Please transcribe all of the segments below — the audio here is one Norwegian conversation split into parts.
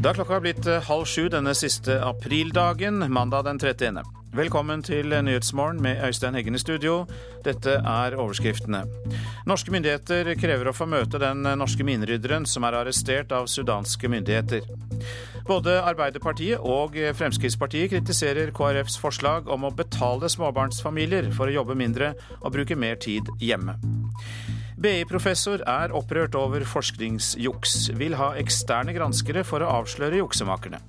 Da klokka er blitt eh, halv sju denne siste aprildagen, mandag den 31. Velkommen til Nyhetsmorgen med Øystein Heggen i studio. Dette er overskriftene. Norske myndigheter krever å få møte den norske minerydderen som er arrestert av sudanske myndigheter. Både Arbeiderpartiet og Fremskrittspartiet kritiserer KrFs forslag om å betale småbarnsfamilier for å jobbe mindre og bruke mer tid hjemme. BI-professor er opprørt over forskningsjuks. Vil ha eksterne granskere for å avsløre juksemakerne.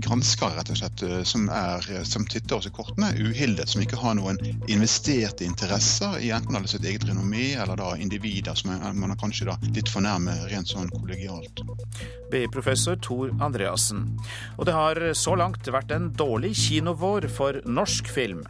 Granskere rett og slett, eh, som, er, eh, som titter oss i kortene, uhildet, som ikke har noen investerte interesser i enten eller sitt eget renommé eller da individer som er, man er kanskje da litt for nærme rent sånn kollegialt. BI-professor Tor Andreassen. Og det har så langt vært en dårlig kinovår for norsk film.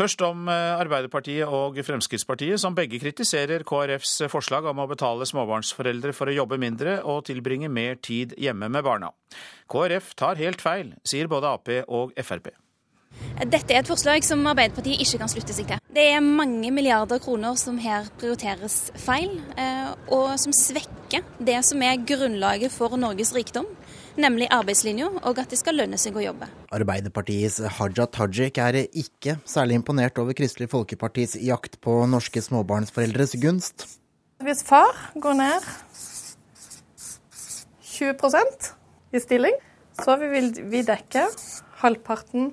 Først om eh, Arbeiderpartiet og Fremskrittspartiet, som begge kritiserer KrFs forslag om å betale småbarnsforeldre for å jobbe mindre og tilbringe mer tid hjemme med barna. KrF tar helt feil, sier både Ap og Frp. Dette er et forslag som Arbeiderpartiet ikke kan slutte seg til. Det er mange milliarder kroner som her prioriteres feil, eh, og som svekker det som er grunnlaget for Norges rikdom nemlig arbeidslinja, og at det skal lønne seg å jobbe. Arbeiderpartiets Haja Tajik er ikke særlig imponert over Kristelig Folkepartis jakt på norske småbarnsforeldres gunst. Hvis far går ned 20% i stilling, så vil vi dekke halvparten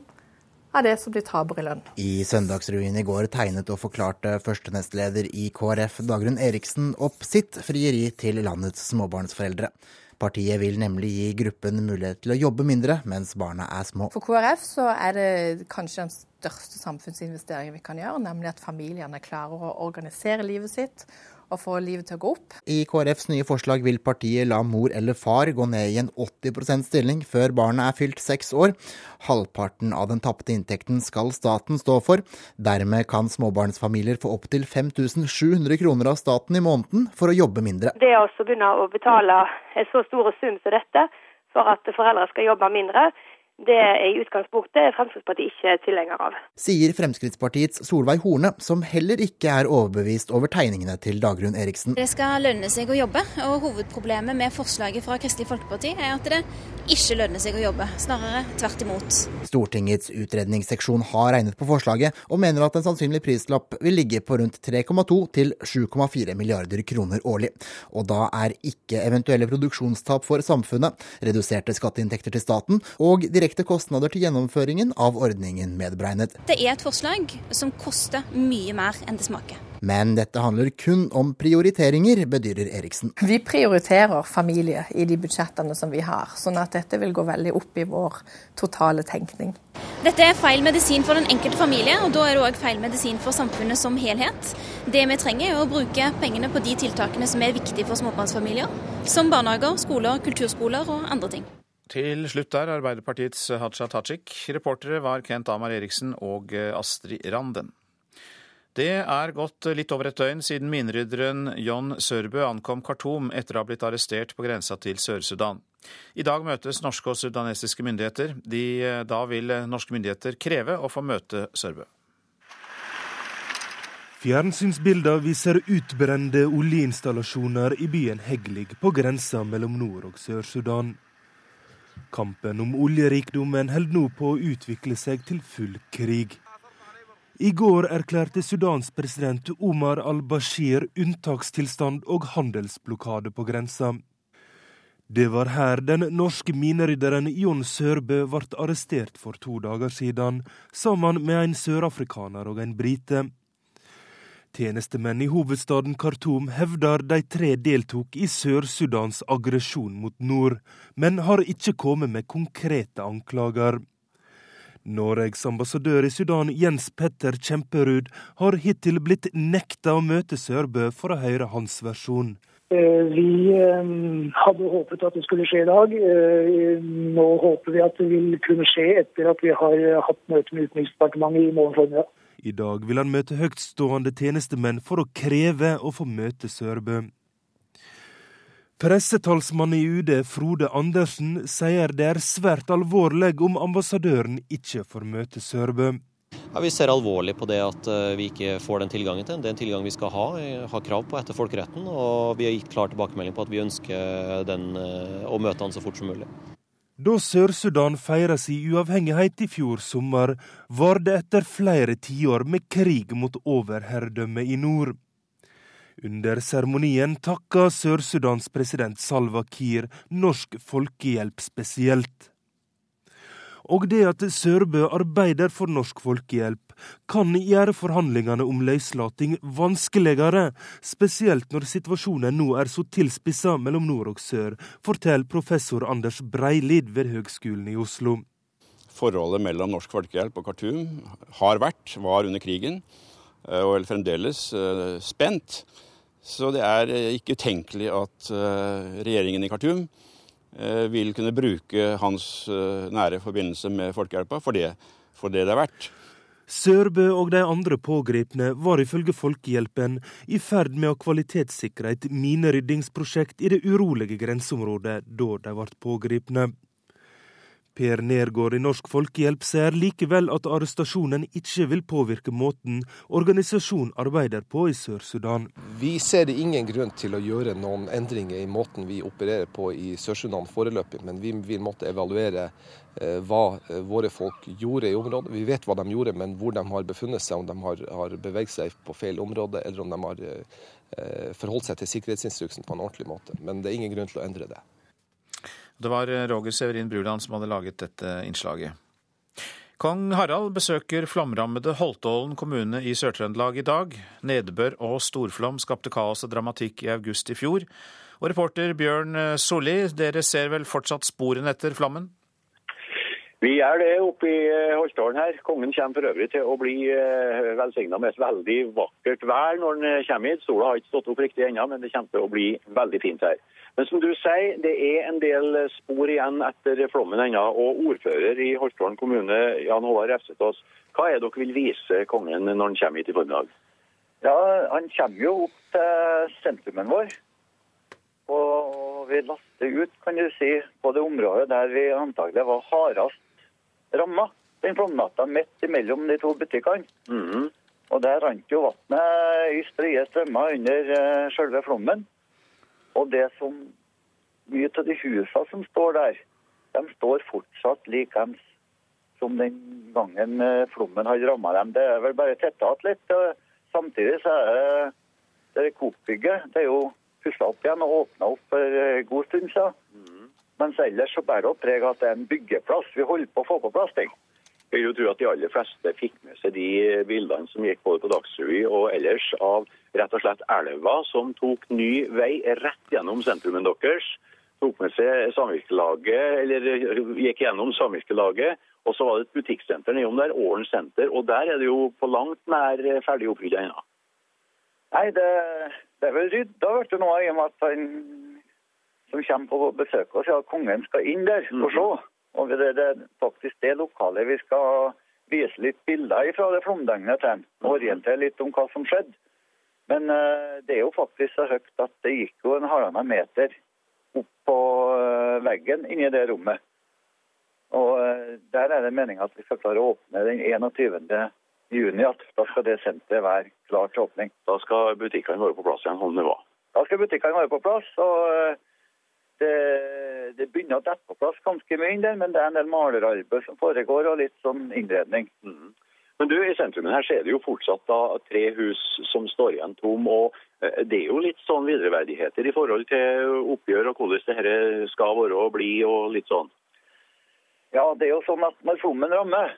av det som de taper i lønn. I Søndagsrevyen i går tegnet og forklarte førstenestleder i KrF Dagrun Eriksen opp sitt frieri til landets småbarnsforeldre. Partiet vil nemlig gi gruppen mulighet til å jobbe mindre mens barna er små. For KrF så er det kanskje den største samfunnsinvesteringen vi kan gjøre, nemlig at familiene klarer å organisere livet sitt og få livet til å gå opp. I KrFs nye forslag vil partiet la mor eller far gå ned i en 80% stilling før barnet er fylt seks år. Halvparten av den tapte inntekten skal staten stå for. Dermed kan småbarnsfamilier få opptil 5700 kroner av staten i måneden for å jobbe mindre. Det å begynne å betale en så stor sum som dette for at foreldre skal jobbe mindre, det er i utgangspunktet Fremskrittspartiet ikke tilhenger av. Sier Fremskrittspartiets Solveig Horne, som heller ikke er overbevist over tegningene til Dagrun Eriksen. Det skal lønne seg å jobbe, og hovedproblemet med forslaget fra Kristelig Folkeparti er at det ikke lønner seg å jobbe, snarere tvert imot. Stortingets utredningsseksjon har regnet på forslaget, og mener at en sannsynlig prislapp vil ligge på rundt 3,2 til 7,4 milliarder kroner årlig. Og da er ikke eventuelle produksjonstap for samfunnet, reduserte skatteinntekter til staten og direkte direkte kostnader til gjennomføringen av ordningen medberegnet. Det er et forslag som koster mye mer enn det smaker. Men dette handler kun om prioriteringer, bedyrer Eriksen. Vi prioriterer familie i de budsjettene som vi har, sånn at dette vil gå veldig opp i vår totale tenkning. Dette er feil medisin for den enkelte familie, og da er det òg feil medisin for samfunnet som helhet. Det vi trenger er å bruke pengene på de tiltakene som er viktige for småbarnsfamilier, som barnehager, skoler, kulturskoler og andre ting. Til slutt der Arbeiderpartiets Haja Tajik. Reportere var Kent Amar Eriksen og eh, Astrid Randen. Det er gått litt over et døgn siden minerydderen John Sørbø ankom Khartoum etter å ha blitt arrestert på grensa til Sør-Sudan. I dag møtes norske og sudanesiske myndigheter. De, eh, da vil norske myndigheter kreve å få møte Sørbø. Fjernsynsbilder viser utbrente oljeinstallasjoner i byen Heglig på grensa mellom Nord- og Sør-Sudan. Kampen om oljerikdommen holder nå på å utvikle seg til full krig. I går erklærte Sudans president Omar al-Bashir unntakstilstand og handelsblokade på grensa. Det var her den norske minerydderen Jon Sørbø ble arrestert for to dager siden, sammen med en sørafrikaner og en brite. Tjenestemenn i hovedstaden Khartoum hevder de tre deltok i Sør-Sudans aggresjon mot nord, men har ikke kommet med konkrete anklager. Norges ambassadør i Sudan, Jens Petter Kjemperud, har hittil blitt nekta å møte Sørbø for å høre hans versjon. Eh, vi eh, hadde håpet at det skulle skje i dag. Eh, nå håper vi at det vil kunne skje etter at vi har hatt møte med Utenriksdepartementet i morgen formiddag. I dag vil han møte høytstående tjenestemenn for å kreve å få møte Sørbø. Pressetalsmann i UD, Frode Andersen, sier det er svært alvorlig om ambassadøren ikke får møte Sørbø. Ja, Vi ser alvorlig på det at eh, vi ikke får den tilgangen til. Det er en tilgang vi skal ha, har krav på etter folkeretten. Og vi har gitt klar tilbakemelding på at vi ønsker den, å møte han så fort som mulig. Da Sør-Sudan feira sin uavhengighet i fjor sommer, var det etter flere tiår med krig mot overherredømmet i nord. Under seremonien takka Sør-Sudans president Salva Kiir Norsk Folkehjelp spesielt. Og det at Sørbø arbeider for Norsk Folkehjelp, kan gjøre forhandlingene om løslating vanskeligere, spesielt når situasjonen nå er så tilspissa mellom nord og sør, forteller professor Anders Breilid ved Høgskolen i Oslo. Forholdet mellom Norsk Folkehjelp og Khartoum har vært, var under krigen, eh, og er fremdeles eh, spent. Så det er eh, ikke utenkelig at regjeringen i Khartoum vil kunne bruke hans eh, nære forbindelse med folkehjelpa for det, for det det er verdt. Sørbø og de andre pågrepne var ifølge Folkehjelpen i ferd med å kvalitetssikre et mineryddingsprosjekt i det urolige grenseområdet da de ble pågrepne. Per Nergård i Norsk Folkehjelp ser likevel at arrestasjonen ikke vil påvirke måten organisasjonen arbeider på i Sør-Sudan. Vi ser ingen grunn til å gjøre noen endringer i måten vi opererer på i Sør-Sudan foreløpig, men vi vil måtte evaluere eh, hva eh, våre folk gjorde i området. Vi vet hva de gjorde, men hvor de har befunnet seg, om de har, har beveget seg på feil område, eller om de har eh, forholdt seg til sikkerhetsinstruksen på en ordentlig måte. Men det er ingen grunn til å endre det. Det var Roger Severin Bruland som hadde laget dette innslaget. Kong Harald besøker flomrammede Holtålen kommune i Sør-Trøndelag i dag. Nedbør og storflom skapte kaos og dramatikk i august i fjor. Og reporter Bjørn Solli, dere ser vel fortsatt sporene etter flommen? Vi gjør det oppe i eh, Holtålen her. Kongen kommer for øvrig til å bli eh, velsigna med et veldig vakkert vær når han eh, kommer hit. Sola har ikke stått opp riktig ennå, men det kommer til å bli veldig fint her. Men som du sier, det er en del spor igjen etter flommen ennå. Og ordfører i Holtålen kommune, Jan Håvard Refsetås, hva er det dere vil vise kongen når han kommer hit i formiddag? Ja, Han kommer jo opp til sentrumen vår. Og vi laster ut kan du si, på det området der vi antagelig var hardest ramma den flomnatta midt mellom de to butikkene. Mm. Og Der rant jo vannet i strie strømmer under uh, selve flommen. Og det som mye av de husene som står der, de står fortsatt likeens som den gangen uh, flommen hadde ramma dem. Det er vel bare tetta igjen litt. Uh, samtidig så er det, det Coop-bygget det er jo pussa opp igjen og åpna opp for uh, god stund siden. Mens ellers så bærer det preg at det er en byggeplass. Vi holder på å få på plass ting. Jeg vil jo tro at de aller fleste fikk med seg de bildene som gikk både på Dagsrevy og ellers av rett og slett elva som tok ny vei rett gjennom sentrumen deres. Tok med seg samvirkelaget, eller gikk gjennom samvirkelaget. Og så var det et butikksenter nedom der, Ålen senter. Og der er det jo på langt nær ferdig oppfylt ennå. Nei, det, det, er vel rydda nå i og med at han som kommer på besøk og sier at kongen skal inn der og se. Mhm. Og det er faktisk det lokalet vi skal vise litt bilder fra det flomdøgnet til. Og orientere litt om hva som skjedde. Men uh, det er jo faktisk så høyt at det gikk jo en halvannen meter opp på uh, veggen inni det rommet. Og uh, der er det meninga at vi skal klare å åpne den 21. juni. At da skal det senteret være klart til åpning. Da skal butikkene være på plass igjen som det var? Da skal butikkene være på plass. og det, det, begynner å dette på plass ganske mye inn der, men det er en del malerarbeid som foregår, og litt sånn innredning. Mm. Men du, I sentrumen her så er det jo fortsatt da tre hus som står igjen tom. og eh, Det er jo litt sånn videreverdigheter i forhold til oppgjør og hvordan dette skal være og bli og litt sånn. Ja, det er jo sånn at når flommen rammer,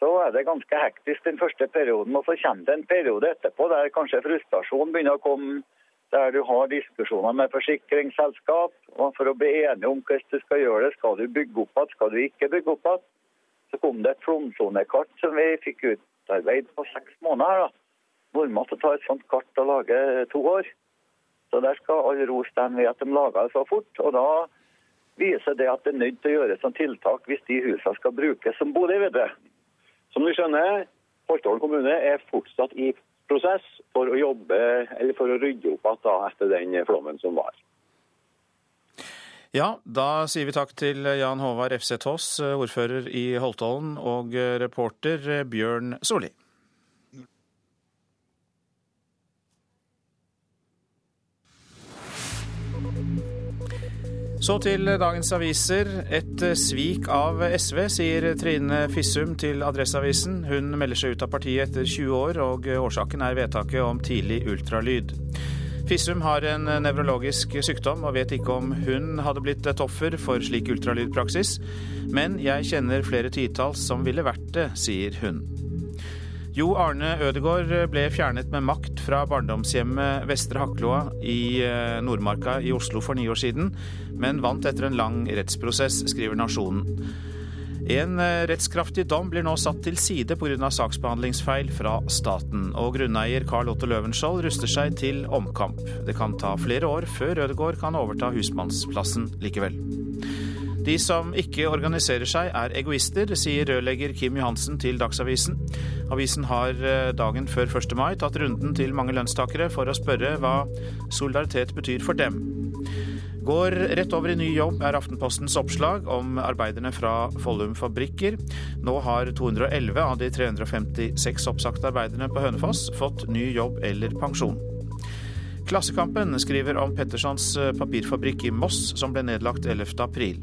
så er det ganske hektisk den første perioden. Og så kommer det en periode etterpå der kanskje frustrasjon begynner å komme der du har diskusjoner med forsikringsselskap og for å bli enige om hvordan du skal gjøre det. Skal du bygge opp igjen, skal du ikke bygge opp igjen? Så kom det et flomsonekart som vi fikk utarbeidet på seks måneder. da. Normalt ta et sånt kart og lage to år. Så der skal alle ros dem ved at de laga det så fort. Og da viser det at det er nødt til å gjøre som tiltak hvis de husene skal brukes som bolig videre. Som du skjønner, Holtålen kommune er fortsatt i prosess for å jobbe, eller for å rydde opp igjen etter den flommen som var. Ja, da sier vi takk til Jan Håvard Efseth ordfører i Holtålen, og reporter Bjørn Solli. Så til dagens aviser. Et svik av SV, sier Trine Fissum til Adresseavisen. Hun melder seg ut av partiet etter 20 år, og årsaken er vedtaket om tidlig ultralyd. Fissum har en nevrologisk sykdom og vet ikke om hun hadde blitt et offer for slik ultralydpraksis, men jeg kjenner flere titalls som ville vært det, sier hun. Jo Arne Ødegård ble fjernet med makt fra barndomshjemmet Vestre Hakloa i eh, Nordmarka i Oslo for ni år siden, men vant etter en lang rettsprosess, skriver Nasjonen. En eh, rettskraftig dom blir nå satt til side pga. saksbehandlingsfeil fra staten, og grunneier Carl Otto Løvenskiold ruster seg til omkamp. Det kan ta flere år før Ødegård kan overta husmannsplassen likevel. De som ikke organiserer seg er egoister, sier rørlegger Kim Johansen til Dagsavisen. Avisen har eh, dagen før 1. mai tatt runden til mange lønnstakere for å spørre hva solidaritet betyr for dem. Går rett over i ny jobb, er Aftenpostens oppslag om arbeiderne fra Follum fabrikker. Nå har 211 av de 356 oppsagte arbeiderne på Hønefoss fått ny jobb eller pensjon. Klassekampen skriver om Pettersons eh, papirfabrikk i Moss som ble nedlagt 11.4.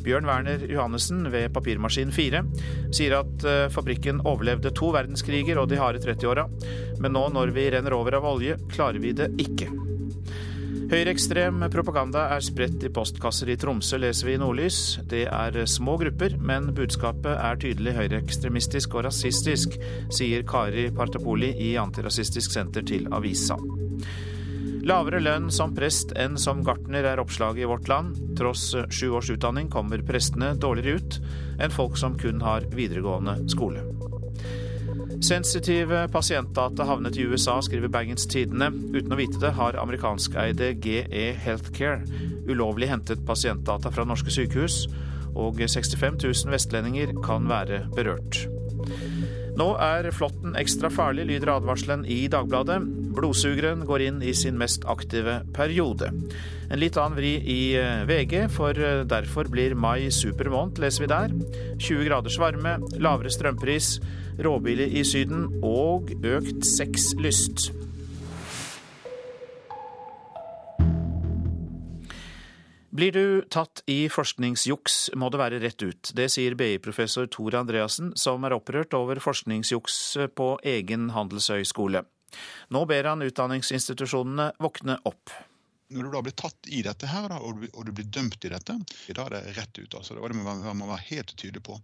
Bjørn Werner Johannessen ved Papirmaskin 4 sier at eh, fabrikken overlevde to verdenskriger og de harde 30-åra, men nå når vi renner over av olje, klarer vi det ikke. Høyreekstrem propaganda er spredt i postkasser i Tromsø, leser vi i Nordlys. Det er små grupper, men budskapet er tydelig høyreekstremistisk og rasistisk, sier Kari Partapoli i Antirasistisk senter til avisa. Lavere lønn som prest enn som gartner er oppslaget i Vårt Land. Tross sju års utdanning kommer prestene dårligere ut enn folk som kun har videregående skole. Sensitive pasientdata havnet i USA, skriver Bergens Tidende. Uten å vite det har amerikanskeide GE Healthcare ulovlig hentet pasientdata fra norske sykehus, og 65 000 vestlendinger kan være berørt. Nå er flåtten ekstra farlig, lyder advarselen i Dagbladet. Blodsugeren går inn i sin mest aktive periode. En litt annen vri i eh, VG, for eh, derfor blir mai supermåned, leser vi der. 20 graders varme, lavere strømpris, råbiler i Syden og økt sexlyst. Blir du tatt i forskningsjuks, må det være rett ut. Det sier BI-professor Tor Andreassen, som er opprørt over forskningsjuks på egen handelshøyskole. Nå ber han utdanningsinstitusjonene våkne opp. Når du da blir tatt i dette her, og du blir dømt i dette, da er det rett ut. Altså. Det må man være helt tydelig på.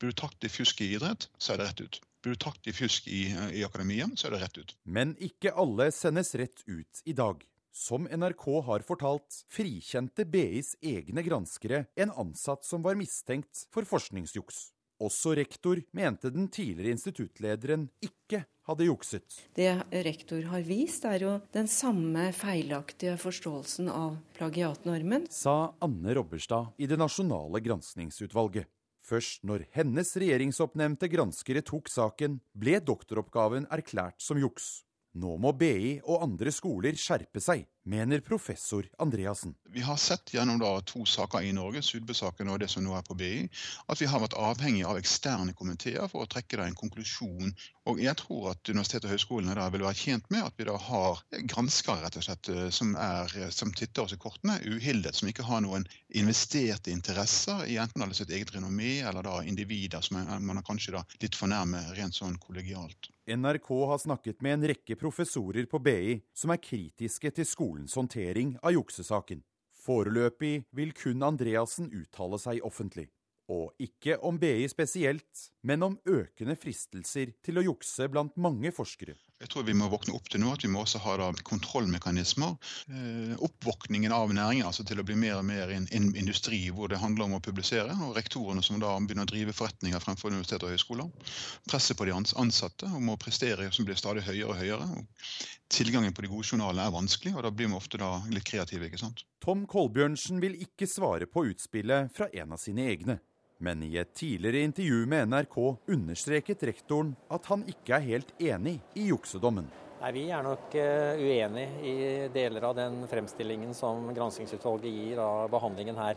Blir du tatt i fusk i idrett, så er det rett ut. Blir du tatt i fusk i, i akademia, så er det rett ut. Men ikke alle sendes rett ut i dag. Som NRK har fortalt, frikjente BIs egne granskere en ansatt som var mistenkt for forskningsjuks. Også rektor mente den tidligere instituttlederen ikke hadde jukset. Det rektor har vist, er jo den samme feilaktige forståelsen av plagiatnormen. Sa Anne Robberstad i Det nasjonale granskningsutvalget. Først når hennes regjeringsoppnevnte granskere tok saken, ble doktoroppgaven erklært som juks. Nå må BI og andre skoler skjerpe seg, mener professor Andreassen. Vi har sett gjennom to saker i Norge, Sudbø-saken og det som nå er på BI, at vi har vært avhengig av eksterne komiteer for å trekke en konklusjon. Og jeg tror at universitetet og høyskolene da vil være tjent med at vi da har granskere rett og slett, eh, som, er, som titter oss i kortene, uhildet, som ikke har noen investerte interesser i enten sitt eget renommé eller da individer som man er kanskje da litt for nærme rent sånn kollegialt. NRK har snakket med en rekke professorer på BI som er kritiske til skolens håndtering av juksesaken. Foreløpig vil kun Andreassen uttale seg offentlig. Og ikke om BI spesielt, men om økende fristelser til å jukse blant mange forskere. Jeg tror vi må våkne opp til nå at vi må også ha da, kontrollmekanismer. Eh, oppvåkningen av næringen altså til å bli mer og mer en, en, industri hvor det handler om å publisere. Og rektorene som da begynner å drive forretninger fremfor universiteter og høyskoler. Presset på de ansatte om å prestere som blir stadig høyere og høyere. Og tilgangen på de gode journalene er vanskelig, og da blir vi ofte da litt kreative. ikke sant? Tom Kolbjørnsen vil ikke svare på utspillet fra en av sine egne. Men i et tidligere intervju med NRK understreket rektoren at han ikke er helt enig i juksedommen. Nei, Vi er nok uenig i deler av den fremstillingen som granskingsutvalget gir av behandlingen her.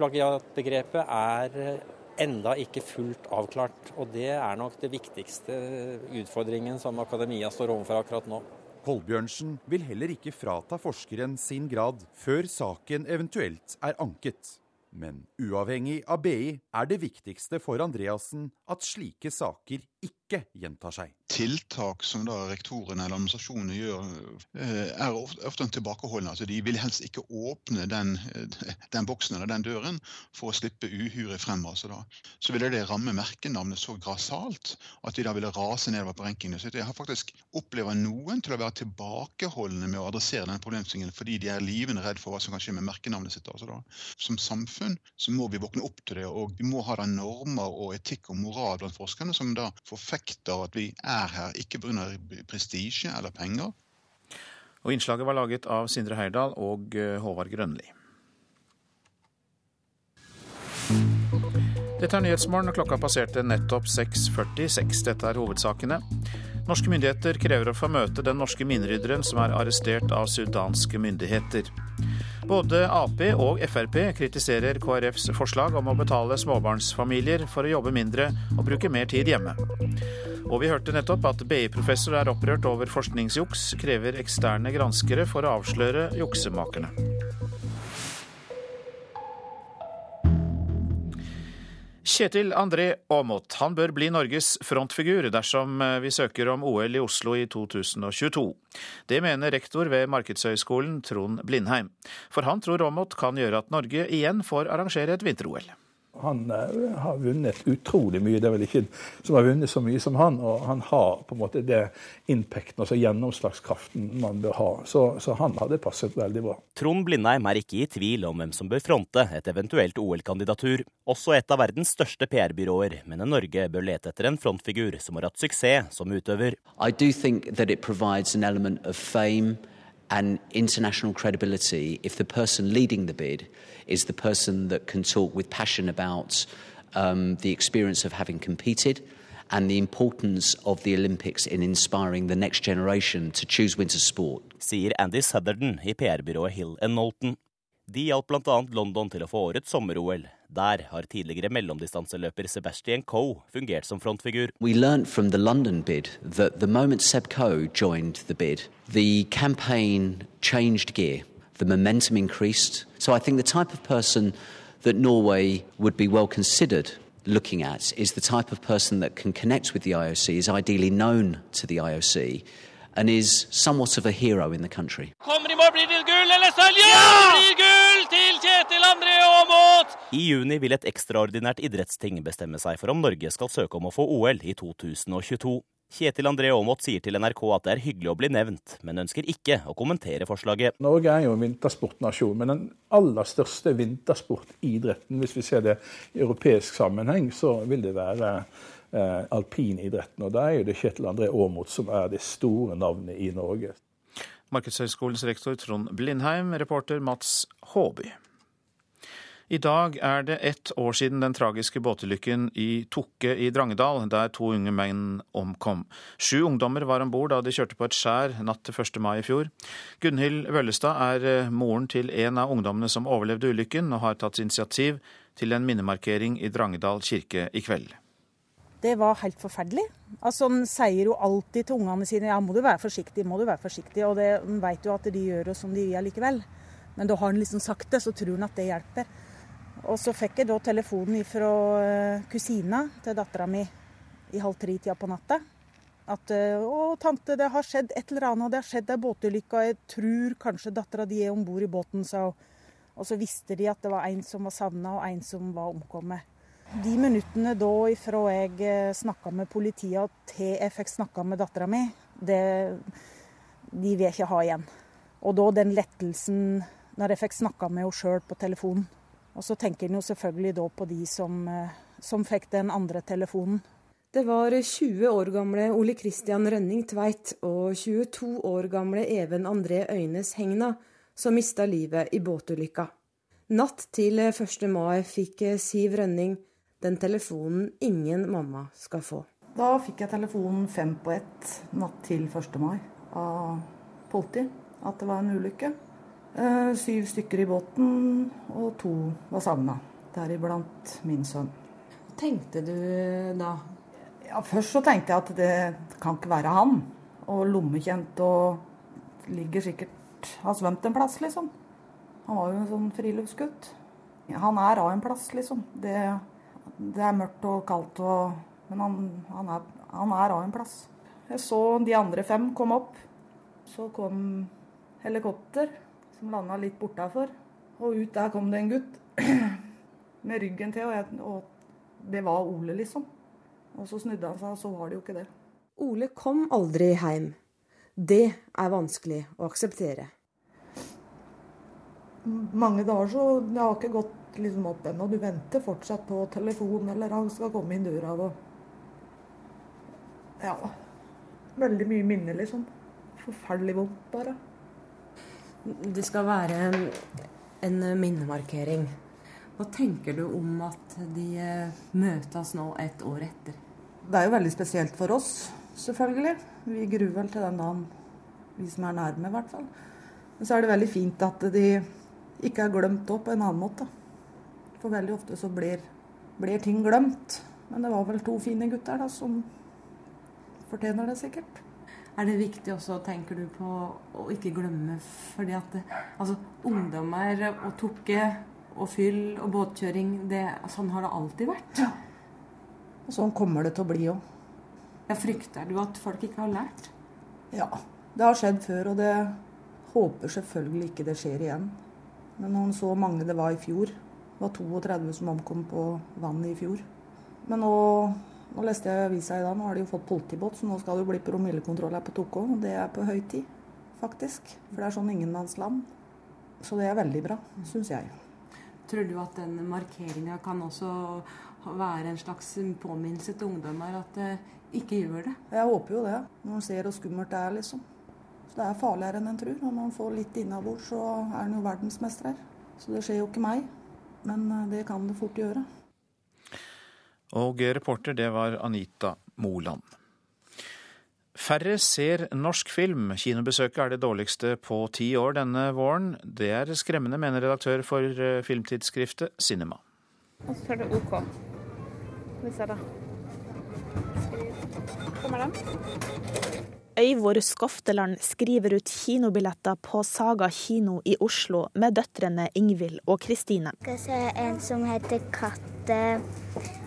Plagiatbegrepet er enda ikke fullt avklart, og det er nok det viktigste utfordringen som akademia står overfor akkurat nå. Kolbjørnsen vil heller ikke frata forskeren sin grad før saken eventuelt er anket. Men uavhengig av BI er det viktigste for Andreassen at slike saker ikke gjentar seg. Tiltak som da rektorene eller administrasjonene gjør, eh, er ofte tilbakeholdne. Altså de vil helst ikke åpne den, eh, den, boksen eller den døren for å slippe uhyret frem. Altså da. Så ville det ramme merkenavnet så grassat at de da ville rase nedover på rankingene. Så jeg har faktisk opplever noen til å være tilbakeholdne med å adressere denne problemstillingen fordi de er livende redd for hva som kan skje med merkenavnet sitt. Altså da. Som samfunn så må vi våkne opp til det, og vi må ha da normer og etikk og moral blant forskerne som da forfekter at vi er her, ikke pga. prestisje eller penger. Og Innslaget var laget av Sindre Heirdal og eh, Håvard Grønli. Dette er Nyhetsmorgen, og klokka passerte nettopp 6.46. Dette er hovedsakene. Norske myndigheter krever å få møte den norske minerydderen som er arrestert av sudanske myndigheter. Både Ap og Frp kritiserer KrFs forslag om å betale småbarnsfamilier for å jobbe mindre og bruke mer tid hjemme. Og vi hørte nettopp at BI-professor er opprørt over forskningsjuks, krever eksterne granskere for å avsløre juksemakerne. Kjetil André Aamodt han bør bli Norges frontfigur dersom vi søker om OL i Oslo i 2022. Det mener rektor ved Markedshøgskolen Trond Blindheim. For han tror Aamodt kan gjøre at Norge igjen får arrangere et vinter-OL. Han uh, har vunnet utrolig mye. Det er vel ikke som har vunnet så mye som han. Og han har på en måte det impacten, altså gjennomslagskraften, man bør ha. Så, så, han hadde passet veldig bra. Trond Blindheim er ikke i tvil om hvem som bør fronte et eventuelt OL-kandidatur. Også et av verdens største PR-byråer mener Norge bør lete etter en frontfigur som har hatt suksess som utøver. I do think that it provides an element of fame and international credibility if the person leading the bid is the person that can talk with passion about um, the experience of having competed and the importance of the Olympics in inspiring the next generation to choose winter sport. Sier Andy Southerden i PR-byrået Hill Knowlton. De hjalp bl.a. London til å få årets sommer-OL. Der har tidligere mellomdistanseløper Sebastian Coe fungert som frontfigur. We learned from the London bid that the moment Seb Coe joined the bid, the campaign changed gear. The momentum increased. So I think the type of person that Norway would be well considered looking at is the type of person that can connect with the IOC, is ideally known to the IOC, and is somewhat of a hero in the country. Kommer i mål, blir det gull eller sølv? Ja! Blir gull Kjetil André Aamodt! I juni vil et ekstraordinært idrettsting bestemme seg for om Norge skal søke om å få OL i 2022. Kjetil André Aamodt sier til NRK at det er hyggelig å bli nevnt, men ønsker ikke å kommentere forslaget. Norge er jo en vintersportnasjon, men den aller største vintersportidretten, hvis vi ser det i europeisk sammenheng, så vil det være eh, alpinidretten. Og da er jo det Kjetil André Aamodt som er det store navnet i Norge. Markedshøgskolens rektor Trond Blindheim, reporter Mats Håby. I dag er det ett år siden den tragiske båtulykken i Tokke i Drangedal, der to unge menn omkom. Sju ungdommer var om bord da de kjørte på et skjær natt til 1. mai i fjor. Gunhild Vøllestad er eh, moren til en av ungdommene som overlevde ulykken, og har tatt initiativ til en minnemarkering i Drangedal kirke i kveld. Det var helt forferdelig. Altså, Han sier jo alltid til ungene sine ja, må du være forsiktig, må du være forsiktig. Og det vet jo at de gjør det som de vil likevel. Men da har han liksom sagt det, så tror han at det hjelper. Og så fikk jeg da telefonen fra eh, kusina til dattera mi i halv tre-tida på natta. At eh, 'Å, tante, det har skjedd et eller annet. Det har skjedd ei båtulykke. Jeg tror kanskje dattera di er om bord i båten', sa hun. Og så visste de at det var en som var savna, og en som var omkommet. De minuttene da ifra jeg eh, snakka med politiet til jeg fikk snakka med dattera mi, det, de vil jeg ikke ha igjen. Og da den lettelsen når jeg fikk snakka med henne sjøl på telefonen. Og så tenker en jo selvfølgelig da på de som, eh, som fikk den andre telefonen. Det var 20 år gamle Ole Kristian Rønning Tveit og 22 år gamle Even André Øynes Hegna som mista livet i båtulykka. Natt til 1. mai fikk Siv Rønning den telefonen ingen mamma skal få. Da fikk jeg telefonen fem på ett natt til 1. mai. av politiet at det var en ulykke. Eh, syv stykker i båten, og to var savna. Deriblant min sønn. Hva tenkte du da? Ja, først så tenkte jeg at det kan ikke være han. Og lommekjent og ligger sikkert Har svømt en plass, liksom. Han var jo en sånn friluftsgutt. Han er av en plass, liksom. Det, det er mørkt og kaldt, og, men han, han, er, han er av en plass. Jeg så de andre fem komme opp. Så kom helikopter som landa litt bortafor. Og ut der kom det en gutt med ryggen til, og, jeg, og det var Ole, liksom. Og så snudde han seg, og så var det jo ikke det. Ole kom aldri hjem. Det er vanskelig å akseptere. Mange dager så Det har ikke gått liksom opp ennå. Du venter fortsatt på telefon, eller han skal komme inn døra. Og... Ja. Veldig mye minner, liksom. Forferdelig vondt, bare. Det skal være en minnemarkering. Hva tenker du om at de eh, møtes nå et år etter? Det er jo veldig spesielt for oss, selvfølgelig. Vi gruer vel til den dagen, vi som er nærme, i hvert fall. Men så er det veldig fint at de ikke er glemt opp på en annen måte. For veldig ofte så blir, blir ting glemt. Men det var vel to fine gutter da, som fortjener det sikkert. Er det viktig også, tenker du, på å ikke glemme fordi at det, altså, ungdommer og tukke og fyll og båtkjøring, det, sånn har det alltid vært? Ja. Og sånn kommer det til å bli òg. Frykter du at folk ikke har lært? Ja, det har skjedd før, og det håper selvfølgelig ikke det skjer igjen. Men når man så mange det var i fjor, det var 32 som omkom på vannet i fjor. Men nå, nå leste jeg i avisa i dag, nå har de jo fått politibåt, så nå skal det jo bli promillekontroll her på Toko. Og det er på høy tid, faktisk. For det er sånn ingenmannsland. Så det er veldig bra, syns jeg. Tror du at den markeringa kan også være en slags påminnelse til ungdommer at eh, ikke gjør det? Jeg håper jo det, når man ser hvor skummelt det er, liksom. Så det er farligere enn en tror. Når man får litt innabords, så er en jo verdensmester her. Så det skjer jo ikke meg, men eh, det kan det fort gjøre. Og reporter, det var Anita Moland. Færre ser norsk film. Kinobesøket er det dårligste på ti år denne våren. Det er skremmende, mener redaktør for eh, filmtidsskriftet Cinema. Og så er det OK. Vi ser det. Kommer den? Øyvor Skofteland skriver ut kinobilletter på Saga kino i Oslo med døtrene Ingvild og Kristine. Skal se en som heter Katte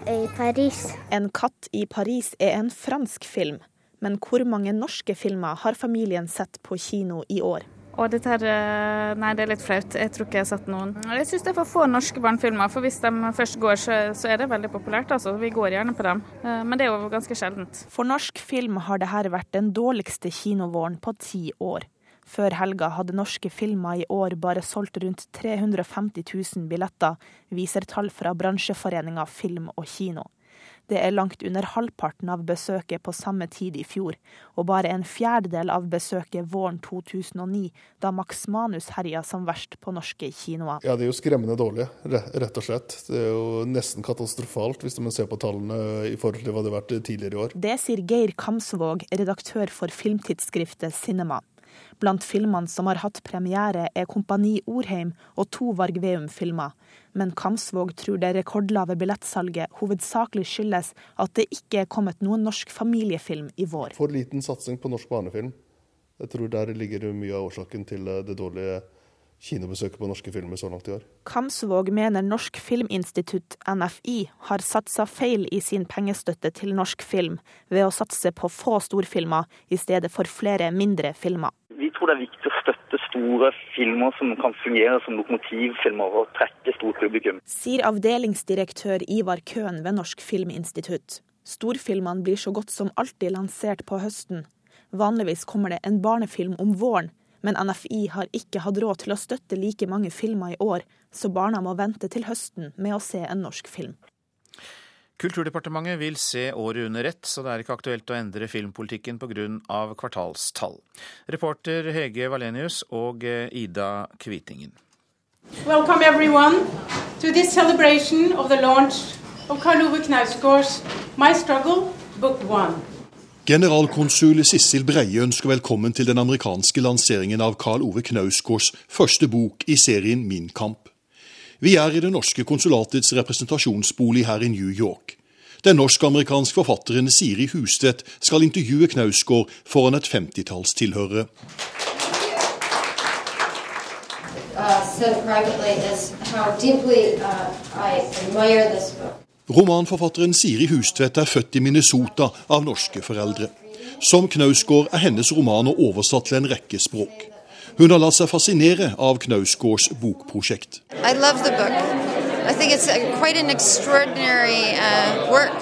i Paris. En katt i Paris er en fransk film, men hvor mange norske filmer har familien sett på kino i år? Og dette her, eh, nei, det er litt flaut. Jeg tror ikke jeg har sett noen. Jeg syns det er for få norske barnefilmer, for hvis de først går, så, så er det veldig populært. altså. Vi går gjerne på dem, eh, men det er jo ganske sjeldent. For norsk film har dette vært den dårligste kinovåren på ti år. Før helga hadde norske filmer i år bare solgt rundt 350 000 billetter, viser tall fra bransjeforeninga Film og Kino. Det er langt under halvparten av besøket på samme tid i fjor, og bare en fjerdedel av besøket våren 2009, da Max Manus herja som verst på norske kinoer. Ja, Det er jo skremmende dårlig, rett og slett. Det er jo nesten katastrofalt hvis man ser på tallene i forhold til hva det har vært tidligere i år. Det sier Geir Kamsvåg, redaktør for filmtidsskriftet Cinema. Blant filmene som har hatt premiere er Kompani Orheim og to Varg Veum-filmer. Men Kamsvåg tror det rekordlave billettsalget hovedsakelig skyldes at det ikke er kommet noen norsk familiefilm i vår. For liten satsing på norsk barnefilm. Jeg tror der ligger mye av årsaken til det dårlige kinobesøket på norske filmer så langt i år. Kamsvåg mener Norsk Filminstitutt, NFI, har satsa feil i sin pengestøtte til norsk film, ved å satse på få storfilmer i stedet for flere mindre filmer. Vi tror det er viktig å støtte store filmer som kan fungere som lokomotivfilmer og trekke stort publikum. Sier avdelingsdirektør Ivar Køhn ved Norsk Filminstitutt. Storfilmene blir så godt som alltid lansert på høsten. Vanligvis kommer det en barnefilm om våren, men NFI har ikke hatt råd til å støtte like mange filmer i år, så barna må vente til høsten med å se en norsk film. Kulturdepartementet vil se året under ett, så det er ikke aktuelt å endre filmpolitikken pga. kvartalstall. Reporter Hege Valenius og Ida Kvitingen. Welcome everyone to this celebration of the launch of Karl Ove Knausgårds My Struggle, Book One. Generalkonsul Sissel Breie ønsker velkommen til den amerikanske lanseringen av Karl Ove Knausgårds første bok i serien Min kamp. Vi er i det norske konsulatets representasjonsbolig her i New York. Den norsk-amerikanske forfatteren Siri Hustvedt skal intervjue Knausgård foran et femtitalls tilhørere. Uh, Romanforfatteren Siri Hustvedt er født i Minnesota av norske foreldre. Som Knausgård er hennes romaner oversatt til en rekke språk. Hun har latt seg fascinere av Knausgårds bokprosjekt. I love the book. I think it's a, quite an extraordinary uh, work.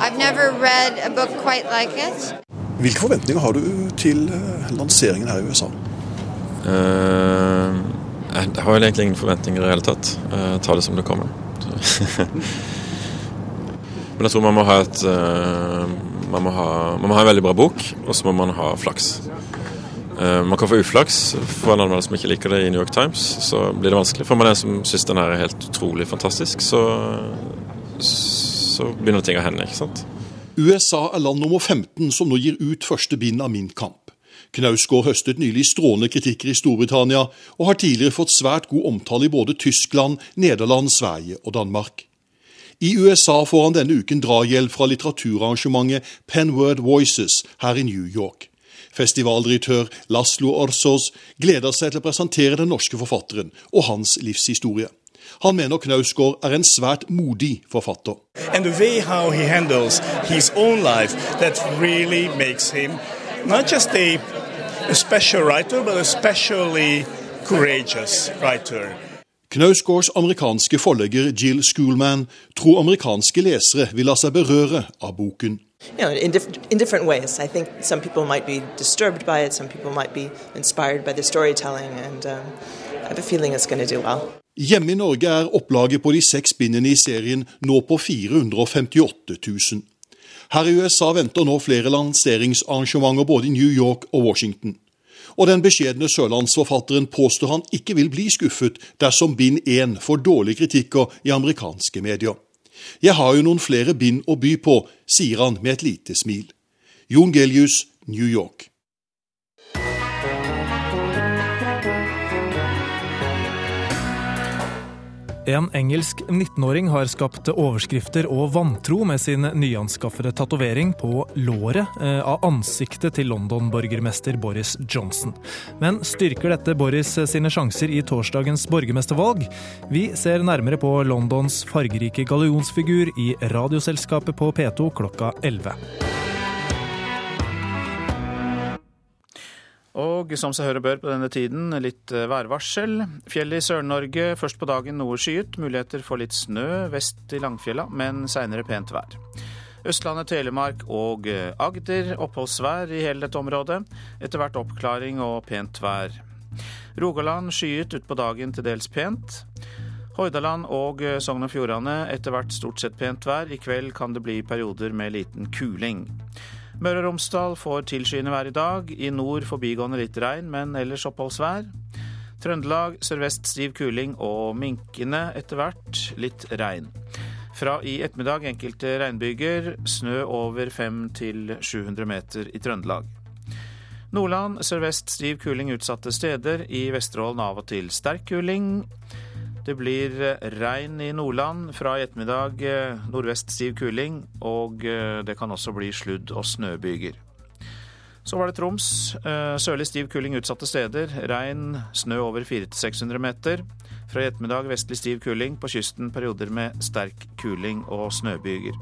I've never read a book quite like it. Hvilke forventninger har du til uh, lanseringen her i USA? Uh, jeg har egentlig ingen forventninger i det hele tatt. Jeg tar det som det kommer. Men jeg tror man må ha et uh, man, må ha, man må ha en veldig bra bok, og så må man ha flaks. Uh, man kan få uflaks for en anmelder som ikke liker det i New York Times. Så blir det vanskelig. For man er som syns den er helt utrolig fantastisk, så, så begynner ting å hende. ikke sant? USA er land nummer 15 som nå gir ut første bind av Min kamp. Knausgård høstet nylig strålende kritikker i Storbritannia, og har tidligere fått svært god omtale i både Tyskland, Nederland, Sverige og Danmark. I USA får han denne uken drahjelp fra litteraturarrangementet Penword Voices her i New York. Festivaldirektør Laslo Orsos gleder seg til å presentere den norske forfatteren og hans livshistorie. Han mener Knausgård er en svært modig forfatter. Really not just a, a special writer, but a specially courageous writer. Knausgårds amerikanske forlegger Jill Schoolman tror amerikanske lesere vil la seg berøre av boken. You know, in, diff in, different ways. I think some people might be disturbed by it, some people might be inspired by the storytelling, and um, I have a feeling it's going to do well. Hjemme i Norge er opplaget på de seks bindene i serien nå på 458 000. Her i USA venter nå flere lanseringsarrangementer både i New York og Washington og den beskjedne sørlandsforfatteren påstår han ikke vil bli skuffet dersom bind én får dårlige kritikker i amerikanske medier. Jeg har jo noen flere bind å by på, sier han med et lite smil. Jon Gelius, New York. En engelsk 19-åring har skapt overskrifter og vantro med sin nyanskaffede tatovering på låret eh, av ansiktet til London-borgermester Boris Johnson. Men styrker dette Boris sine sjanser i torsdagens borgermestervalg? Vi ser nærmere på Londons fargerike gallionsfigur i Radioselskapet på P2 klokka 11. Og som seg høre bør på denne tiden, litt eh, værvarsel. Fjellet i Sør-Norge først på dagen noe skyet. Muligheter for litt snø vest i Langfjella, men seinere pent vær. Østlandet, Telemark og eh, Agder oppholdsvær i hele dette området. Etter hvert oppklaring og pent vær. Rogaland skyet utpå dagen til dels pent. Hordaland og eh, Sogn og Fjordane etter hvert stort sett pent vær. I kveld kan det bli perioder med liten kuling. Møre og Romsdal får tilskyende vær i dag. I nord forbigående litt regn, men ellers oppholdsvær. Trøndelag sørvest stiv kuling og minkende etter hvert litt regn. Fra i ettermiddag enkelte regnbyger, snø over 500-700 meter i Trøndelag. Nordland sørvest stiv kuling utsatte steder. I Vesterålen av og til sterk kuling. Det blir eh, regn i Nordland fra i ettermiddag. Eh, nordvest stiv kuling, og eh, det kan også bli sludd- og snøbyger. Så var det Troms. Sørlig stiv kuling utsatte steder. Regn, snø over 400-600 meter. Fra i ettermiddag vestlig stiv kuling. På kysten perioder med sterk kuling og snøbyger.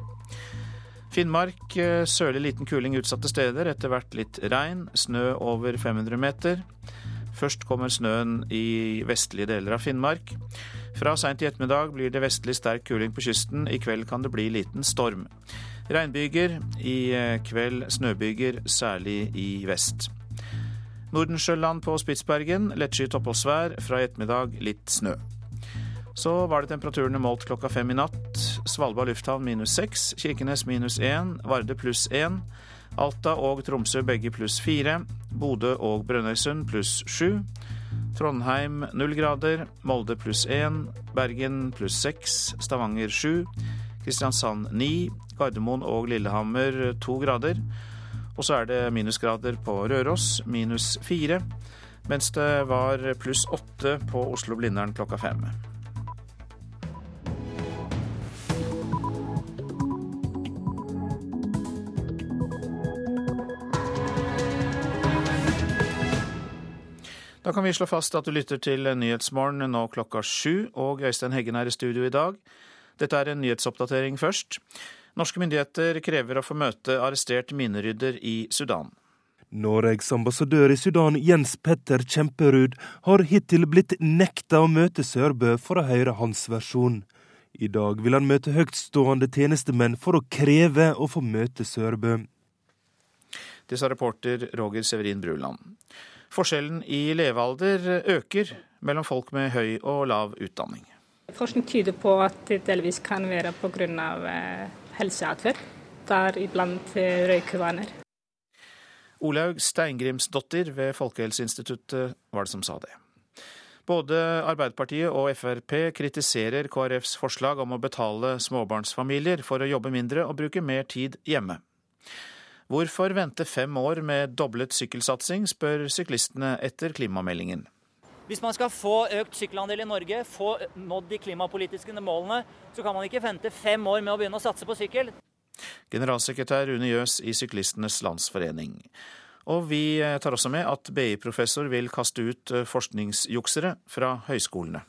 Finnmark sørlig liten kuling utsatte steder. Etter hvert litt regn. Snø over 500 meter. Først kommer snøen i vestlige deler av Finnmark. Fra seint i ettermiddag blir det vestlig sterk kuling på kysten. I kveld kan det bli liten storm. Regnbyger. I eh, kveld snøbyger, særlig i vest. Nordensjøland på Spitsbergen. Lettskyet oppholdsvær. Fra i ettermiddag litt snø. Så var det temperaturene målt klokka fem i natt. Svalbard lufthavn minus seks. Kirkenes minus én. Varde pluss én. Alta og Tromsø begge pluss fire. Bodø og Brønnøysund pluss sju. Trondheim null grader. Molde pluss én. Bergen pluss seks. Stavanger sju. Kristiansand ni. Gardermoen og Lillehammer to grader. Og så er det minusgrader på Røros, minus fire. Mens det var pluss åtte på Oslo-Blindern klokka fem. Da kan vi slå fast at du lytter til Nyhetsmorgen nå klokka sju, og Øystein Heggen er i studio i dag. Dette er en nyhetsoppdatering først. Norske myndigheter krever å få møte arrestert minerydder i Sudan. Norges ambassadør i Sudan, Jens Petter Kjemperud, har hittil blitt nekta å møte Sørbø for å høre hans versjon. I dag vil han møte høytstående tjenestemenn for å kreve å få møte Sørbø. Det sa reporter Roger Severin Bruland. Forskjellen i levealder øker mellom folk med høy og lav utdanning. Forskning tyder på at det delvis kan være pga. Eh, helseatferd, deriblant eh, røykevaner. Olaug Steingrimsdottir ved Folkehelseinstituttet var det som sa det. Både Arbeiderpartiet og Frp kritiserer KrFs forslag om å betale småbarnsfamilier for å jobbe mindre og bruke mer tid hjemme. Hvorfor vente fem år med doblet sykkelsatsing, spør syklistene etter klimameldingen. Hvis man skal få økt sykkelandel i Norge, få nådd de klimapolitiske målene, så kan man ikke vente fem år med å begynne å satse på sykkel. Generalsekretær Rune Jøs i Syklistenes Landsforening. Og vi tar også med at BI-professor vil kaste ut forskningsjuksere fra høyskolene.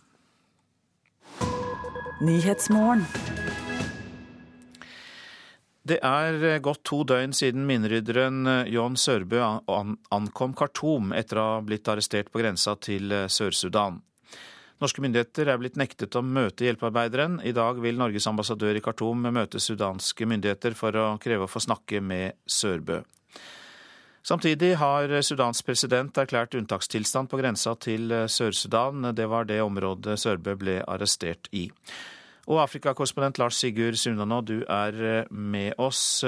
Det er eh, gått to døgn siden minnerydderen eh, John Sørbø ankom Khartoum etter å ha blitt arrestert på grensa til eh, Sør-Sudan. Norske myndigheter er blitt nektet å møte hjelpearbeideren. I dag vil Norges ambassadør i Khartoum møte sudanske myndigheter for å kreve å få snakke med Sørbø. Samtidig har Sudans president erklært unntakstilstand på grensa til Sør-Sudan. Det var det området Sørbø ble arrestert i. Og Afrikakorrespondent Lars Sigurd Sundanå, du er eh, med oss.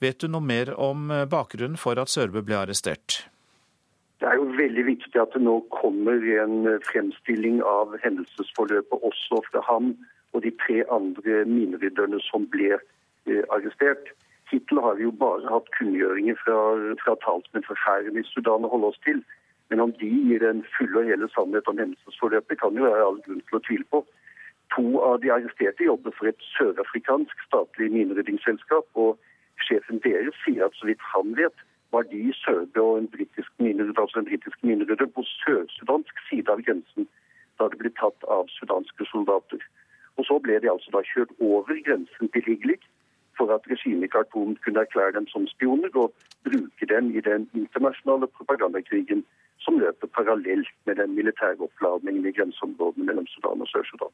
Vet du noe mer om eh, bakgrunnen for at Sørbø ble arrestert? Det er jo veldig viktig at det nå kommer en eh, fremstilling av hendelsesforløpet også fra ham og de tre andre minerydderne som ble arrestert. Hittil har vi jo bare hatt kunngjøringer fra, fra talsmenn for hæren i Sudan å holde oss til. Men om de gir en full og hele sannhet om hendelsesforløpet, kan jo være all grunn til å tvile på. To av de arresterte jobber for et sørafrikansk statlig mineryddingsselskap. Og sjefen deres sier at så vidt han vet, var de i og en britisk minerydder, altså en britisk minerydder på sør-sudansk side av grensen da det ble tatt av sudanske soldater. Og så ble de altså da kjørt over grensen til Higlik for at regimet i Khartoum kunne erklære dem som spioner og bruke dem i den internasjonale propagandakrigen som løper parallelt med den militære oppladningen i grenseområdene mellom Sudan og Sør-Sudan.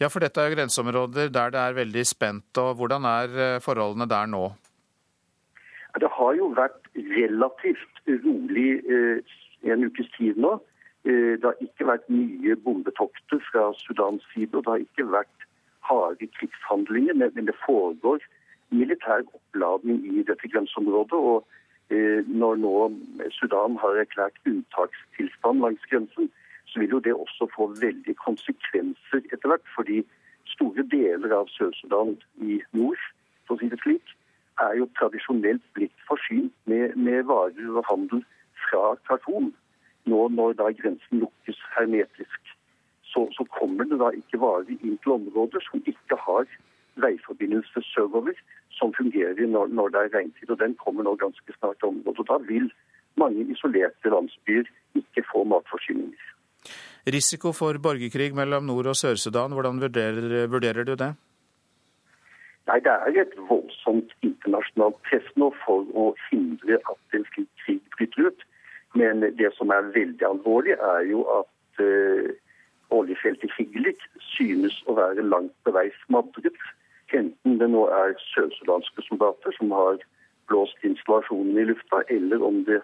Ja, for dette er jo grenseområder der det er veldig spent. og Hvordan er eh, forholdene der nå? Det har jo vært relativt rolig eh, en ukes tid nå. Eh, det har ikke vært nye bombetokter fra Sudans side, og det har ikke vært harde krigshandlinger, men det foregår militær oppladning i dette grenseområdet. og Eh, når nå Sudan har erklært unntakstilstand langs grensen, så vil jo det også få veldig konsekvenser etter hvert. Fordi store deler av Sør-Sudan i nord, for å si det slik, er jo tradisjonelt blitt forsynt med, med varer og handel fra Khartoum. Nå når da grensen lukkes hermetisk, så, så kommer det da ikke varer inn til områder som ikke har veiforbindelse sørover som fungerer når, når det er regntid. og Den kommer nå ganske snart til området. og Da vil mange isolerte landsbyer ikke få matforsyninger. Risiko for borgerkrig mellom Nord- og Sør-Sudan, hvordan vurderer, vurderer, du det? Nei, Det er et voldsomt internasjonalt press nå for å hindre at en slik krig bryter ut. Men det som er veldig alvorlig, er jo at uh, oljefeltet Higlik synes å være langt på vei smadret. Enten det nå er sørsudanske soldater som har blåst installasjonen i lufta, eller om, det,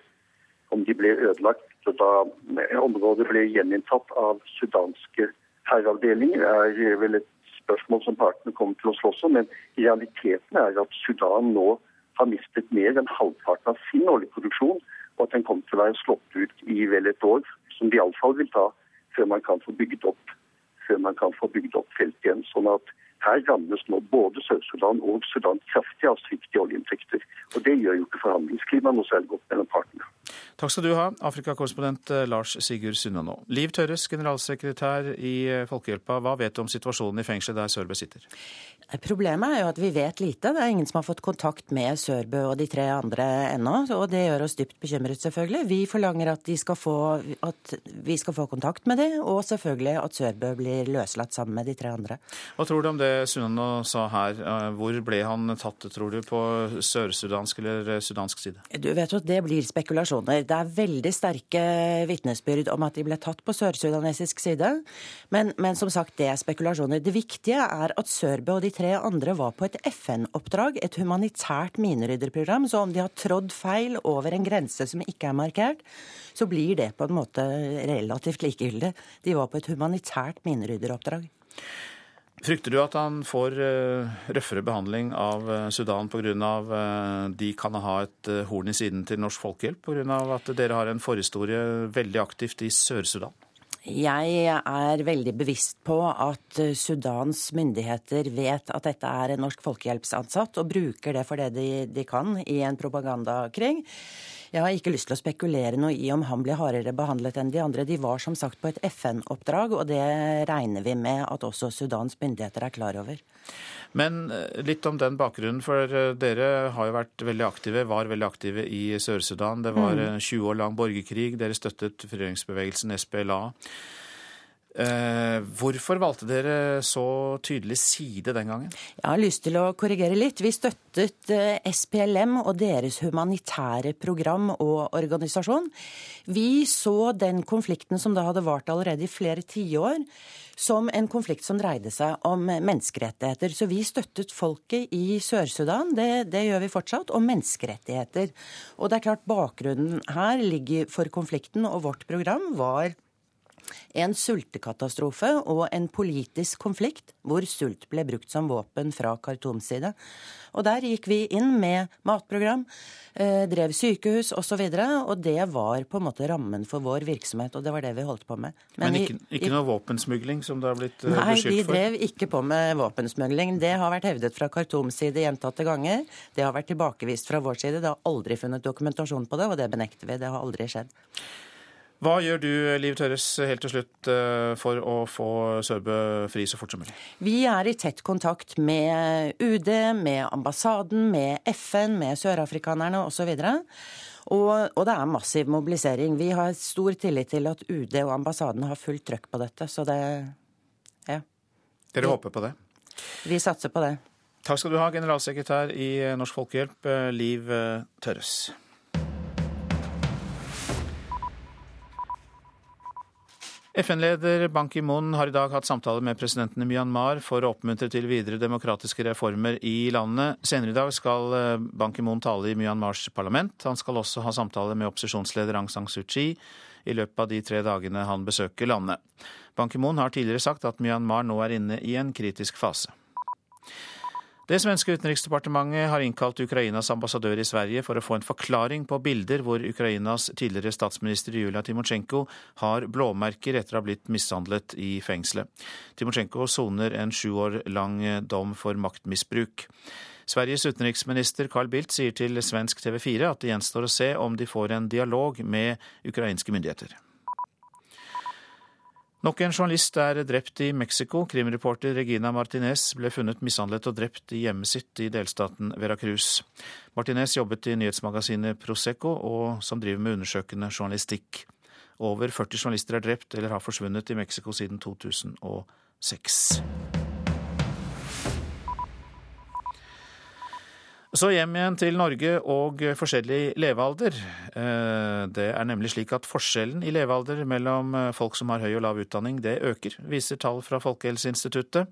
om de ble ødelagt da området ble gjeninntatt av sudanske herreavdelinger, er vel et spørsmål som partene kommer til å slåss om. Men realiteten er at Sudan nå har mistet mer enn halvparten av sin oljeproduksjon, og at den kommer til å være slått ut i vel et år, som de iallfall vil ta før man kan få bygd opp før man kan få bygd opp felt igjen. Sånn at her rammes nå både Sør-Sudan og Sudan kraftig av svikt i oljeinntekter. Og det gjør jo ikke forhandlingsklimaet noe særlig godt mellom partene. Takk skal du ha, Afrikakorrespondent eh, Lars Sigurd Sunnanå. Liv Tørres, generalsekretær i eh, Folkehjelpa, hva vet du om situasjonen i fengselet der Sørbø sitter? Problemet er jo at vi vet lite. Det er ingen som har fått kontakt med Sørbø og de tre andre ennå. Og det gjør oss dypt bekymret, selvfølgelig. Vi forlanger at, få, at vi skal få kontakt med dem, og selvfølgelig at Sørbø blir løslatt sammen med de tre andre. Hva tror du om det Sunnanå sa her? Eh, hvor ble han tatt, tror du, på sør-sudansk eller sudansk side? Du vet jo at det blir spekulasjoner. Det er veldig sterke vitnesbyrd om at de ble tatt på sør-sudanesisk side. Men, men, som sagt, det er spekulasjoner. Det viktige er at Sørbø og de tre andre var på et FN-oppdrag, et humanitært minerydderprogram. Så om de har trådd feil over en grense som ikke er markert, så blir det på en måte relativt likegyldig. De var på et humanitært minerydderoppdrag. Frykter du at han får uh, røffere behandling av uh, Sudan pga. Uh, de kan ha et horn i siden til Norsk Folkehjelp, pga. at dere har en forhistorie veldig aktivt i Sør-Sudan? Jeg er veldig bevisst på at Sudans myndigheter vet at dette er en norsk folkehjelpsansatt, og bruker det for det de, de kan i en propagandakrig. Jeg har ikke lyst til å spekulere noe i om han blir hardere behandlet enn de andre. De var som sagt på et FN-oppdrag, og det regner vi med at også Sudans myndigheter er klar over. Men eh, litt om den bakgrunnen, for eh, dere har jo vært veldig aktive, var veldig aktive i Sør-Sudan. Det var 20 mm. år lang borgerkrig. Dere støttet frigjøringsbevegelsen SPLA. Eh, hvorfor valgte dere så tydelig side den gangen? Jeg har lyst til å korrigere litt. Vi støttet SPLM og deres humanitære program og organisasjon. Vi så den konflikten som da hadde vart allerede i flere tiår, som en konflikt som dreide seg om menneskerettigheter. Så vi støttet folket i Sør-Sudan, det, det, gjør vi fortsatt, og menneskerettigheter. Og det er klart bakgrunnen her ligger for konflikten, og vårt program var en sultekatastrofe og en politisk konflikt hvor sult ble brukt som våpen fra Khartoums side. Og der gikk vi inn med matprogram, eh, drev sykehus osv. Og, så videre, og det var på en måte rammen for vår virksomhet, og det var det vi holdt på med. Men, Men ikke, ikke, noe våpensmugling, som det har blitt uh, beskyldt for? Nei, de drev ikke på med våpensmugling. Det har vært hevdet fra Khartoums side gjentatte ganger. Det har vært tilbakevist fra vår side. Det har aldri funnet dokumentasjon på det, og det benekter vi. Det har aldri skjedd. Hva gjør du, Liv Tørres, helt til slutt eh, for å få Sørbø fri så fort som mulig? Vi er i tett kontakt med UD, med ambassaden, med FN, med sørafrikanerne osv. Og, og det er massiv mobilisering. Vi har stor tillit til at UD og ambassaden har fullt trøkk på dette, så det Ja. Dere vi, håper på det? Vi satser på det. Takk skal du ha, generalsekretær i Norsk Folkehjelp, eh, Liv eh, Tørres. FN-leder Ban Ki-moon har i dag hatt samtaler med presidenten i Myanmar for å oppmuntre til videre demokratiske reformer i landet. Senere i dag skal eh, Ban Ki-moon tale i Myanmars parlament. Han skal også ha samtaler med opposisjonsleder Aung San Suu Kyi i løpet av de tre dagene han besøker landet. Ban Ki-moon har tidligere sagt at Myanmar nå er inne i en kritisk fase. Det svenske utenriksdepartementet har innkalt Ukrainas ambassadør i Sverige for å få en forklaring på bilder hvor Ukrainas tidligere statsminister Julia Timosjenko har blåmerker etter å ha blitt mishandlet i fengselet. Timosjenko soner en sju år lang dom for maktmisbruk. Sveriges utenriksminister Carl Bildt sier til svensk TV 4 at det gjenstår å se om de får en dialog med ukrainske myndigheter. Nok en journalist er drept i Mexico. Krimreporter Regina Martinez ble funnet mishandlet og drept i hjemmet sitt i delstaten Veracruz. Martinez jobbet i nyhetsmagasinet Prosecco, og som driver med undersøkende journalistikk. Over 40 journalister er drept eller har forsvunnet i Mexico siden 2006. Så hjem igjen til Norge og forskjellig levealder. Eh, det er nemlig slik at forskjellen i levealder mellom eh, folk som har høy og lav utdanning, det øker, viser tall fra Folkehelseinstituttet.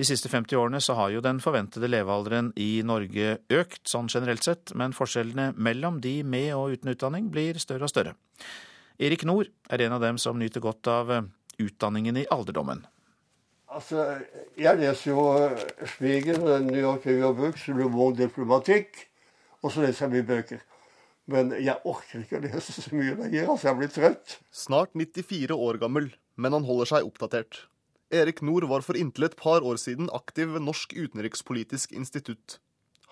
De siste 50 årene så har jo den forventede levealderen i Norge økt, sånn generelt sett, men forskjellene mellom de med og uten utdanning blir større og større. Erik Nord er en av dem som nyter godt av eh, utdanningen i alderdommen. Altså, Jeg leser jo Spiegel, New York Review Books, Le Monde Diplomatique, og så leser jeg mye bøker. Men jeg orker ikke å lese så mye lenger. altså Jeg blir trøtt. Snart 94 år gammel, men han holder seg oppdatert. Erik Nord var for inntil et par år siden aktiv ved Norsk utenrikspolitisk institutt.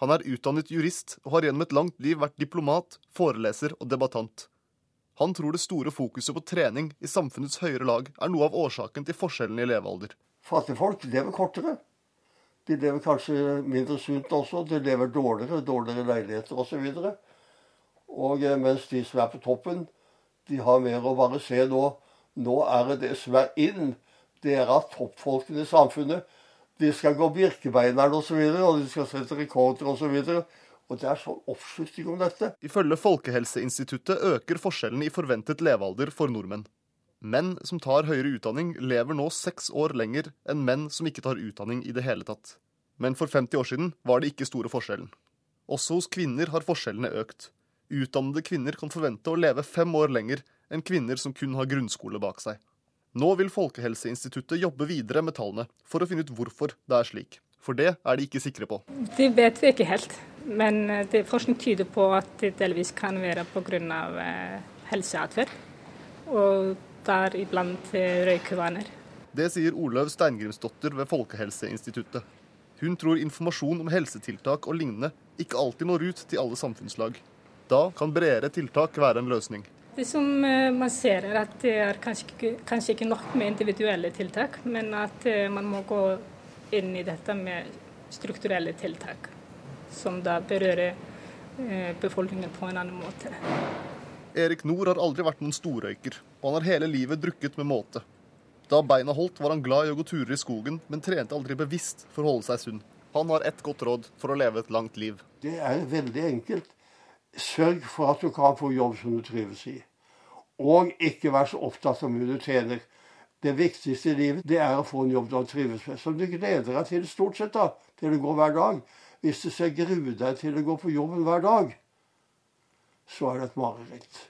Han er utdannet jurist og har gjennom et langt liv vært diplomat, foreleser og debattant. Han tror det store fokuset på trening i samfunnets høyere lag er noe av årsaken til forskjellen i levealder. Fattige folk lever kortere. De lever kanskje mindre sunt også. De lever dårligere, dårligere leiligheter osv. Og, og eh, mens de som er på toppen, de har mer å bare se nå. Nå er det det som er inn. Det er at toppfolkene i samfunnet de skal gå Birkebeineren osv., og, og de skal sette rekorder osv. Og det er sånn oppslutning om dette. Ifølge Folkehelseinstituttet øker forskjellen i forventet levealder for nordmenn. Menn som tar høyere utdanning, lever nå seks år lenger enn menn som ikke tar utdanning i det hele tatt. Men for 50 år siden var det ikke store forskjellen. Også hos kvinner har forskjellene økt utdannede kvinner kan forvente å leve fem år lenger enn kvinner som kun har grunnskole bak seg. Nå vil Folkehelseinstituttet jobbe videre med tallene for å finne ut hvorfor det er slik. For det er de ikke sikre på. Det vet vi ikke helt. Men eh, det, forskning tyder på at det delvis kan være pga. Eh, helseatferd. Og der iblant røykevaner. Det sier Olaug Steingrimsdotter ved Folkehelseinstituttet. Hun tror informasjon om helsetiltak og lignende ikke alltid når ut til alle samfunnslag. Da kan bredere tiltak være en løsning. Det som eh, man ser er at det er kanskje kanskje ikke nok med individuelle tiltak, men at eh, man må gå inn i dette med strukturelle tiltak, som da berører eh, befolkningen på en annen måte. Erik Nord har aldri vært noen storrøyker, og han har hele livet drukket med måte. Da beina holdt, var han glad i å gå turer i skogen, men trente aldri bevisst for å holde seg sunn. Han har ett godt råd for å leve et langt liv. Det er veldig enkelt. Sørg for at du kan få jobb som du trives i. Og ikke vær så opptatt av mye du tjener. Det viktigste i livet det er å få en jobb du trives med, som du gleder deg til stort sett da, til du går hver dag. Hvis du ser gruer deg til å gå på jobben hver dag, så er det et mareritt.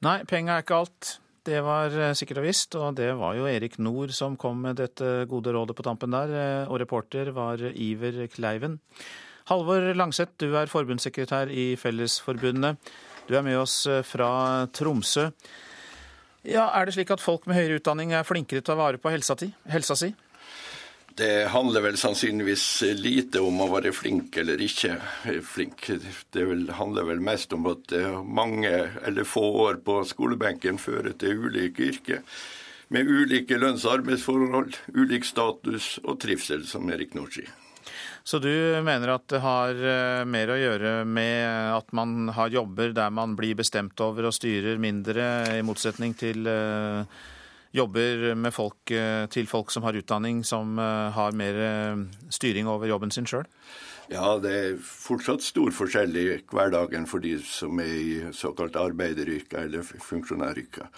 Nei, penger er ikke alt. Det var eh, sikkert og visst, og det var jo Erik Nord som kom med dette gode rådet på tampen der, eh, og reporter var Iver Kleiven. Halvor Langseth, du er forbundssekretær i Fellesforbundet. Du er med oss eh, fra Tromsø. Ja, Er det slik at folk med høyere utdanning er flinkere til å ta vare på helsa, helsa si? Det handler vel sannsynligvis lite om å være flink eller ikke flink. Det handler vel mest om at mange eller få år på skolebenken fører til ulike yrker. Med ulike lønns- og arbeidsforhold, ulik status og trivsel, som Erik Norsi. Så du mener at det har eh, mer å gjøre med at man har jobber der man blir bestemt over og styrer mindre, i motsetning til eh, jobber med folk, eh, til folk som har utdanning, som har mer styring over jobben sin sjøl? Ja, det er fortsatt stor forskjell i hverdagen for de som er i såkalt arbeideryrker eller funksjonæryrker.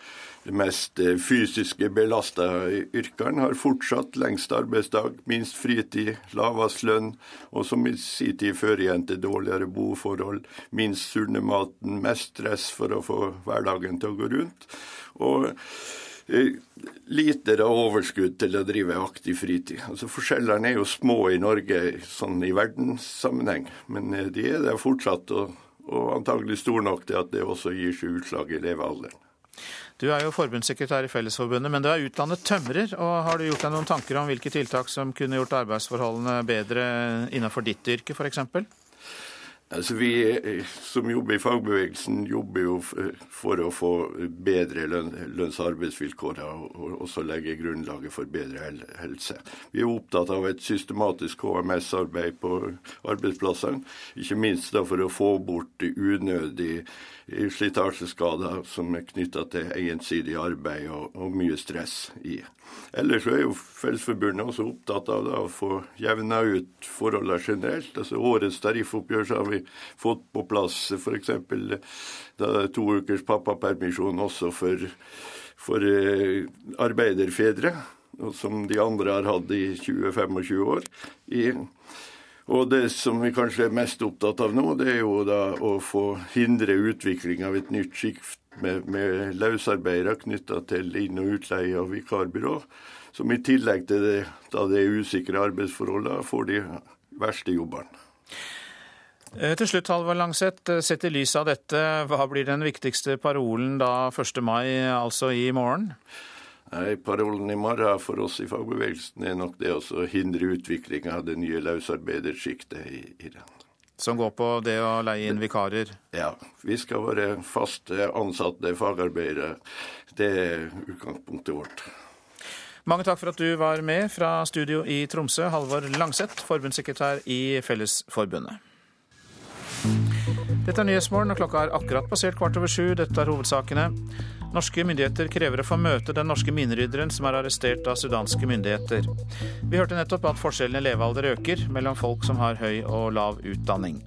De mest eh, fysiske belasta yrkene har fortsatt lengst arbeidsdag, minst fritid, lavest lønn, og som i sin tid fører igjen til dårligere boforhold, minst sunne maten, mest stress for å få hverdagen til å gå rundt. Og Eh, da overskudd til å drive aktiv fritid. Altså Forskjellene er jo små i Norge sånn i verdenssammenheng, men eh, de er der fortsatt. Og, og antagelig stor nok til at det også gir seg utslag i levealderen. Du er jo forbundssekretær i Fellesforbundet, men du er utdannet tømrer. og Har du gjort deg noen tanker om hvilke tiltak som kunne gjort arbeidsforholdene bedre innenfor ditt yrke, f.eks.? Altså Vi eh, som jobber i fagbevegelsen, jobber jo for å få bedre lønns- og arbeidsvilkår og også legge grunnlaget for bedre helse. Vi er opptatt av et systematisk HMS-arbeid på arbeidsplassene. Ikke minst for å få bort unødig slitasjeskader som er knytta til ensidig arbeid og, og, mye stress i. Ellers er jo Fellesforbundet også opptatt av da, å få jevna ut forholdene generelt. Altså Årets tariffoppgjør så har vi fått på plass f.eks. to ukers pappapermisjon også for, for eh, arbeiderfedre, som de andre har hatt i 20-25 år. i og det som vi kanskje er mest opptatt av nå, det er jo da å få hindre utvikling av et nytt skift med, med løsarbeidere knytta til inn- og utleie av vikarbyrå, som i tillegg til det, da det er usikre arbeidsforholdene, får de verste jobbene. Eh, til slutt, Halvor Langseth, eh, sett i lys av dette, hva blir den viktigste parolen da 1. mai, altså i morgen? Nei, Parolen i morgen for oss i fagbevegelsen er nok det å hindre utviklinga av det nye løsarbeidersjiktet i Iran. Som går på det å leie inn vikarer? Ja, vi skal være fast ansatte fagarbeidere. Det er utgangspunktet vårt. Mange takk for at du var med fra studio i Tromsø, Halvor Langseth, forbundssekretær i Fellesforbundet. Dette er Nyhetsmorgen, og klokka er akkurat passert kvart over sju. Dette er hovedsakene. Norske myndigheter krever å få møte den norske minerydderen som er arrestert av sudanske myndigheter. Vi hørte nettopp at forskjellene i levealder øker mellom folk som har høy og lav utdanning.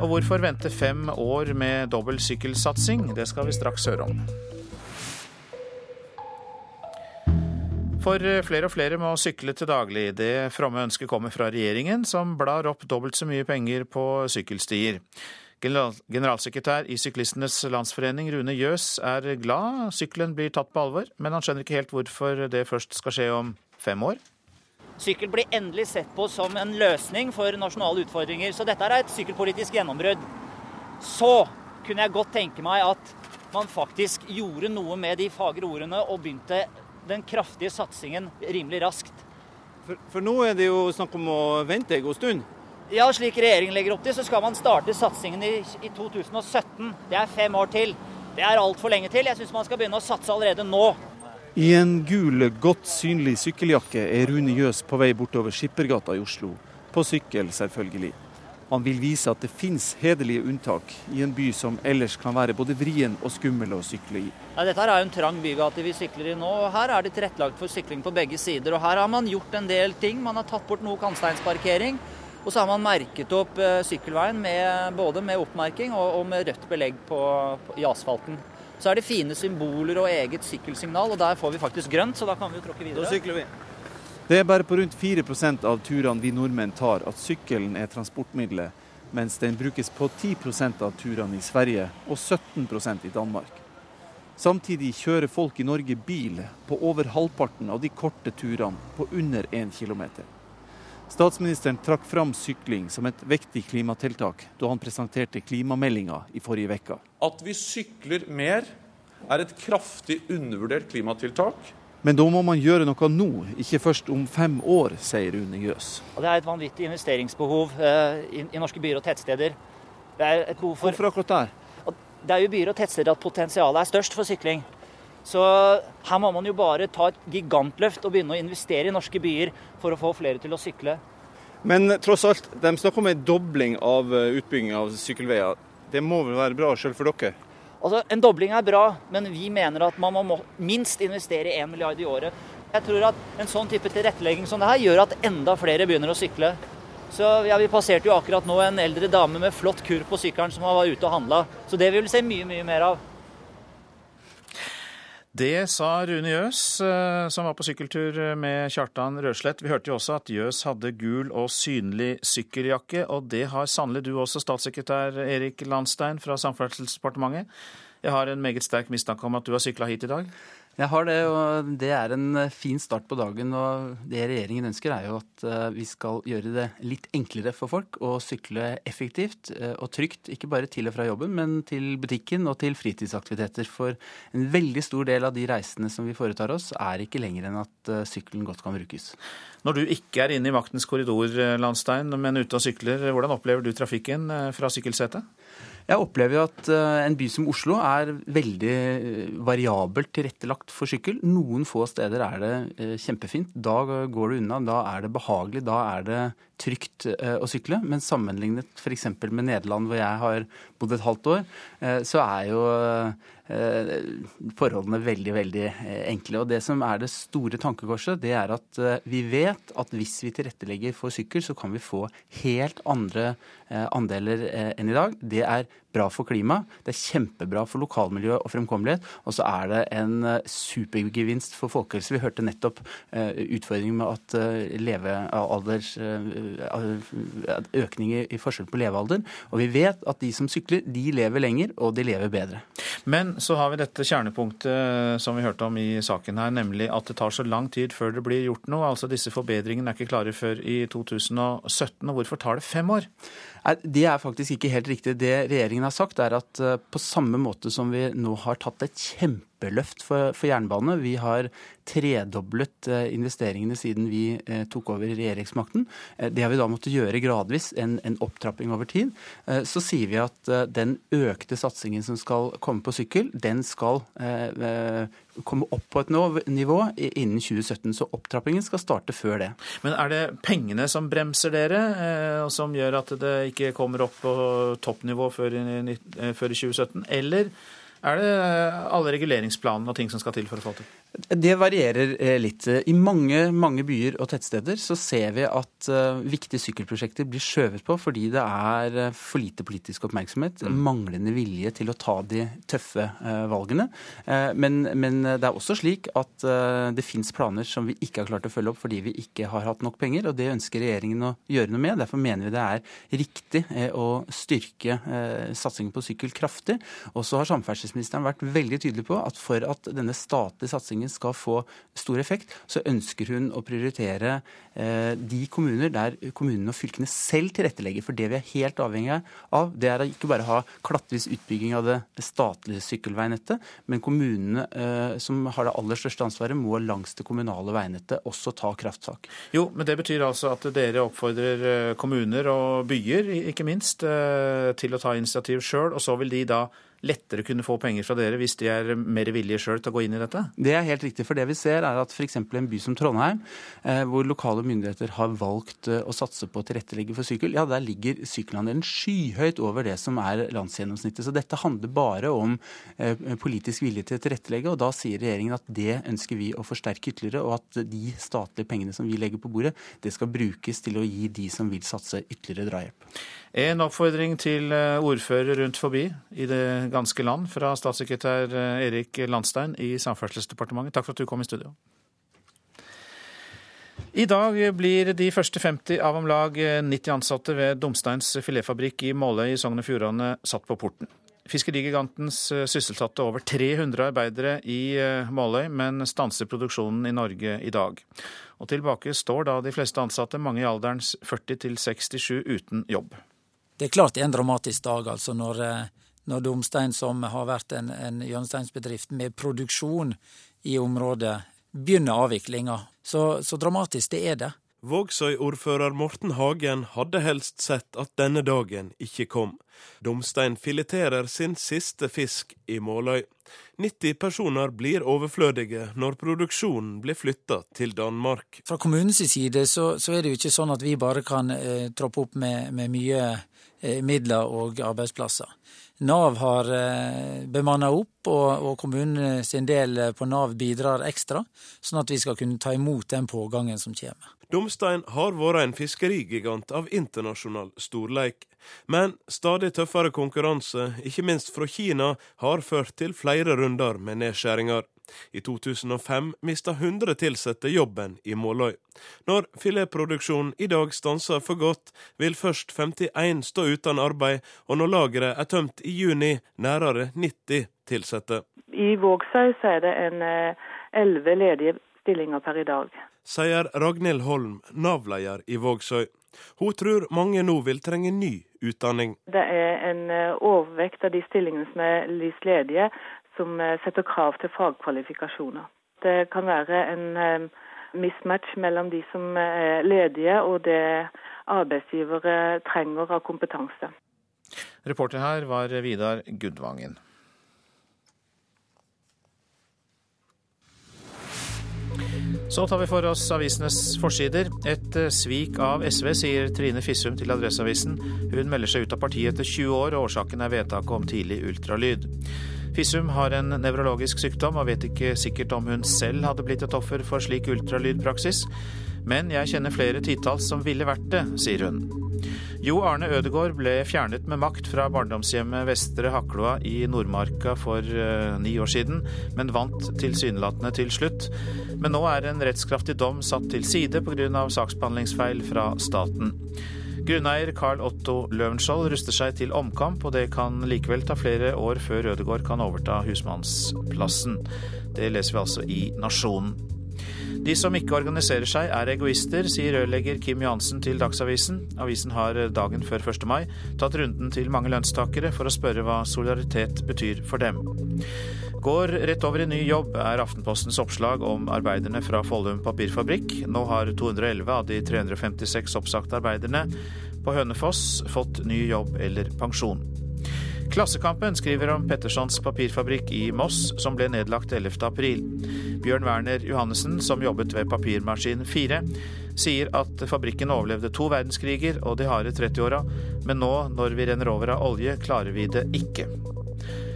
Og hvorfor vente fem år med dobbel sykkelsatsing? Det skal vi straks høre om. For flere og flere må sykle til daglig. Det fromme ønsket kommer fra regjeringen, som blar opp dobbelt så mye penger på sykkelstier. Generalsekretær i Syklistenes Landsforening, Rune Jøs, er glad sykkelen blir tatt på alvor, men han skjønner ikke helt hvorfor det først skal skje om fem år. Sykkel blir endelig sett på som en løsning for nasjonale utfordringer, så dette er et sykkelpolitisk gjennombrudd. Så kunne jeg godt tenke meg at man faktisk gjorde noe med de fagre ordene og begynte den kraftige satsingen rimelig raskt. For, for, nå er det jo snakk om å vente en god stund? Ja, slik regjeringen legger opp til, så skal man starte satsingen i, i 2017. Det er fem år til. Det er altfor lenge til. Jeg syns man skal begynne å satse allerede nå. I en gul, godt synlig sykkeljakke er Rune Jøs på vei bortover Skippergata i Oslo. På sykkel, selvfølgelig. Han vil vise at det finnes hederlige unntak i en by som ellers kan være både vrien og skummel å sykle i. Ja, dette er jo en trang bygate vi sykler i nå. og Her er det tilrettelagt for sykling på begge sider. og Her har man gjort en del ting. Man har tatt bort noe kantsteinsparkering. Og så har man merket opp eh, sykkelveien med, både med oppmerking og, og med rødt belegg på, på, i asfalten. Så er det fine symboler og eget sykkelsignal, og der får vi faktisk grønt, så da kan vi jo tråkke videre. Da sykler vi. Det er bare på rundt 4% av turene vi nordmenn tar at sykkelen er transportmiddelet, mens den brukes på 10% av turene i Sverige og 17% i Danmark. Samtidig kjører folk i Norge bil på over halvparten av de korte turene på under 1 km. Statsministeren trakk fram sykling som et vektig klimatiltak da han presenterte klimameldinga i forrige uke. At vi sykler mer er et kraftig undervurdert klimatiltak men da må man gjøre noe nå, ikke først om fem år, sier Rune Jøs. Det er et vanvittig investeringsbehov eh, i, norske byer og tettsteder. Det er et behov for... Hvorfor akkurat der? Det er jo byer og tettsteder at potensialet er størst for sykling. Så her må man jo bare ta et gigantløft og begynne å investere i norske byer for å få flere til å sykle. Men tross alt, de snakker om en dobling av eh, utbygging av sykkelveier. Det må vel være bra selv for dere? Altså, En dobling er bra, men vi mener at man må minst investere 1 milliard i året. Jeg tror at en sånn type tilrettelegging som det her gjør at enda flere begynner å sykle. Så ja, Vi passerte jo akkurat nå en eldre dame med flott kurv på sykkelen som var ute og handla. Så det vil vi se mye, mye mer av. Det sa Rune Jøs, eh, som var på sykkeltur med Kjartan Røslett. Vi hørte jo også at Jøs hadde gul og synlig sykkeljakke, og det har sannelig du også, statssekretær Erik Landstein fra Samferdselsdepartementet. Jeg har en meget sterk mistanke om at du har sykla hit i dag? Jeg har det, og det er en eh, fin start på dagen. Og det regjeringen ønsker er jo at eh, vi skal gjøre det litt enklere for folk å sykle effektivt eh, og trygt. Ikke bare til og fra jobben, men til butikken og til fritidsaktiviteter. For en veldig stor del av de reisene som vi foretar oss, er ikke lenger enn at sykkelen godt kan brukes. Når du ikke er inne i maktens korridor, Landstein, men ute og sykler, hvordan opplever du trafikken fra sykkelsetet? Jeg opplever jo at eh, en by som Oslo er veldig eh, variabelt tilrettelagt for sykkel. Noen få steder er det eh, kjempefint. Da går det unna, da er det behagelig, da er det trygt å sykle. Men sammenlignet f.eks. med Nederland, hvor jeg har bodd et halvt år, så er jo forholdene veldig, veldig enkle. Og det som er det store tankekorset, det er at vi vet at hvis vi tilrettelegger for sykkel, så kan vi få helt andre andeler enn i dag. Det er bra for klimaet, det er kjempebra for lokalmiljø og fremkommelighet, og så er det en eh, supergevinst for folkehelse. Vi hørte nettopp uh, utfordringen med at uh, levealders økning i forskjell på levealder. Og vi vet at de som sykler, de lever lenger, og de lever bedre. Men så har vi dette kjernepunktet som vi hørte om i saken her, nemlig at det tar så lang tid før det blir gjort noe. Altså disse forbedringene er ikke klare før i 2017. Og hvorfor tar det fem år? Det er faktisk ikke helt riktig. Det regjeringen har sagt, er at eh, på samme måte som vi nå har tatt et kjempe kjempeløft for, for jernbane. Vi har tredoblet eh, investeringene siden vi eh, tok over regjeringsmakten. Det har vi da måttet gjøre gradvis, en, en opptrapping over tid. Så sier vi at den økte satsingen som skal komme på sykkel, den skal komme opp på et nivå innen 2017. Så opptrappingen skal starte før det. Men er det pengene som bremser dere, og som gjør at det ikke kommer opp på toppnivå før i, før i 2017? Eller er det alle reguleringsplanene og ting som skal til for å få til? Det varierer eh, litt. I mange, mange byer og tettsteder så ser vi at viktige sykkelprosjekter blir skjøvet på fordi det er for lite politisk oppmerksomhet, mm. manglende vilje til å ta de tøffe valgene. Men, men, det er også slik at det fins planer som vi ikke har klart å følge opp fordi vi ikke har hatt nok penger, og det ønsker regjeringen å gjøre noe med. Derfor mener vi det er riktig å styrke satsingen på sykkel kraftig. Og så har samferdselsministeren vært veldig tydelig på at for at denne statlige satsingen skal få stor effekt, så ønsker hun å prioritere eh, de kommuner der kommunene og fylkene selv tilrettelegger. For det vi er helt avhengig av, det er å ikke bare ha klattvis utbygging av det statlige sykkelveinettet, men kommunene eh, som har det aller største ansvaret, må langs det kommunale veinettet også ta kraftsak. Jo, men det betyr altså at dere oppfordrer eh, kommuner og byer, ikke minst, til å ta initiativ sjøl, og så vil de da lettere kunne få penger fra dere hvis de er mer villige sjøl til å gå inn i dette? Det er helt riktig. For det vi ser er at f.eks. en by som Trondheim, eh, hvor lokale myndigheter har valgt eh, å satse på å tilrettelegge for sykkel, ja, der ligger sykkelandelen skyhøyt over det som er landsgjennomsnittet. Så dette handler bare om eh, politisk vilje til å tilrettelegge, og da sier regjeringen at det ønsker vi å forsterke ytterligere, og at de statlige pengene som vi legger på bordet, det skal brukes til å gi de som vil satse, ytterligere drahjelp. En oppfordring til eh, ordfører rundt forbi i det ganske land fra statssekretær eh, Erik Landstein i Samferdselsdepartementet. Takk for at du kom i studio. I dag blir de første 50 av om lag 90 ansatte ved Domsteins filetfabrikk i Måløy i Sogn og Fjordane satt på porten. Fiskerigigantens eh, sysselsatte over 300 arbeidere i Måløy, men stanser produksjonen i Norge i dag. Og tilbake står da de fleste ansatte, mange i alderen 40 til 67, uten jobb. Det er klart det er en dramatisk dag, altså, når, eh, når Domstein, som har vært en, en hjørnesteinsbedrift med produksjon i området, begynner avviklinga. Så, så dramatisk det er det. Vågsøy-ordfører Morten Hagen hadde helst sett at denne dagen ikke kom. Domstein fileterer sin siste fisk i Måløy. 90 personer blir overflødige når produksjonen blir flytta til Danmark. Fra kommunens side så, så, er det jo ikke sånn at vi bare kan eh, troppe opp med, med mye Eh, midler og arbeidsplasser. Nav har eh, bemanna opp, og, og kommunen sin del på Nav bidrar ekstra, sånn at vi skal kunne ta imot den pågangen som kommer. Domstein har vært en fiskerigigant av internasjonal storleik. Men stadig tøffere konkurranse, ikke minst fra Kina, har ført til flere runder med nedskjæringer. I 2005 mista 100 ansatte jobben i Måløy. Når filetproduksjonen i dag stanser for godt, vil først 51 stå uten arbeid, og når lageret er tømt i juni, nærere 90 ansatte. I Vågsøy er det en eh, elleve ledige stillinger per i dag. Sier Ragnhild Holm, Nav-leder i Vågsøy. Hun tror mange nå vil trenge ny utdanning. Det er en eh, overvekt av de stillingene som er lyst ledige, som eh, setter krav til fagkvalifikasjoner. Det kan være en eh, mismatch mellom de som er ledige og det arbeidsgivere trenger av kompetanse. Reporter her var Vidar Gudvangen. Så tar vi for oss avisenes forsider. Et eh, svik av SV, sier Trine Fissum til Adresseavisen. Hun melder seg ut av partiet etter 20 år, og årsaken er vedtaket om tidlig ultralyd. Fissum har en nevrologisk sykdom og vet ikke sikkert om hun selv hadde blitt et offer for slik ultralydpraksis. Men jeg kjenner flere titalls som ville vært det, sier hun. Jo Arne Ødegård ble fjernet med makt fra barndomshjemmet Vestre Hakloa i Nordmarka for uh, ni år siden, men vant tilsynelatende til slutt. Men nå er en rettskraftig dom satt til side pga. saksbehandlingsfeil fra staten. Grunneier Carl Otto Løvenskiold ruster seg til omkamp, og det kan likevel ta flere år før Ødegård kan overta husmannsplassen. Det leser vi altså i Nasjonen. De som ikke organiserer seg er egoister, sier rørlegger Kim Johansen til Dagsavisen. Avisen har dagen før 1. mai tatt runden til mange lønnstakere for å spørre hva solidaritet betyr for dem. Går rett over i ny jobb, er Aftenpostens oppslag om arbeiderne fra Follum papirfabrikk. Nå har 211 av de 356 oppsagte arbeiderne på Hønefoss fått ny jobb eller pensjon. Klassekampen skriver om Pettersons papirfabrikk i Moss, som ble nedlagt 11.4. Bjørn Werner Johannessen, som jobbet ved Papirmaskin 4, sier at fabrikken overlevde to verdenskriger og de harde 30-åra, men nå, når vi renner over av olje, klarer vi det ikke.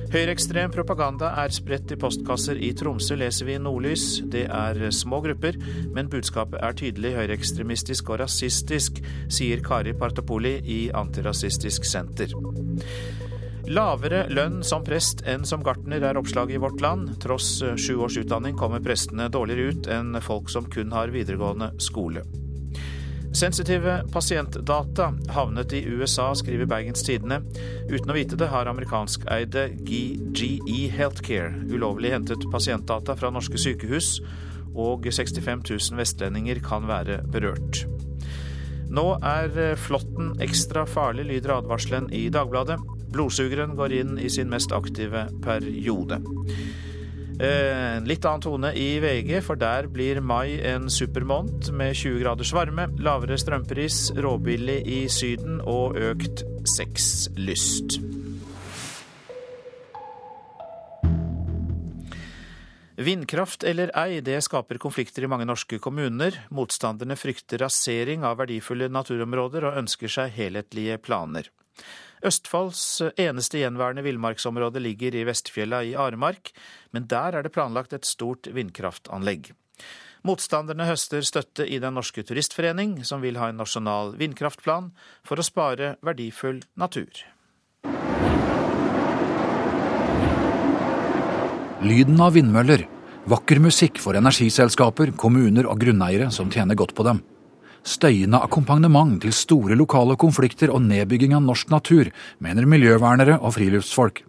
Høyreekstrem propaganda er spredt i postkasser i Tromsø, leser vi i Nordlys. Det er små grupper, men budskapet er tydelig høyreekstremistisk og rasistisk, sier Kari Partopoli i Antirasistisk Senter. Lavere lønn som prest enn som gartner er oppslaget i Vårt Land. Tross sju års utdanning kommer prestene dårligere ut enn folk som kun har videregående skole. Sensitive pasientdata havnet i USA, skriver Bergens Tidende. Uten å vite det har amerikanskeide GGE Healthcare ulovlig hentet pasientdata fra norske sykehus, og 65 000 vestlendinger kan være berørt. Nå er flåtten ekstra farlig, lyder advarselen i Dagbladet. Blodsugeren går inn i sin mest aktive periode. En litt annen tone i VG, for der blir mai en supermåned med 20 graders varme, lavere strømpris, råbillig i Syden og økt sexlyst. Vindkraft eller ei, det skaper konflikter i mange norske kommuner. Motstanderne frykter rasering av verdifulle naturområder og ønsker seg helhetlige planer. Østfolds eneste gjenværende villmarksområde ligger i Vestfjella i Aremark, men der er det planlagt et stort vindkraftanlegg. Motstanderne høster støtte i Den norske turistforening, som vil ha en nasjonal vindkraftplan for å spare verdifull natur. Lyden av vindmøller. Vakker musikk for energiselskaper, kommuner og grunneiere som tjener godt på dem støyende akkompagnement til store lokale konflikter og nedbygging av norsk natur, mener miljøvernere og friluftsfolk.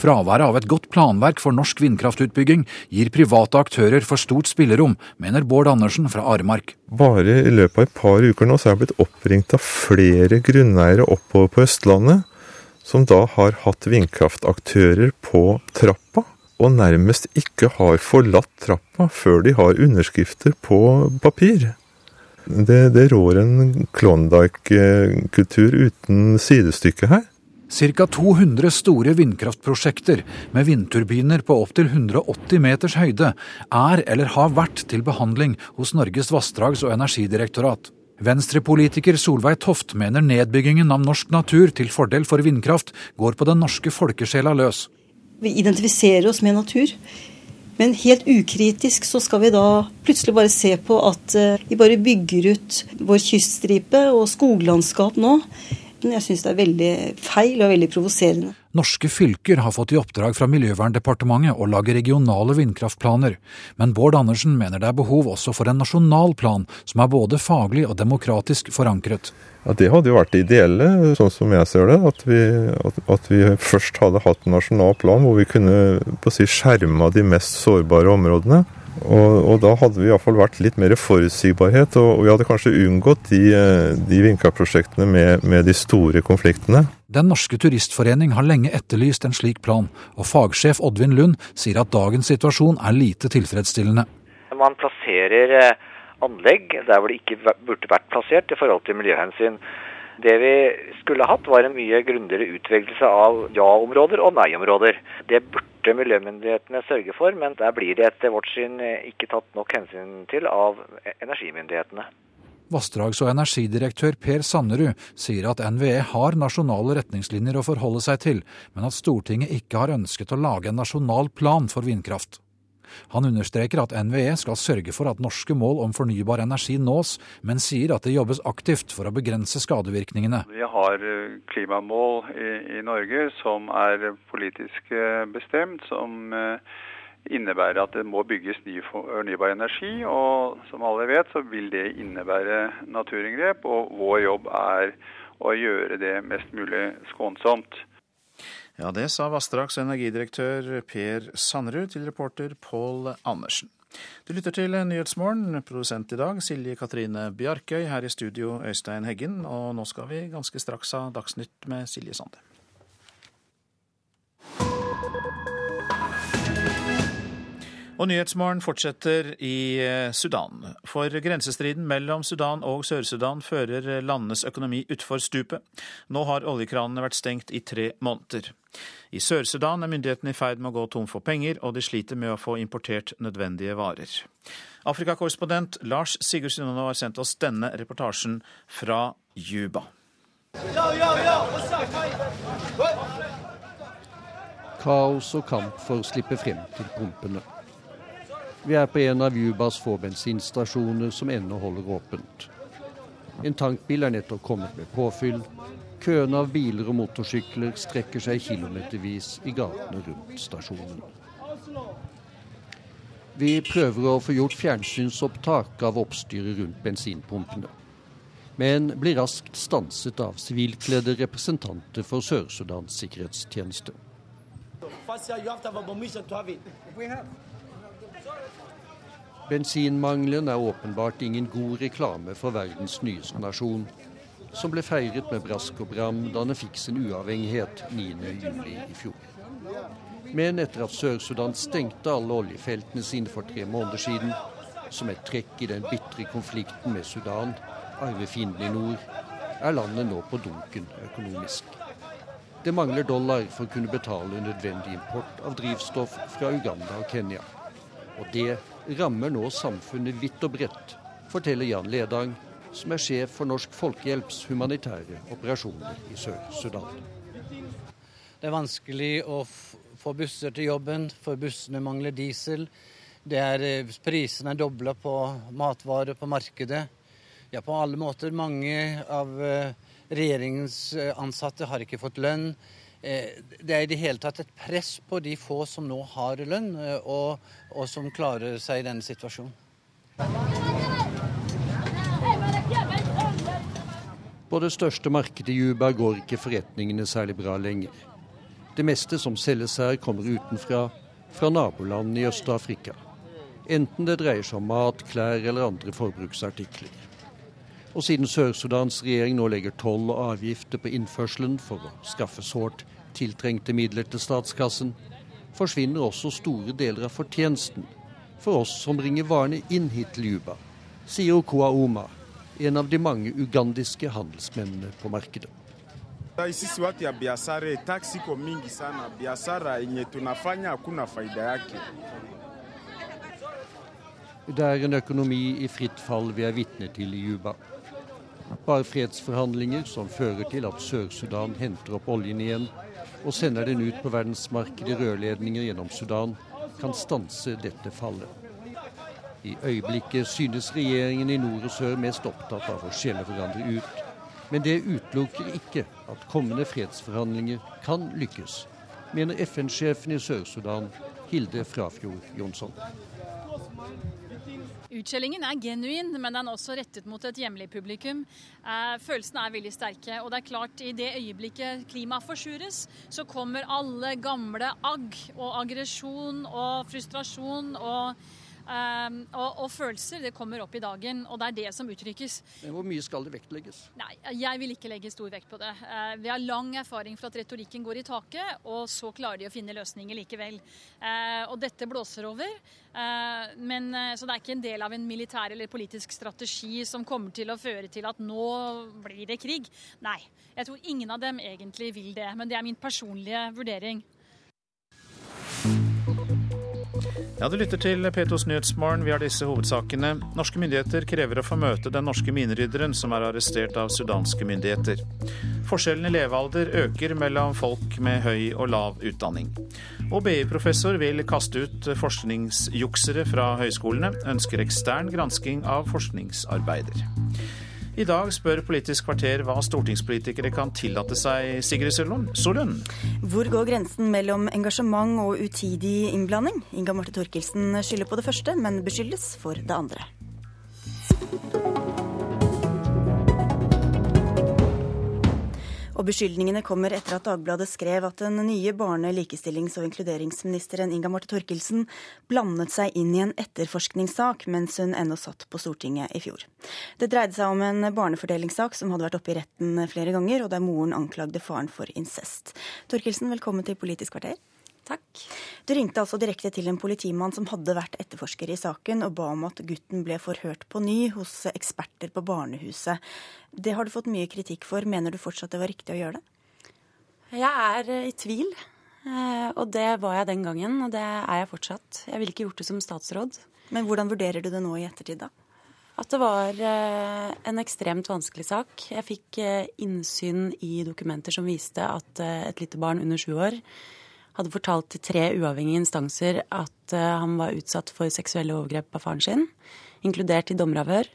Fraværet av et godt planverk for norsk vindkraftutbygging gir private aktører for stort spillerom, mener Bård Andersen fra Aremark. Bare i løpet av et par uker nå så er jeg blitt oppringt av flere grunneiere oppover på Østlandet, som da har hatt vindkraftaktører på trappa, og nærmest ikke har forlatt trappa før de har underskrifter på papir. Det, det rår en Klondyke-kultur uten sidestykke her. Ca. 200 store vindkraftprosjekter med vindturbiner på opptil 180 meters høyde er eller har vært til behandling hos Norges vassdrags- og energidirektorat. Venstrepolitiker Solveig Toft mener nedbyggingen av norsk natur til fordel for vindkraft går på den norske folkesjela løs. Vi identifiserer oss med natur. Men helt ukritisk så skal vi da plutselig bare se på at eh, vi bare bygger ut vår kyststripe og skoglandskap nå. Jeg syns det er veldig feil og veldig provoserende. Norske fylker har fått i oppdrag fra Miljøverndepartementet å lage regionale vindkraftplaner, men Bård Andersen mener det er behov også for en nasjonal plan som er både faglig og demokratisk forankret. Ja, Det hadde jo vært det ideelle, sånn som jeg ser det. At vi, at, at vi først hadde hatt en nasjonal plan hvor vi kunne på å si, skjerma de mest sårbare områdene. Og, og da hadde vi iallfall vært litt mer forutsigbarhet, og, og vi hadde kanskje unngått de, de vindkraftprosjektene med, med de store konfliktene. Den norske turistforening har lenge etterlyst en slik plan, og fagsjef Oddvin Lund sier at dagens situasjon er lite tilfredsstillende. Man plasserer eh, anlegg der hvor det ikke burde vært plassert i forhold til miljøhensyn. Det vi skulle hatt, var en mye grundigere utvelgelse av ja-områder og nei-områder. Det burde miljømyndighetene sørge for, men der blir det etter vårt syn ikke tatt nok hensyn til av energimyndighetene. Vassdrags- og energidirektør Per Sannerud sier at NVE har nasjonale retningslinjer å forholde seg til, men at Stortinget ikke har ønsket å lage en nasjonal plan for vindkraft. Han understreker at NVE skal sørge for at norske mål om fornybar energi nås, men sier at det jobbes aktivt for å begrense skadevirkningene. Vi har eh, klimamål i, i Norge som er politisk bestemt, som eh, innebærer at det må bygges ny fornybar energi. Og som alle vet, så vil det innebære naturinngrep, og vår jobb er å gjøre det mest mulig skånsomt. Ja, det sa vassdrags- og energidirektør Per Sannerud til reporter Pål Andersen. Du lytter til Nyhetsmorgen, produsent i dag Silje Katrine Bjarkøy, her i studio Øystein Heggen, og nå skal vi ganske straks ha Dagsnytt med Silje Sande. Og Nyhetsmorgen fortsetter i eh, Sudan. For grensestriden mellom Sudan og Sør-Sudan fører landenes økonomi utfor stupet. Nå har oljekranene vært stengt i tre måneder. I Sør-Sudan er myndighetene i ferd med å gå tom for penger, og de sliter med å få importert nødvendige varer. Afrikakorrespondent Lars Sigurd Sunnaa har sendt oss denne reportasjen fra Juba. Kaos og kamp for å slippe frem til pumpene. Vi er på en av Jubas få bensinstasjoner som ennå holder åpent. En tankbil er nettopp kommet med påfyll. Køene av biler og motorsykler strekker seg kilometervis i gatene rundt stasjonen. Vi prøver å få gjort fjernsynsopptak av oppstyret rundt bensinpumpene. Men blir raskt stanset av sivilkledde representanter for Sør-Sudans sikkerhetstjeneste. Bensinmangelen er åpenbart ingen god reklame for verdens nyeste nasjon, som ble feiret med brask og bram da den fikk sin uavhengighet 9.7 i fjor. Men etter at Sør-Sudan stengte alle oljefeltene sine for tre måneder siden, som et trekk i den bitre konflikten med Sudan, arvefienden i nord, er landet nå på dunken økonomisk. Det mangler dollar for å kunne betale nødvendig import av drivstoff fra Uganda og Kenya. Og det rammer nå samfunnet vidt og bredt, forteller Jan Ledang, som er sjef for Norsk Folkehjelps humanitære operasjoner i Sør-Sudan. Det er vanskelig å få busser til jobben, for bussene mangler diesel. Eh, prisene er dobla på matvarer på markedet. Ja, på alle måter. Mange av eh, regjeringens eh, ansatte har ikke fått lønn. Eh, det er i det hele tatt et press på de få som nå har lønn, eh, og, og som klarer seg i denne situasjonen. På det største markedet i Juba går ikke forretningene særlig bra lenger. Det meste som selges her, kommer utenfra, fra nabolandene i Øst-Afrika. Enten det dreier seg om mat, klær eller andre forbruksartikler. Og siden Sør-Sudans regjering nå legger toll og avgifter på innførselen for å skaffe sårt tiltrengte midler til statskassen, forsvinner også store deler av fortjenesten for oss som bringer varene inn hit til Juba, sier Okoa Oma, en av de mange ugandiske handelsmennene på markedet. Sisi watu ya biashara taksi iko mingi sana. Biashara yenye tunafanya hakuna faida yake. Det er en økonomi i fritt fall vi er vitne til i Juba. Bare fredsforhandlinger som fører til at Sør-Sudan henter opp oljen igjen og sender den ut på verdensmarkedet i rørledninger gjennom Sudan, kan stanse dette fallet. I øyeblikket synes regjeringen i nord og sør mest opptatt av å skjelle hverandre ut. Men det utelukker ikke at kommende fredsforhandlinger kan lykkes, mener FN-sjefen i Sør-Sudan, Hilde Frafjord Jonsson. Utskjellingen er genuin, men den er også rettet mot et hjemlig publikum. Eh, følelsene er veldig sterke. Og det er klart, i det øyeblikket klimaet forsures, så kommer alle gamle agg og aggresjon og frustrasjon og Um, og, og, følelser det kommer opp i dagen, og det er det som uttrykkes. Men Hvor mye skal det vektlegges? Nei, Jeg vil ikke legge stor vekt på det. Uh, vi har lang erfaring for at retorikken går i taket, og så klarer de å finne løsninger likevel. Uh, og dette blåser over. Uh, men, så det er ikke en del av en militær eller politisk strategi som kommer til å føre til at nå blir det krig. Nei, jeg tror ingen av dem egentlig vil det. Men det er min personlige vurdering. Ja, Du lytter til P2s Nyhetsmorgen. Vi har disse hovedsakene. Norske myndigheter krever å få møte den norske minerydderen som er arrestert av sudanske myndigheter. Forskjellen i levealder øker mellom folk med høy og lav utdanning. Og BI-professor vil kaste ut forskningsjuksere fra høyskolene. Ønsker ekstern gransking av forskningsarbeider. I dag spør Politisk kvarter hva stortingspolitikere kan tillate seg, Sigrid Solund. Hvor går grensen mellom engasjement og utidig innblanding? Inga Marte Torkelsen skylder på det første, men beskyldes for det andre. Og beskyldningene kommer etter at Dagbladet skrev at den nye barne-, likestillings- og inkluderingsministeren Inga Marte Thorkildsen blandet seg inn i en etterforskningssak mens hun ennå satt på Stortinget i fjor. Det dreide seg om en barnefordelingssak som hadde vært oppe i retten flere ganger, og der moren anklagde faren for incest. Thorkildsen, velkommen til Politisk kvarter. Takk. Du ringte altså direkte til en politimann som hadde vært etterforsker i saken, og ba om at gutten ble forhørt på ny hos eksperter på barnehuset. Det har du fått mye kritikk for. Mener du fortsatt det var riktig å gjøre det? Jeg er eh, i tvil. Eh, og det var jeg den gangen, og det er jeg fortsatt. Jeg ville ikke gjort det som statsråd. Men hvordan vurderer du det nå i ettertid, da? At det var eh, en ekstremt vanskelig sak. Jeg fikk innsyn i dokumenter som viste at et lite barn under sju år hadde fortalt til tre uavhengige instanser at uh, han var utsatt for seksuelle overgrep av faren sin, inkludert i dommeravhør.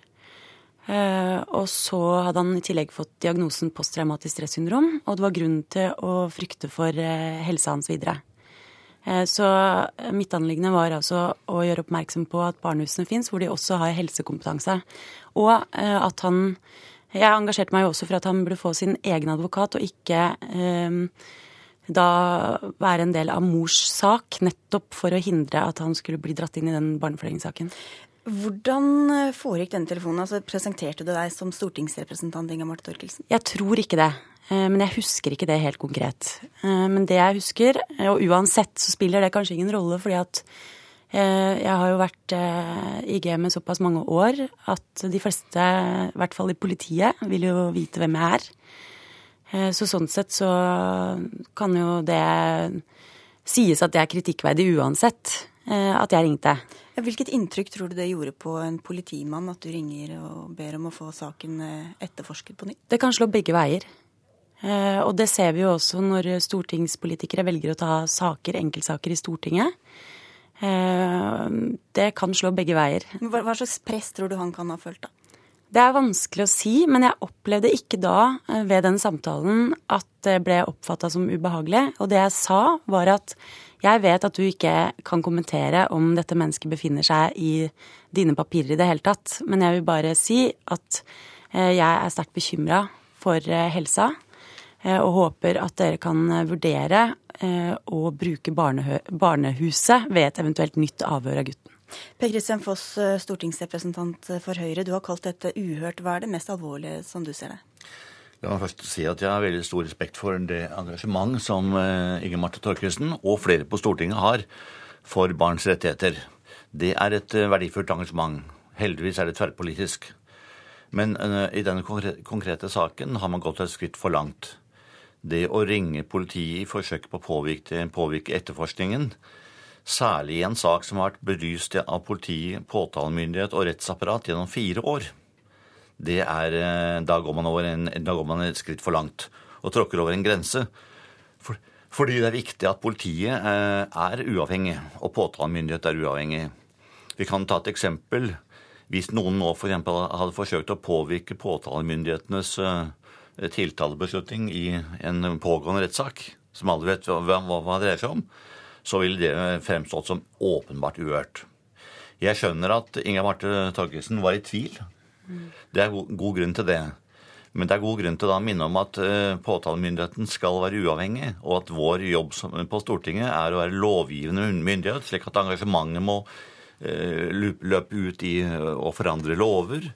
Uh, og så hadde han i tillegg fått diagnosen posttraumatisk stressyndrom, og det var grunn til å frykte for uh, helsa hans videre. Så mitt anliggende var altså å gjøre oppmerksom på at barnehusene fins, hvor de også har helsekompetanse. Og at han Jeg engasjerte meg jo også for at han burde få sin egen advokat, og ikke da være en del av mors sak, nettopp for å hindre at han skulle bli dratt inn i den barnefordelingssaken. Hvordan eh, foregikk denne telefonen? Altså, presenterte du deg som stortingsrepresentant Inga Marte Torkelsen? Jeg tror ikke det. Eh, men jeg husker ikke det helt konkret. Eh, men det jeg husker, og uansett så spiller det kanskje ingen rolle, fordi at jeg har jo vært i gamet såpass mange år at de fleste, i hvert fall i politiet, vil jo vite hvem jeg er. Eh, så sånn sett så kan jo det sies at det er kritikkverdig uansett eh, at jeg ringte. Hvilket inntrykk tror du det gjorde på en politimann at du ringer og ber om å få saken eh, etterforsket på nytt? Det kan slå begge veier. Og det ser vi jo også når stortingspolitikere velger å ta saker, enkeltsaker i Stortinget. Det kan slå begge veier. Hva slags press tror du han kan ha følt, da? Det er vanskelig å si, men jeg opplevde ikke da eh, ved den samtalen at det ble oppfatta som ubehagelig. Og det jeg sa, var at jeg vet at du ikke kan kommentere om dette mennesket befinner seg i dine papirer i det hele tatt, men jeg vil bare si at eh, jeg er sterkt bekymra for eh, helsa. Og håper at dere kan vurdere å bruke barnehuset ved et eventuelt nytt avhør av gutten. Per Kristian Foss, eh, stortingsrepresentant for Høyre. Du har kalt dette uhørt. Hva er det mest alvorlige som du ser det? La meg først si at jeg har veldig stor respekt for det engasjement som eh, Inge Marte Torkelsen og flere på Stortinget har for barns rettigheter. Det er et eh, verdifullt engasjement. Heldigvis er det tverrpolitisk. Men i denne konkrete saken har man gått et skritt for langt. Det å ringe politiet i forsøket på å påvirke etterforskningen, særlig i en sak som har vært belyst av politi, påtalemyndighet og rettsapparat gjennom fire år. Er, eh, da, går en, da går man et skritt for langt og tråkker over en grense. For, fordi det er viktig at politiet eh, er uavhengig, og påtalemyndighet er uavhengig. Vi kan ta et eksempel. Hvis noen nå. For hadde forsøkt å påvirke påtalemyndighetenes eh, tiltalebeslutning i en pågående rettssak, som alle vet hva, hva, hva dreier seg om, så ville det fremstått som åpenbart uhørt. Jeg skjønner at Inga Marte Torkelsen var i tvil. Det er god, grunn til det. Men det er god grunn til å minne om at uh, påtalemyndigheten skal være uavhengig, og at vår jobb på Stortinget er å være lovgivende myndighet, slik at engasjementet må uh, løpe ut i å forandre lover,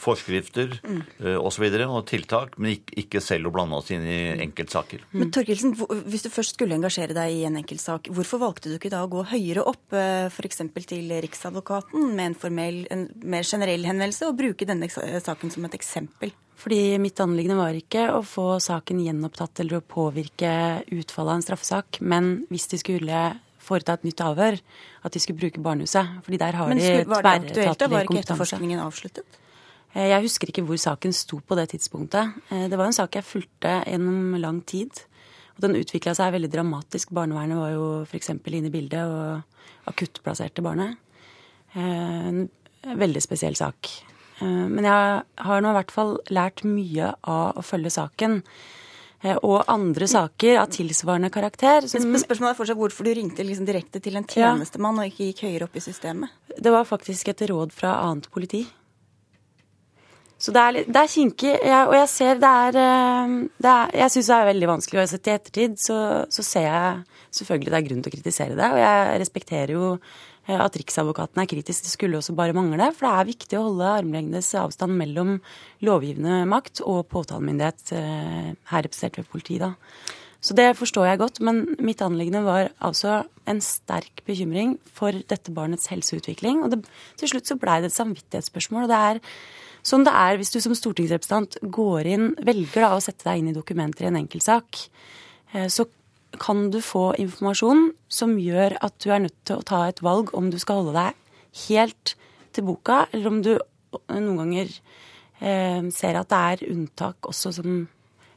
forskrifter mm. Eh, osv. Og, og tiltak, men ikke, ikke, selv å blande oss inn i enkeltsaker. Mm. Men Torkelsen, Hvis du først skulle engasjere deg i en enkeltsak, hvorfor valgte du ikke da å gå høyere opp, eh, f.eks. til Riksadvokaten med en, formell, en mer generell henvendelse, og bruke denne saken som et eksempel? Fordi mitt anliggende var ikke å få saken gjenopptatt eller å påvirke utfallet av en straffesak, men hvis de skulle foreta et nytt avhør, at de skulle bruke barnehuset. Fordi der har Men de tverretatlig kompetanse. Var ikke etterforskningen avsluttet? Eh, jeg husker ikke hvor saken sto på det tidspunktet. Eh, det var en sak jeg fulgte gjennom lang tid. Og den utvikla seg veldig dramatisk. Barnevernet var jo f.eks. inne i bildet og akuttplasserte barnet. Eh, en veldig spesiell sak. Men jeg har nå i hvert fall lært mye av å følge saken. Eh, og andre saker av tilsvarende karakter. Som... Spørsmålet er fortsatt hvorfor du ringte liksom direkte til en tjenestemann ja. og ikke gikk høyere opp i systemet? Det var faktisk et råd fra annet politi. Så det er, litt, det er kinkig. Jeg, og jeg ser det er, eh, det er Jeg syns det er veldig vanskelig. Og i ettertid så, så, ser jeg selvfølgelig det er grunn til å kritisere det. Og jeg respekterer jo at Riksadvokaten er kritisk. Det skulle også bare mangle. For det er viktig å holde armlengdes avstand mellom lovgivende makt og påtalemyndighet, eh, her representert ved politiet. da. Så det forstår jeg godt, men mitt anliggende var altså en sterk bekymring for dette barnets helseutvikling. Og det, til slutt så blei det et samvittighetsspørsmål. og det er Sånn det er hvis du som stortingsrepresentant går inn, velger da å sette deg inn i dokumenter i en enkeltsak, eh, så kan du få informasjon som gjør at du er nødt til å ta et valg om du skal holde deg helt til boka, eller om du noen ganger eh, ser at det er unntak også som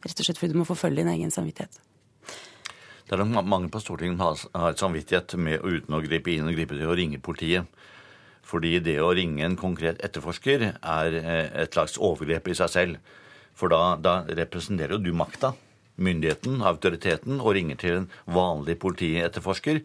rett og slett fordi du må forfølge din egen samvittighet. Det er nok mange på Stortinget som har et samvittighet med uten å gripe inn og gripe til å ringe politiet. Fordi det å ringe en konkret etterforsker er eh, et slags overgrep i seg selv. For da, da representerer jo du makta, myndigheten, autoriteten, og ringer til en vanlig politietterforsker.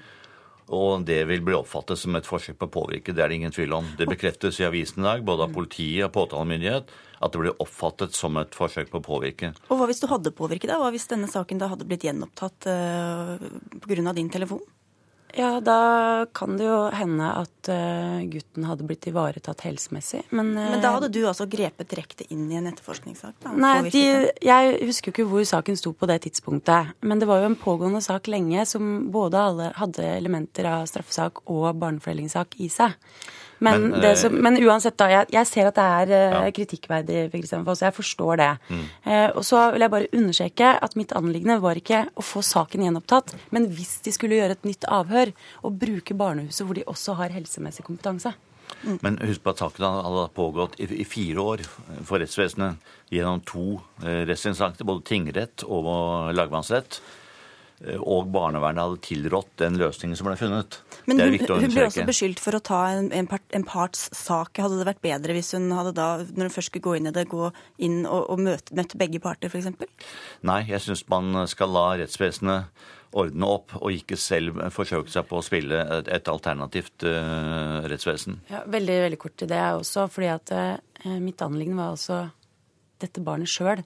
Og det vil bli oppfattet som et forsøk på å påvirke. Det er det ingen tvil om. Det bekreftes i avisen i dag, både av politiet og påtalemyndighet, at det blir oppfattet som et forsøk på å påvirke. Og hva hvis du hadde påvirket da? Hva hvis denne saken da hadde blitt gjenopptatt uh, eh, pga. din telefon? Ja, da kan det jo hende at uh, gutten hadde blitt ivaretatt helsemessig. Men, uh, Men da hadde du altså grepet direkte inn i en etterforskningssak? Da, nei, de, jeg husker jo ikke hvor saken sto på det tidspunktet. Men det var jo en pågående sak lenge som både alle hadde elementer av straffesak og barnefordelingssak i seg. Men, men, som, eh, men uansett, da. Jeg, jeg, ser at det er uh, ja. kritikkverdig, for Kristian Foss. Jeg forstår det. Mm. Eh, og så vil jeg bare understreke at mitt anliggende var ikke å få saken gjenopptatt, men hvis de skulle gjøre et nytt avhør og bruke barnehuset hvor de også har helsemessig kompetanse. Mm. Men husk på at saken hadde pågått i, i fire år for rettsvesenet gjennom to eh, rettsinstanser, både tingrett og lagmannsrett. Eh, og barnevernet hadde tilrått den løsningen som ble funnet. Men hun, hun ble også beskyldt for å ta en, en, part, en, parts sak. Hadde det vært bedre hvis hun hadde da, når hun først skulle gå inn i det, gå inn og, og møte, møtte begge parter, f.eks.? Nei, jeg syns man skal la rettsvesenet ordne opp, og ikke selv forsøke seg på å spille et, et alternativt uh, rettsvesen. Ja, veldig, veldig kort til det også, fordi at uh, mitt anliggende var altså dette barnet sjøl,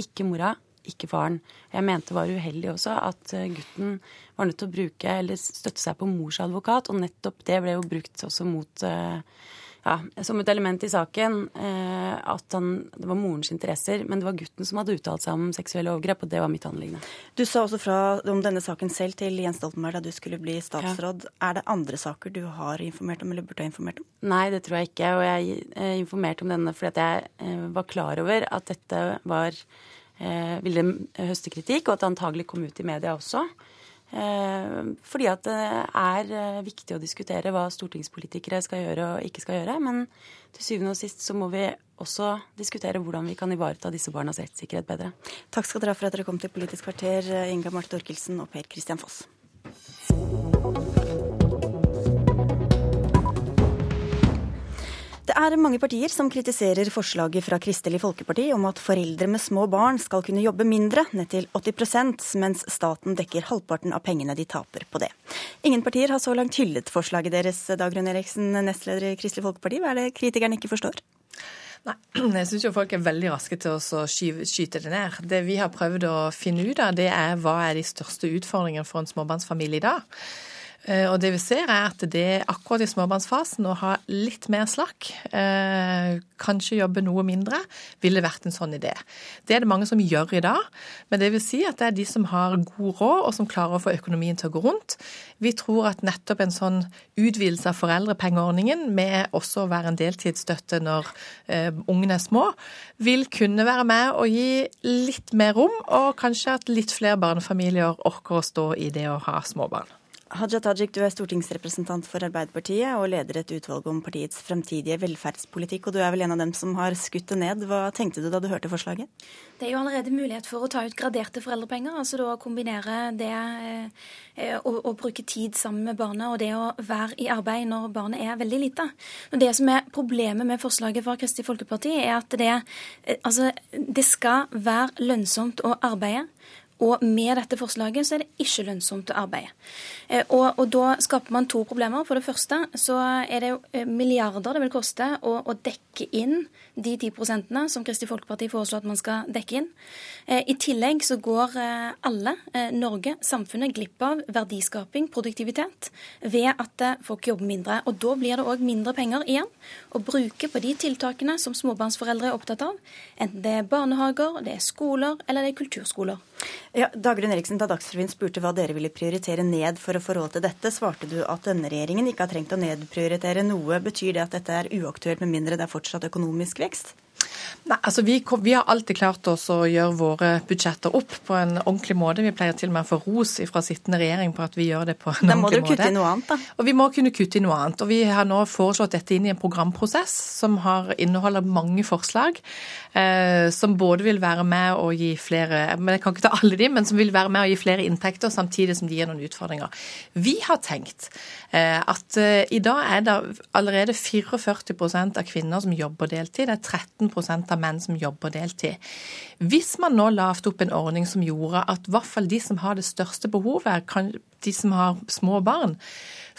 ikke mora ikke faren. Jeg mente var uheldig også at eh, gutten var nødt til å bruke eller støtte seg på mors advokat, og nettopp det ble jo brukt også mot eh, ja, som et element i saken eh, at han, det var morens interesser, men det var gutten som hadde uttalt seg om seksuelle overgrep, og det var mitt anliggende. Du sa også fra om denne saken selv til Jens Stoltenberg da du skulle bli statsråd. Ja. Er det andre saker du har informert om, eller burde ha informert om? Nei, det tror jeg ikke. Og jeg informerte om denne fordi jeg eh, var klar over at dette var ville høste kritikk, og at det antagelig kom ut i media også. Eh, fordi at det er eh, viktig å diskutere hva stortingspolitikere skal gjøre og ikke skal gjøre. Men til syvende og sist så må vi også diskutere hvordan vi kan ivareta disse barnas rettssikkerhet bedre. Takk skal dere ha for at dere kom til Politisk kvarter, Inga Marte Orkelsen og Per Christian Foss. Det er mange partier som kritiserer forslaget fra Kristelig Folkeparti om at foreldre med små barn skal kunne jobbe mindre, ned til 80% mens staten dekker halvparten av pengene de taper på det. Ingen partier har så langt hyllet forslaget deres, Dagrun Eriksen, nestleder i Kristelig Folkeparti. Hva er det kritikerne ikke forstår? Nei, jeg syns jo folk er veldig raske til å skyte det ned. Det vi har prøvd å finne ut av, det er hva er de største utfordringene for en småbarnsfamilie i dag. Eh, og det vi ser er at det akkurat i småbarnsfasen å ha litt mer slakk, eh, kanskje jobbe noe mindre, ville vært en sånn idé. Det er det mange som gjør i dag, men det vil si at det er de som har god råd og som klarer å få økonomien til å gå rundt. Vi tror at nettopp en sånn utvidelse av foreldrepengeordningen med også å være en deltidsstøtte når eh, ungene er små, vil kunne være med å gi litt mer rom, og kanskje at litt flere barnefamilier orker å stå i det å ha småbarn. Haja Tajik, du er stortingsrepresentant for Arbeiderpartiet og leder et utvalg om partiets fremtidige velferdspolitikk. Og du er vel en av dem som har skutt det ned. Hva tenkte du da du hørte forslaget? Det er jo allerede mulighet for å ta ut graderte foreldrepenger. Altså da kombinere det eh, å, bruke tid sammen med barnet og det å være i arbeid når barnet er veldig lite. Og det som er problemet med forslaget fra Kristelig Folkeparti, er at det, eh, altså, det skal være lønnsomt å arbeide. Og med dette forslaget så er det ikke lønnsomt å arbeide. Eh, og, og, da skaper man to problemer. For det første så er det eh, milliarder det vil koste å, å dekke inn de 10 prosentene som Kristelig Folkeparti foreslår at man skal dekke inn. Eh, I tillegg så går alle, Norge, samfunnet, glipp av verdiskaping, produktivitet, ved at folk jobber mindre. Og da blir det òg mindre penger igjen å bruke på de tiltakene som småbarnsforeldre er opptatt av. Enten det er barnehager, det er skoler eller det er kulturskoler. Ja, Dagrun Eriksen, Da Dagsrevyen spurte hva dere ville prioritere ned for å få råd til dette, svarte du at denne regjeringen ikke har trengt å nedprioritere noe. Betyr det at dette er uaktuelt med mindre det er fortsatt økonomisk oppvekst. Nei, altså vi, vi, har alltid klart oss å gjøre våre budsjetter opp på en ordentlig måte. Vi pleier til og med å få ros fra sittende regjering på at vi gjør det på en da ordentlig måte. Da må dere kutte i noe annet, da. Og vi må kunne kutte i noe annet. Og vi har nå foreslått dette inn i en programprosess som har, inneholder mange forslag. Eh, som både vil være med å gi flere men jeg kan ikke ta alle de, men som vil være med å gi flere inntekter, samtidig som de gir noen utfordringer. Vi har tenkt eh, at eh, i dag er det allerede 44% av kvinner som jobber deltid. Det er 13 av menn som jobber deltid. Hvis man nå lavte opp en ordning som gjorde at i hvert fall de som har det største behovet, de som har små barn,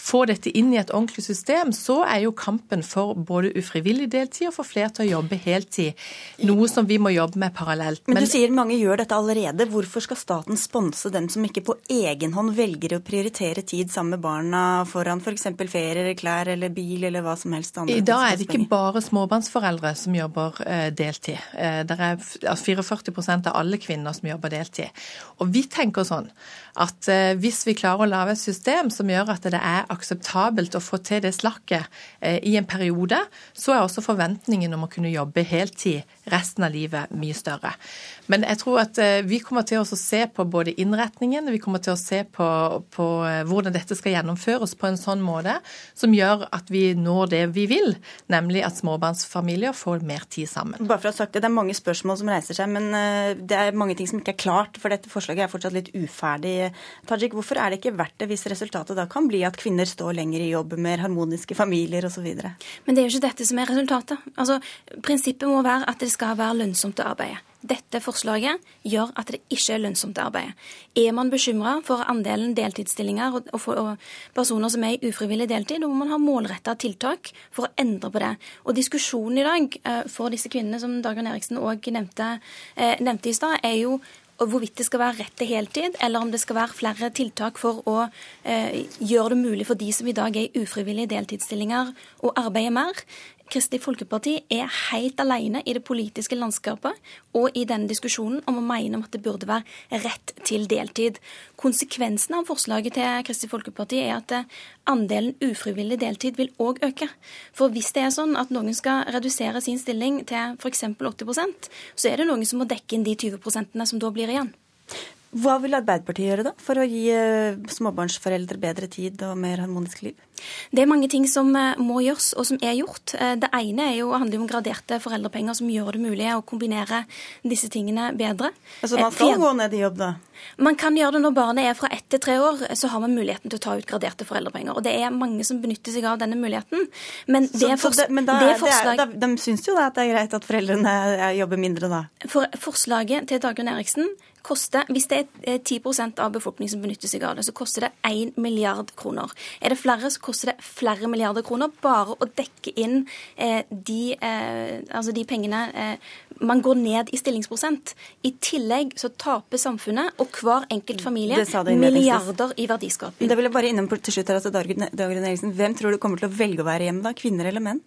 få dette inn i et ordentlig system, så er jo kampen for både ufrivillig deltid og for flere til å jobbe heltid noe som vi må jobbe med parallelt. Men, Men du sier mange gjør dette allerede. Hvorfor skal staten sponse dem som ikke på egen hånd velger å prioritere tid sammen med barna foran f.eks. ferier, klær eller bil eller hva som helst? I dag er det ikke bare småbarnsforeldre som jobber eh, deltid. Eh, det er 44% av alle kvinner som jobber deltid. Og vi tenker sånn at eh, hvis vi klarer å lage et system som gjør at det er akseptabelt å få til det slakket eh, i en periode, så er også forventningen om å kunne jobbe heltid resten av livet mye større. Men jeg tror at eh, vi kommer til å se på både innretningen, vi kommer til å se på, på hvordan dette skal gjennomføres på en sånn måte som gjør at vi når det vi vil, nemlig at småbarnsfamilier får mer tid sammen. Bare for å ha sagt Det det er mange spørsmål som reiser seg, men det er mange ting som ikke er klart. For dette forslaget er fortsatt litt uferdig Tajik, hvorfor er det ikke verdt det hvis resultatet da kan bli at kvinner står lenger i jobb, mer harmoniske familier osv.? Men det er jo ikke dette som er resultatet. Altså, Prinsippet må være at det skal være lønnsomt å arbeide. Dette forslaget gjør at det ikke er lønnsomt å arbeide. Er man bekymra for andelen deltidsstillinger og, og, og, personer som er i ufrivillig deltid, da må man ha målretta tiltak for å endre på det. Og Diskusjonen i dag eh, for disse kvinnene, som Dagrun Eriksen òg nevnte, eh, nevnte i stad, er jo hvorvidt det skal være rett til heltid, eller om det skal være flere tiltak for å eh, gjøre det mulig for de som i dag er i ufrivillige deltidsstillinger, å arbeide mer. Kristelig Folkeparti er helt alene i det politiske landskapet og i denne diskusjonen om å mene om at det burde være rett til deltid. Konsekvensen av forslaget til Kristelig Folkeparti er at eh, andelen ufrivillig deltid vil òg øke. For hvis det er sånn at noen skal redusere sin stilling til f.eks. 80% så er det noen som må dekke inn de 20 som da blir igjen. Hva vil Arbeiderpartiet gjøre da, for å gi eh, småbarnsforeldre bedre tid og mer harmonisk liv? Det er mange ting som eh, må gjøres, og som er gjort. Eh, det ene er jo, handler om graderte foreldrepenger, som gjør det mulig å kombinere disse tingene bedre. Altså Man skal gå ned i jobb, da? Man kan gjøre det når barnet er fra ett til tre år. Så har man muligheten til å ta ut graderte foreldrepenger. Og det er mange som benytter seg av denne muligheten. Men det, så, så det, men da, det forslag... det er, da, De syns jo da at det er greit at foreldrene jobber mindre da? For forslaget til Dagrun Eriksen koster, Hvis det er 10 eh, av befolkningen som benytter seg av det, så koster det 1 milliard kroner. Er det flere, så koster det flere milliarder kroner bare å dekke inn eh, de, eh, altså de pengene eh, man går ned i stillingsprosent. I tillegg så taper samfunnet og hver enkelt familie milliarder i verdiskaping. Det vil jeg bare innom til slutt her, altså Dagrun Eriksen. Hvem tror du kommer til å velge å være hjemme da? Kvinner eller menn?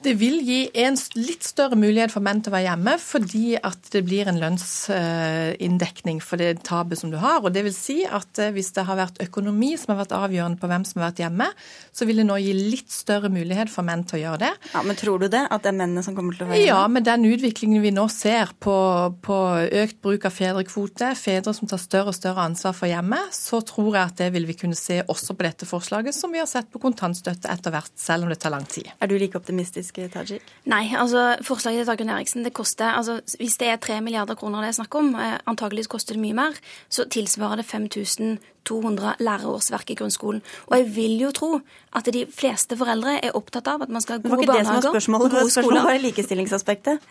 Det vil gi en litt større mulighet for menn til å være hjemme, fordi at det blir en lønnsinndekning for det tapet som du har. Og det vil si at eh, hvis det har vært økonomi som har vært avgjørende på hvem som har vært hjemme, så vil det nå gi litt større mulighet for menn til å gjøre det. Ja, Men tror du det? At det er mennene som kommer til å være hjemme? Ja, med den utviklingen vi nå ser på, på økt bruk av fedrekvote, fedre som tar større og større ansvar for hjemmet, så tror jeg at det vil vi kunne se også på dette forslaget, som vi har sett på kontantstøtte etter hvert, selv om det tar lang tid. Er du like optimistisk? Politisk, Tajik? Nei, altså forslaget til Dagrun Eriksen det koster altså Hvis det er tre milliarder kroner det er snakk om, eh, antageligvis koster det mye mer, så tilsvarer det 5000 200 lærerårsverk i grunnskolen. Og jeg vil jo tro at de fleste foreldre er opptatt av at man skal ha gode barnehager og gode skoler. Spørsmålet var likestillingsaspektet.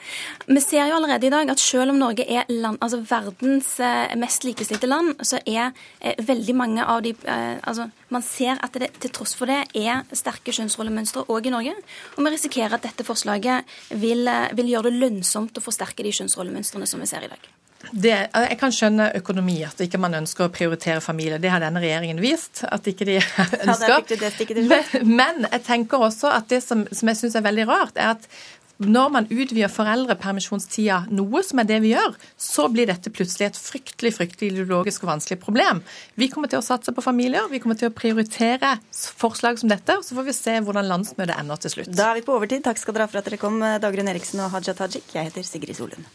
Vi ser jo allerede i dag at selv om Norge er land, altså verdens eh, mest likestilte land, så er eh, veldig mange av de eh, altså Man ser at det til tross for det er sterke kjønnsrollemønstre òg i Norge. Og vi risikerer at dette forslaget vil, vil gjøre det lønnsomt å forsterke de kjønnsrollemønstrene som vi ser i dag. Det, jeg kan skjønne økonomi, at ikke man ønsker å prioritere familie. Det har denne regjeringen vist at ikke de ønsker. Ja, det men, men, jeg tenker også at det som, som jeg syns er veldig rart, er at Når man utvider foreldrepermisjonstida noe, som er det vi gjør, så blir dette plutselig et fryktelig fryktelig ideologisk og vanskelig problem. Vi kommer til å satse på familier, vi kommer til å prioritere forslag som dette, og så får vi se hvordan landsmøtet ender til slutt. Da er vi på overtid. Takk skal dere ha for at dere kom, Dagrun Eriksen og Haja Tajik. Jeg heter Sigrid Solund.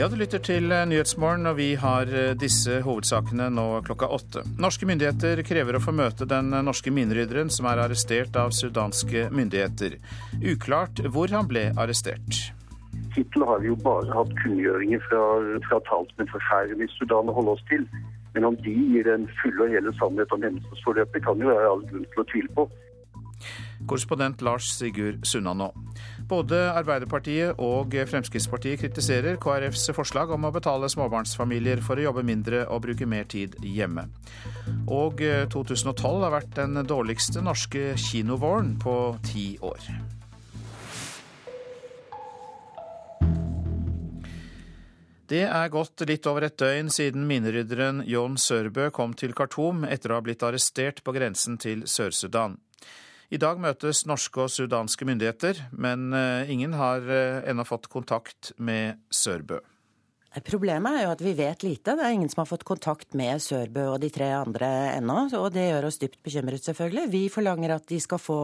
Ja, du lytter til eh, Nyhetsmorgen, og vi har eh, disse hovedsakene nå klokka åtte. Norske myndigheter krever å få møte den norske minerydderen som er arrestert av sudanske myndigheter. Uklart hvor han ble arrestert. Hittil har vi jo bare hatt kunngjøringer fra, fra talsmenn for hæren i Sudan å holde oss til. Men om de gir en full og hele sannhet om hendelsesforløpet, kan jo være all grunn til å tvile på. Korrespondent Lars Sigurd Sunna nå. Både Arbeiderpartiet og Fremskrittspartiet kritiserer KrFs forslag om å betale småbarnsfamilier for å jobbe mindre og bruke mer tid hjemme. Og 2012 eh, har vært den dårligste norske kinovåren på ti år. Det er gått litt over et døgn siden minerydderen John Sørbø kom til Khartoum etter å ha blitt arrestert på grensen til Sør-Sudan. I dag møtes norske og sudanske myndigheter, men eh, ingen har eh, ennå fått kontakt med Sørbø. Problemet er jo at vi vet lite. Det er ingen som har fått kontakt med Sørbø og de tre andre ennå. Og det gjør oss dypt bekymret, selvfølgelig. Vi forlanger at, få,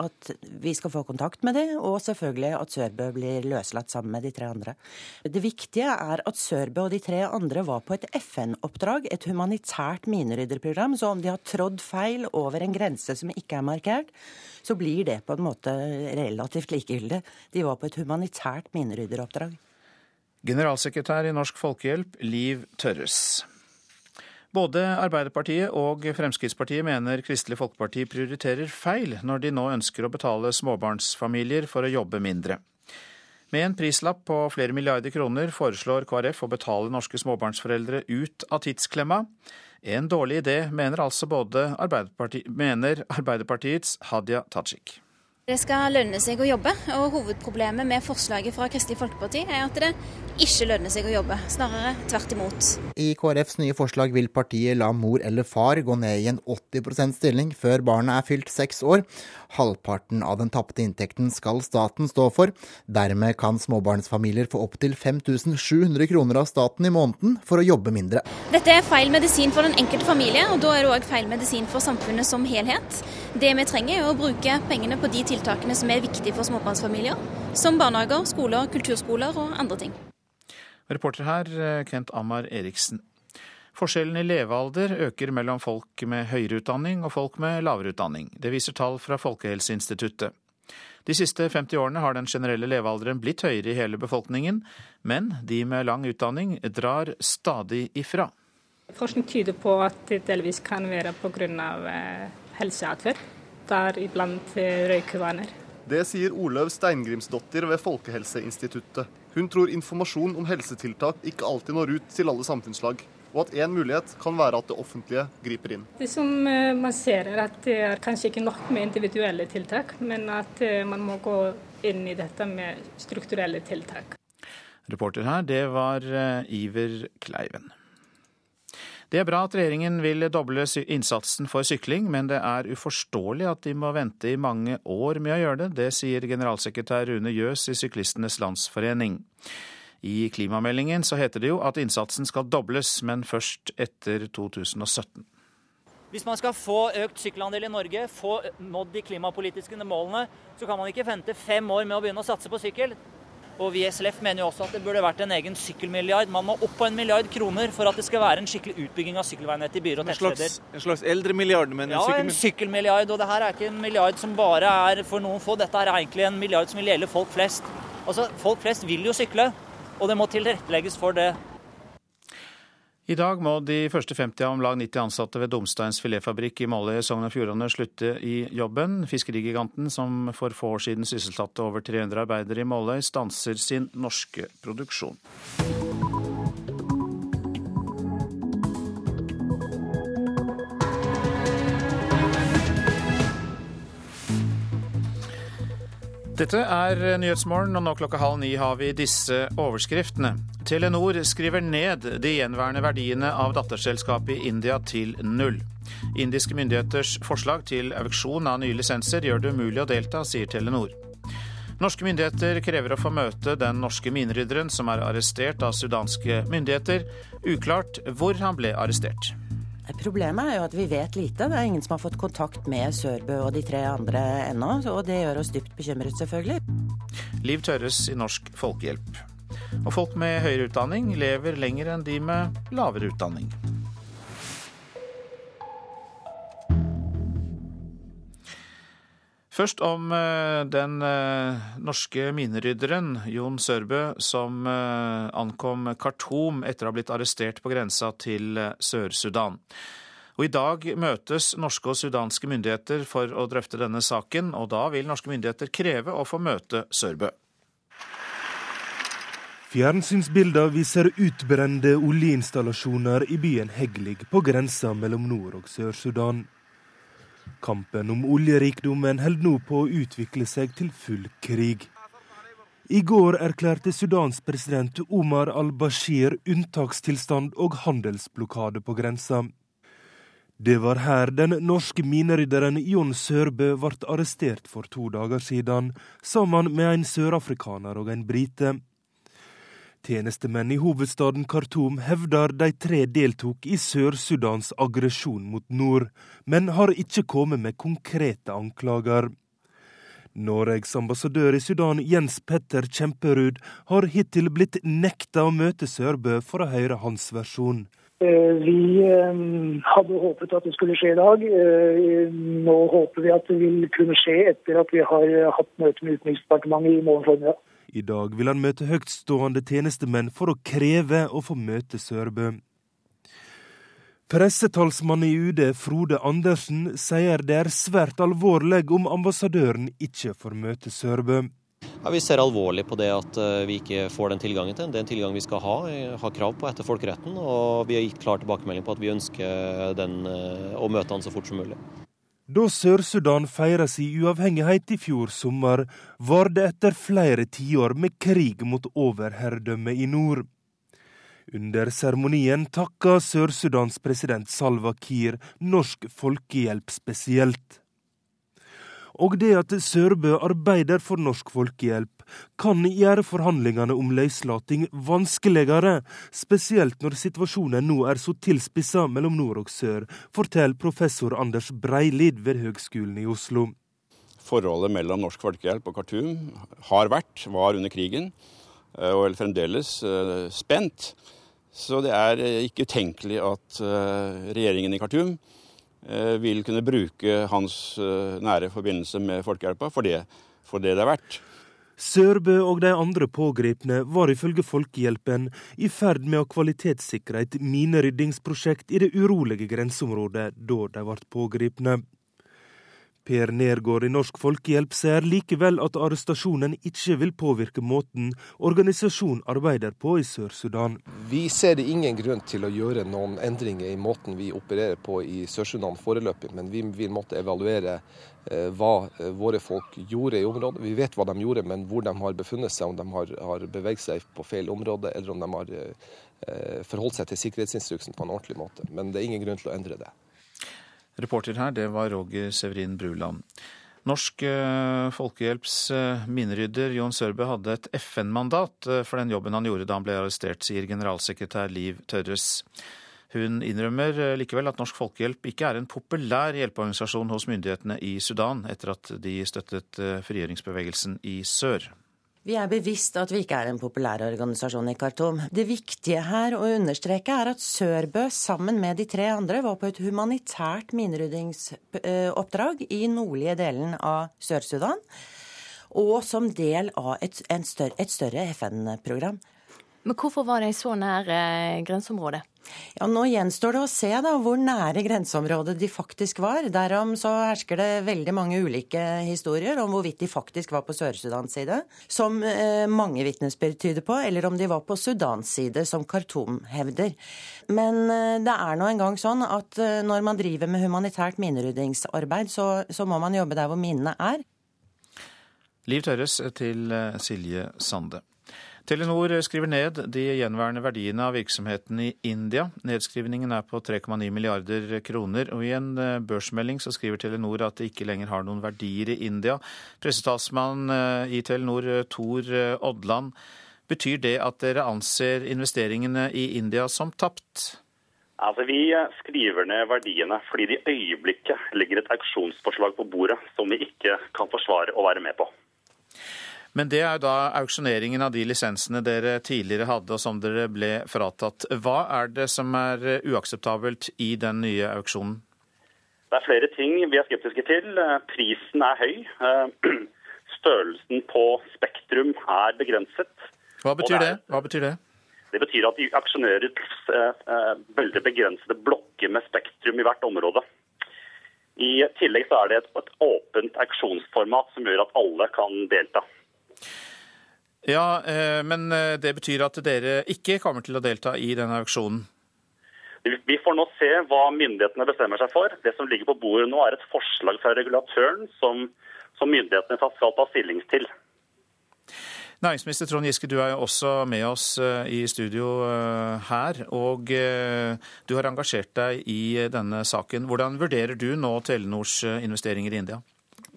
at vi skal få kontakt med dem, og selvfølgelig at Sørbø blir løslatt sammen med de tre andre. Det viktige er at Sørbø og de tre andre var på et FN-oppdrag, et humanitært minerydderprogram. Så om de har trådd feil over en grense som ikke er markert, så blir det på en måte relativt likegyldig. De var på et humanitært minerydderoppdrag. Generalsekretær i Norsk Folkehjelp, Liv Tørres. Både Arbeiderpartiet og Fremskrittspartiet mener Kristelig Folkeparti prioriterer feil når de nå ønsker å betale småbarnsfamilier for å jobbe mindre. Med en prislapp på flere milliarder kroner foreslår KrF å betale norske småbarnsforeldre ut av tidsklemma. En dårlig idé, mener altså både Arbeiderparti mener Arbeiderpartiets Hadia Tajik. Det skal lønne seg å jobbe, og hovedproblemet med forslaget fra Kristelig Folkeparti er at det ikke lønner seg å jobbe, snarere tvert imot. I KrFs nye forslag vil partiet la mor eller far gå ned i en 80% stilling før barnet er fylt seks år. Halvparten av den tapte inntekten skal staten stå for. Dermed kan småbarnsfamilier få opptil 5700 kroner av staten i måneden for å jobbe mindre. Dette er feil medisin for den enkelte familie, og da er det òg feil medisin for samfunnet som helhet. Det vi trenger er å bruke pengene på de tiltakene som er viktige for småbarnsfamilier, som barnehager, skoler, kulturskoler og andre ting. Reporter her, eh, Kent Ammar Eriksen. Forskjellen i levealder øker mellom folk med høyere utdanning og folk med lavere utdanning. Det viser tall fra Folkehelseinstituttet. De siste 50 årene har den generelle levealderen blitt høyere i hele befolkningen, men de med lang utdanning drar stadig ifra. Forskning tyder på at det delvis kan være pga. Helseatferd, deriblant røykevaner. Det sier Olaug Steingrimsdottir ved Folkehelseinstituttet. Hun tror informasjon om helsetiltak ikke alltid når ut til alle samfunnslag, og at én mulighet kan være at det offentlige griper inn. Det som eh, man ser er at det er kanskje ikke nok med individuelle tiltak, men at eh, man må gå inn i dette med strukturelle tiltak. Reporter her, det var eh, Iver Kleiven. Det er bra at regjeringen vil doble innsatsen for sykling, men det er uforståelig at de må vente i mange år med å gjøre det. Det sier generalsekretær Rune Jøs i Syklistenes Landsforening. I klimameldingen så heter det jo at innsatsen skal dobles, men først etter 2017. Hvis man skal få økt sykkelandel i Norge, få nådd de klimapolitiske målene, så kan man ikke vente fem år med å begynne å satse på sykkel. Og vi i SLF mener jo også at det burde vært en egen sykkelmilliard. Man må opp på en milliard kroner for at det skal være en skikkelig utbygging av sykkelveinettet i byer og tettsteder. En slags eldremilliard, men en Ja, en sykkelmilliard. Og det her er ikke en milliard som bare er for noen få. Dette er egentlig en milliard som vil gjelde folk flest. Altså, Folk flest vil jo sykle, og det må tilrettelegges for det. I dag må de første 50 av om lag 90 ansatte ved Domsteins filetfabrikk i Måløy i Sogn og Fjordane slutte i jobben. Fiskerigiganten, som for få år siden sysselsatte over 300 arbeidere i Måløy, stanser sin norske produksjon. Dette er Nyhetsmorgen, og nå klokka halv ni har vi disse overskriftene. Telenor skriver ned de gjenværende verdiene av datterselskapet i India til null. Indiske myndigheters forslag til auksjon av nye lisenser gjør det umulig å delta, sier Telenor. Norske myndigheter krever å få møte den norske minerydderen som er arrestert av sudanske myndigheter. Uklart hvor han ble arrestert. Problemet er jo at vi vet lite. Det er ingen som har fått kontakt med Sørbø og de tre andre ennå, og det gjør oss dypt bekymret, selvfølgelig. Liv Tørres i Norsk Folkehjelp. Og folk med høyere utdanning lever lenger enn de med lavere utdanning. Først om eh, den eh, norske minerydderen Jon Sørbø som eh, ankom Khartoum etter å ha blitt arrestert på grensa til Sør-Sudan. Og I dag møtes norske og sudanske myndigheter for å drøfte denne saken, og da vil norske myndigheter kreve å få møte Sørbø. Fjernsynsbilder viser utbrente oljeinstallasjoner i byen Heglig på grensa mellom Nord- og Sør-Sudan. Kampen om oljerikdommen holder nå på å utvikle seg til full krig. I går erklærte Sudans president Omar al-Bashir unntakstilstand og handelsblokade på grensa. Det var her den norske minerydderen Jon Sørbø ble arrestert for to dager siden, sammen med en sørafrikaner og en brite. Tjenestemenn i hovedstaden Khartoum hevder de tre deltok i Sør-Sudans aggresjon mot nord, men har ikke kommet med konkrete anklager. Norges ambassadør i Sudan, Jens Petter Kjemperud, har hittil blitt nekta å møte Sørbø for å høre hans versjon. Eh, vi eh, hadde håpet at det skulle skje i dag. Eh, nå håper vi at det vil kunne skje etter at vi har hatt møte med Utenriksdepartementet i morgen formiddag. I dag vil han møte høytstående tjenestemenn for å kreve å få møte Sørbø. Pressetalsmannen i UD, Frode Andersen, sier det er svært alvorlig om ambassadøren ikke får møte Sørbø. Ja, vi ser alvorlig på det at eh, vi ikke får den tilgangen til. Det er en tilgang vi skal ha, har krav på etter folkeretten. Og vi har gitt klar tilbakemelding på at vi ønsker den, eh, å møte han så fort som mulig. Da Sør-Sudan feira si uavhengighet i fjor sommer, var det etter flere tiår med krig mot overherredømmet i nord. Under seremonien takka Sør-Sudans president Salva Kiir Norsk Folkehjelp spesielt. Og det at Sørbø arbeider for Norsk Folkehjelp, kan gjøre forhandlingene om løslating vanskeligere, spesielt når situasjonen nå er så tilspissa mellom nord og sør, forteller professor Anders Breilid ved Høgskolen i Oslo. Forholdet mellom Norsk Folkehjelp og Khartoum har vært, var under krigen, eh, og er fremdeles eh, spent. Så det er eh, ikke utenkelig at regjeringen i Khartoum vil kunne bruke hans eh, nære forbindelse med Folkehjelpa for det, for det det er verdt. Sørbø og de andre pågrepne var ifølge Folkehjelpen i ferd med å kvalitetssikre et mineryddingsprosjekt i det urolige grenseområdet da de ble pågrepne. Per Nergård i Norsk Folkehjelp sier likevel at arrestasjonen ikke vil påvirke måten organisasjonen arbeider på i Sør-Sudan. Vi ser ingen grunn til å gjøre noen endringer i måten vi opererer på i Sør-Sudan foreløpig, men vi vil måtte evaluere eh, hva eh, våre folk gjorde i området. Vi vet hva de gjorde, men hvor de har befunnet seg, om de har, har beveget seg på feil område, eller om de har eh, forholdt seg til sikkerhetsinstruksen på en ordentlig måte. Men det er ingen grunn til å endre det. Reporter her, det var Roger Severin Bruland. Norsk eh, Folkehjelps minnerydder Jon Sørbø hadde et FN-mandat eh, for den jobben han gjorde da han ble arrestert, sier generalsekretær Liv Tørres. Hun innrømmer likevel at Norsk Folkehjelp ikke er en populær hjelpeorganisasjon hos myndighetene i Sudan, etter at de støttet frigjøringsbevegelsen i sør. Vi er bevisst at vi ikke er en populær organisasjon i Khartoum. Det viktige her å understreke er at Sørbø sammen med de tre andre var på et humanitært mineryddingsoppdrag i nordlige delen av Sør-Sudan. Og som del av et, større, et større FN-program. Men hvorfor var de så nær eh, grenseområdet? Ja, Nå gjenstår det å se da hvor nære grenseområdet de faktisk var. Derom så hersker det veldig mange ulike historier om hvorvidt de faktisk var på Sør-Sudans side, som eh, mange vitnesbyrd tyder på, eller om de var på Sudans side, som Khartoum hevder. Men eh, det er nå engang sånn at eh, når man driver med humanitært mineryddingsarbeid, så, så må man jobbe der hvor minnene er. Liv Tørres til eh, Silje Sande. Telenor skriver ned de gjenværende verdiene av virksomheten i India. Nedskrivningen er på 3,9 milliarder kroner, og i en eh, børsmelding så skriver Telenor at det ikke lenger har noen verdier i India. Pressetalsmann eh, i Telenor, eh, Tor Odland, betyr det at dere anser investeringene i India som tapt? Altså, Vi skriver ned verdiene fordi det i øyeblikket ligger et auksjonsforslag på bordet som vi ikke kan forsvare å være med på. Men det er jo da auksjoneringen av de lisensene dere tidligere hadde og som dere ble fratatt. Hva er det som er uakseptabelt i den nye auksjonen? Det er flere ting vi er skeptiske til. Prisen er høy. Størrelsen på Spektrum er begrenset. Hva betyr det? Hva betyr det? Det betyr at de aksjonerer eh, veldig begrensede blokker med Spektrum i hvert område. I tillegg så er det et, et åpent auksjonsformat som gjør at alle kan delta. Ja, eh, men eh, det betyr at dere ikke kommer til å delta i denne auksjonen? Vi får nå se hva myndighetene bestemmer seg for. Det som ligger på bordet nå er et forslag fra regulatøren som, som myndighetene skal ta stilling til. Næringsminister Trond Giske, du er jo også med oss eh, i studio her. Og du har engasjert deg i denne saken. Hvordan vurderer du nå Telenors investeringer i India?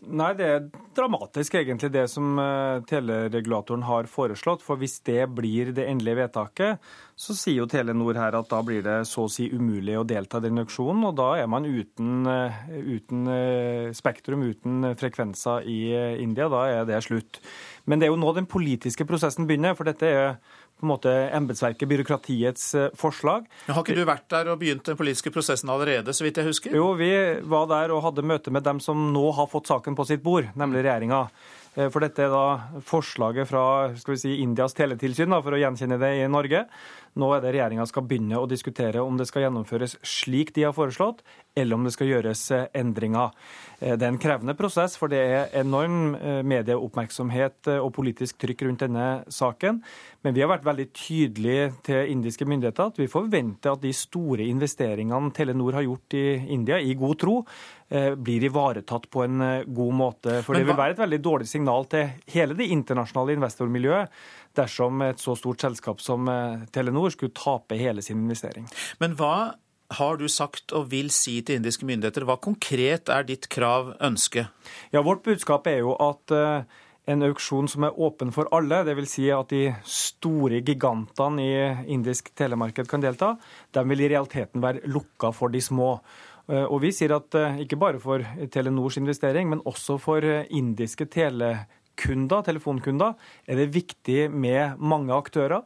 Nei, det er dramatisk egentlig det som eh, teleregulatoren har foreslått. For hvis det blir det endelige vedtaket, så sier jo Telenor her at da blir det så å si umulig å delta i den auksjonen. Og da er man uten, eh, uten eh, spektrum, uten frekvenser i India. Da er det slutt. Men det er jo nå den politiske prosessen begynner. for dette er på en måte embetsverket, byråkratiets eh, forslag. Men har ikke du vært der og begynt den politiske prosessen allerede, så vidt jeg husker? Jo, vi var der og hadde møte med dem som nå har fått saken på sitt bord, nemlig regjeringa. Eh, for dette er da forslaget fra skal vi si, Indias teletilsyn, da, for å gjenkjenne det i Norge. Nå er det regjeringa skal begynne å diskutere om det skal gjennomføres slik de har foreslått, eller om det skal gjøres eh, endringer. Det er en krevende prosess, for det er enorm medieoppmerksomhet og politisk trykk rundt denne saken. Men vi har vært veldig tydelige til indiske myndigheter at vi forventer at de store investeringene Telenor har gjort i India, i god tro, eh, blir ivaretatt på en eh, god måte. For det vil være et veldig dårlig signal til hele det internasjonale investormiljøet dersom et så stort selskap som eh, Telenor skulle tape hele sin investering. Men hva har du sagt og vil si til indiske myndigheter? Hva konkret er ditt krav, ønske? Ja, Vårt budskap er jo at en auksjon som er åpen for alle, dvs. Si at de store gigantene i indisk telemarked kan delta, de vil i realiteten være lukka for de små. Eh, og vi sier at eh, ikke bare for Telenors investering, men også for indiske indiske telekunder, telefonkunder, er det viktig med mange aktører.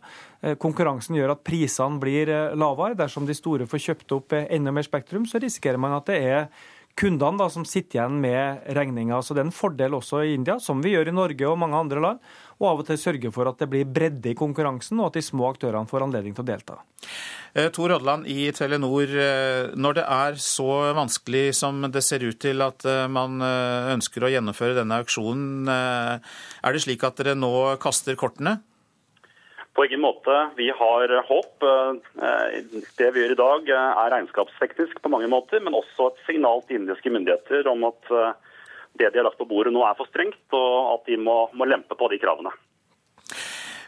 Konkurransen gjør at prisene blir lavere. Dersom de store får kjøpt opp enda mer spektrum, så risikerer man at det er kundene da, som sitter igjen med regninga. Så det er en fordel også i India, som vi gjør i Norge og mange andre land, og av og til sørge for at det blir bredde i konkurransen, og at de små aktørene får anledning til å delta. Eh, Tor Odland i Telenor, eh, når det er så vanskelig som det ser ut til at eh, man ønsker å gjennomføre denne auksjonen, er det slik at dere nå kaster kortene? På ingen måte. Vi har håp. Det vi gjør i dag er regnskapsteknisk på mange måter, men også et signal til indiske myndigheter om at det de har lagt på bordet nå er for strengt, og at de må, må lempe på de kravene.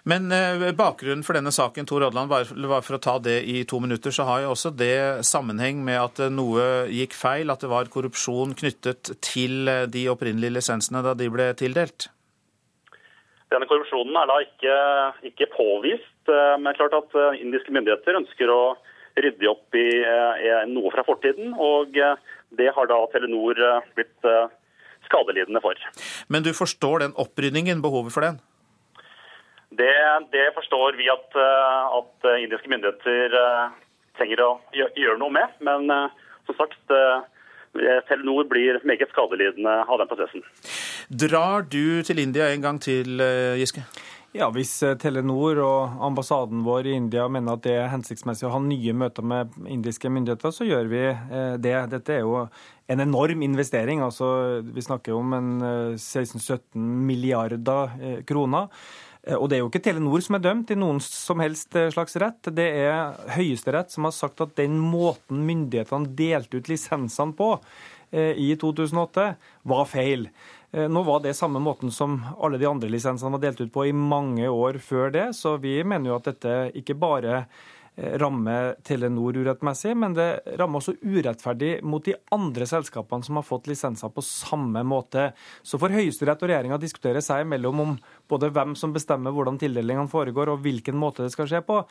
Men eh, bakgrunnen for denne saken, Tor Odland, var for å ta det i to minutter, så har jo også det sammenheng med at eh, noe gikk feil, at det var korrupsjon knyttet til eh, de opprinnelige lisensene da de ble tildelt? Denne korrupsjonen er da ikke, ikke påvist, men klart at indiske myndigheter ønsker å rydde opp i, i noe fra fortiden. Og det har da Telenor blitt skadelidende for. Men du forstår den opprydningen, behovet for den? Det, det forstår vi at, eh, at, indiske myndigheter eh, trenger å gjøre noe med. Men eh, som sagt, Telenor blir meget skadelidende av den prosessen. Drar du til India en gang til, Giske? Ja, Hvis Telenor og ambassaden vår i India mener at det er hensiktsmessig å ha nye møter med indiske myndigheter, så gjør vi det. Dette er jo en enorm investering. altså Vi snakker om en 16-17 milliarder kroner. Eh, og det er jo ikke Telenor som er dømt i noen som helst eh, slags rett. Det er Høyesterett som har sagt at den måten myndighetene delte ut lisensene på, i 2008, var feil. Nå var det samme måten som alle de andre lisensene var delt ut på i mange år før det, så vi mener jo at dette ikke bare Eh, rammer Telenor urettmessig, men det rammer også urettferdig mot de andre selskapene som har fått lisenser på samme måte. Så får Høyesterett og regjeringa diskutere seg imellom om både hvem som bestemmer hvordan tildelingene foregår og hvilken måte det skal skje på.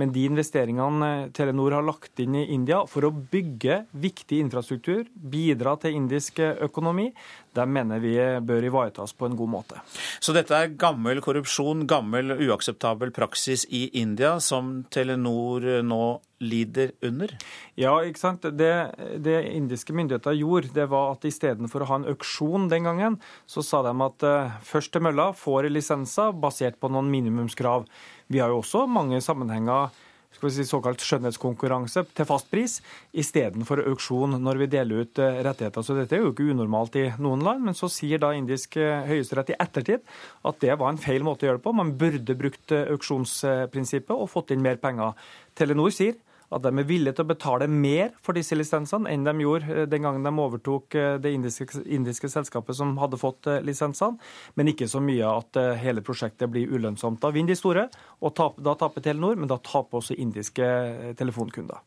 Men de investeringene Telenor har lagt inn i India for å bygge viktig infrastruktur, bidra til indisk økonomi, de mener vi bør ivaretas på en god måte. Så dette er gammel korrupsjon, gammel uakseptabel praksis i India som Telenor nå lider under? Ja, ikke sant. Det, det indiske myndigheter gjorde, det var at istedenfor å ha en auksjon den gangen, så sa de at uh, først til mølla får lisenser basert på noen minimumskrav. Vi har jo også mange sammenhenger skal vi si, såkalt skjønnhetskonkurranse til fast pris istedenfor auksjon når vi deler ut eh, rettigheter. Så dette er jo ikke unormalt i noen land. Men så sier da indisk eh, høyesterett i ettertid at det var en feil måte å gjøre det på. Man burde brukt eh, auksjonsprinsippet og fått inn mer penger. Telenor sier at de er villige til å betale mer for disse lisensene enn de gjorde eh, den gangen de overtok eh, det indiske, indiske selskapet som hadde fått eh, lisensene, men ikke så mye at hele prosjektet blir ulønnsomt. Da vinner de store, og da taper Telenor, men da taper også indiske telefonkunder.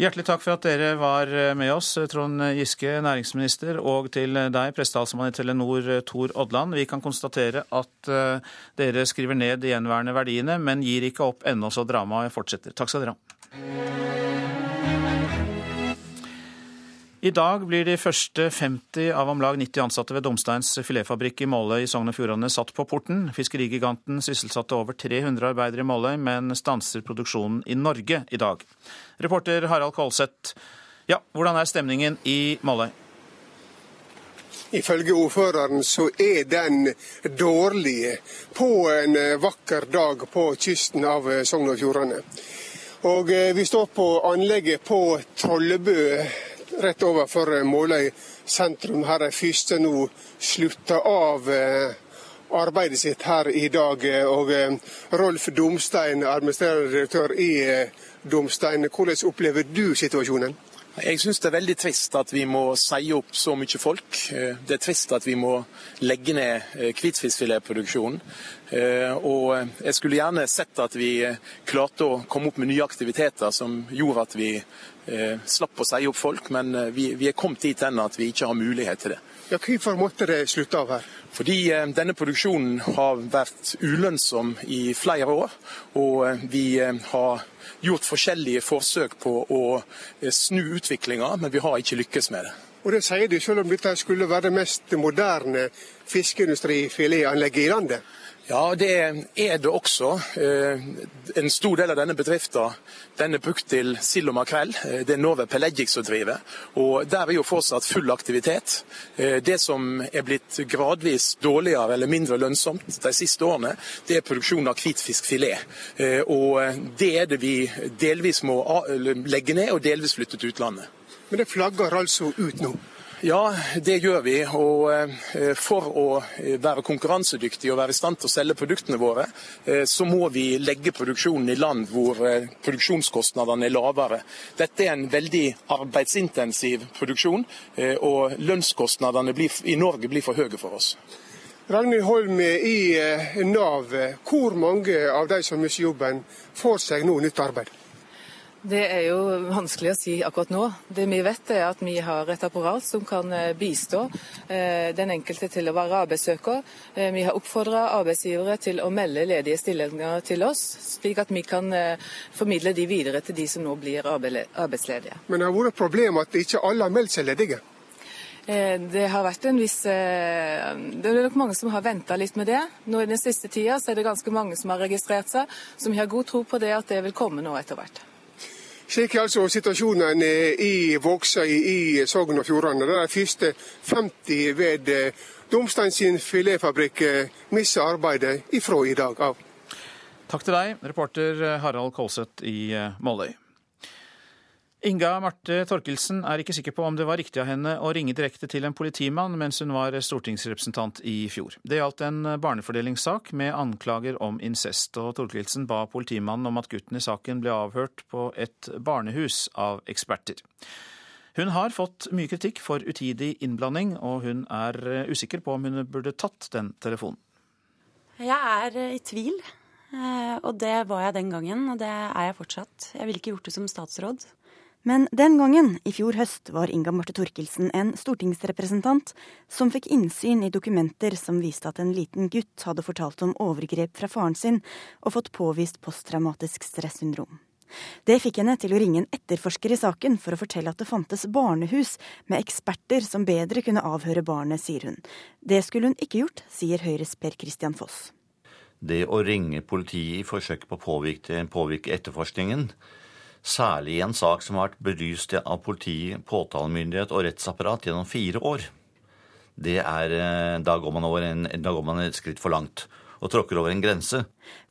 Hjertelig takk for at dere var med oss, Trond Giske, næringsminister, og til deg, prestetalsmann i Telenor, Tor Odland. Vi kan konstatere at dere skriver ned de gjenværende verdiene, men gir ikke opp ennå, så dramaet fortsetter. Takk skal dere ha. I dag blir de første 50 av om lag 90 ansatte ved Domsteins filetfabrikk i Måløy i Sogn og Fjordane satt på porten. Fiskerigiganten sysselsatte over 300 arbeidere i Måløy, men stanser produksjonen i Norge i dag. Reporter Harald Kolseth, ja, hvordan er stemningen i Måløy? Ifølge ordføreren så er den dårlig på en vakker dag på kysten av Sogn og Fjordane. Og eh, vi står på anlegget på Trollebø rett overfor eh, Måløy sentrum. Her er Fyste nå slutta av eh, arbeidet sitt her i dag. Og Rolf Domstein, administrerende direktør i Domstein, hvordan opplever du situasjonen? Jeg syns det er veldig trist at vi må si opp så mye folk. Eh, det er trist at vi må legge ned eh, hvitfiskfiletproduksjonen. Eh, og jeg skulle gjerne sett at vi klarte å komme opp med nye aktiviteter som gjorde at vi slapp å si opp folk, men vi, vi er kommet dit hen at vi ikke har mulighet til det. Ja, Hvorfor måtte det slutte av her? Fordi denne produksjonen har vært ulønnsom i flere år. Og vi har gjort forskjellige forsøk på å eh, snu utviklinga, men vi har ikke lykkes med det. Og det sier du, selv om dette skulle være det mest moderne fiskeindustrifiletanlegget i landet? Ja, det er det også. Eh, en stor del av denne bedriften den er brukt til sild og makrell. Eh, det er Nove Pelagic som driver. Og der er jo fortsatt full aktivitet. Eh, det som er blitt gradvis dårligere eller mindre lønnsomt de siste årene, det er produksjon av hvitfiskfilet. Og det er det vi delvis må legge ned, og delvis flytte til utlandet. Men det flagger altså ut nå? Ja, det gjør vi. Og eh, for å eh, være konkurransedyktige og være i stand til å selge produktene våre, eh, så må vi legge produksjonen i land hvor produksjonskostnadene er lavere. Dette er en veldig arbeidsintensiv produksjon, og lønnskostnadene i Norge blir for høye for oss. Ragnhild Holm i Nav, hvor mange av de som mister jobben, får seg nå nytt arbeid? Det er jo vanskelig å si akkurat nå. Det vi vet er at vi har et apparat som kan eh, bistå eh, den enkelte til å være arbeidssøker. Eh, vi har oppfordra arbeidsgivere til å melde ledige stillinger til oss, slik at vi kan formidle de videre til de som nå blir arbeidsledige. Men det har vært et problem at ikke alle har meldt seg ledige? Det har vært en viss Det er nok mange som har venta litt med det. Nå I den siste tida så er det ganske mange som har registrert seg, vi har god tro på det at det vil komme nå etter hvert. Slik er altså situasjonen i Vågsøy i Sogn og Fjordane. Der de første 50 ved eh, Domstein sin filetfabrikk eh, mister arbeidet ifra i dag av. Takk til deg, reporter Harald Kolseth i eh, Måløy. Inga Marte Torkelsen er ikke sikker på om det var riktig av henne å ringe direkte til en politimann mens hun var stortingsrepresentant i fjor. Det gjaldt en barnefordelingssak med anklager om incest, og Torkelsen ba politimannen om at gutten i saken ble avhørt på et barnehus av eksperter. Hun har fått mye kritikk for utidig innblanding, og hun er eh, usikker på om hun burde tatt den telefonen. Jeg er eh, i tvil, eh, og det var jeg den gangen, og det er jeg fortsatt. Jeg ville ikke gjort det som statsråd. Men den gangen, i fjor høst, var Inga Marte Thorkildsen en stortingsrepresentant som fikk innsyn i dokumenter som viste at en liten gutt hadde fortalt om overgrep fra faren sin og fått påvist posttraumatisk stressyndrom. Det fikk henne til å ringe en etterforsker i saken for å fortelle at det fantes barnehus med eksperter som bedre kunne avhøre barnet, sier hun. Det skulle hun ikke gjort, sier Høyres Per Christian Foss. Det å ringe politiet i forsøk på å påvirke, påvirke etterforskningen, særlig i en sak som har vært belyst av politi, påtalemyndighet og rettsapparat gjennom fire år, det er, eh, da går man, over en, da går man et skritt for langt og tråkker over en grense.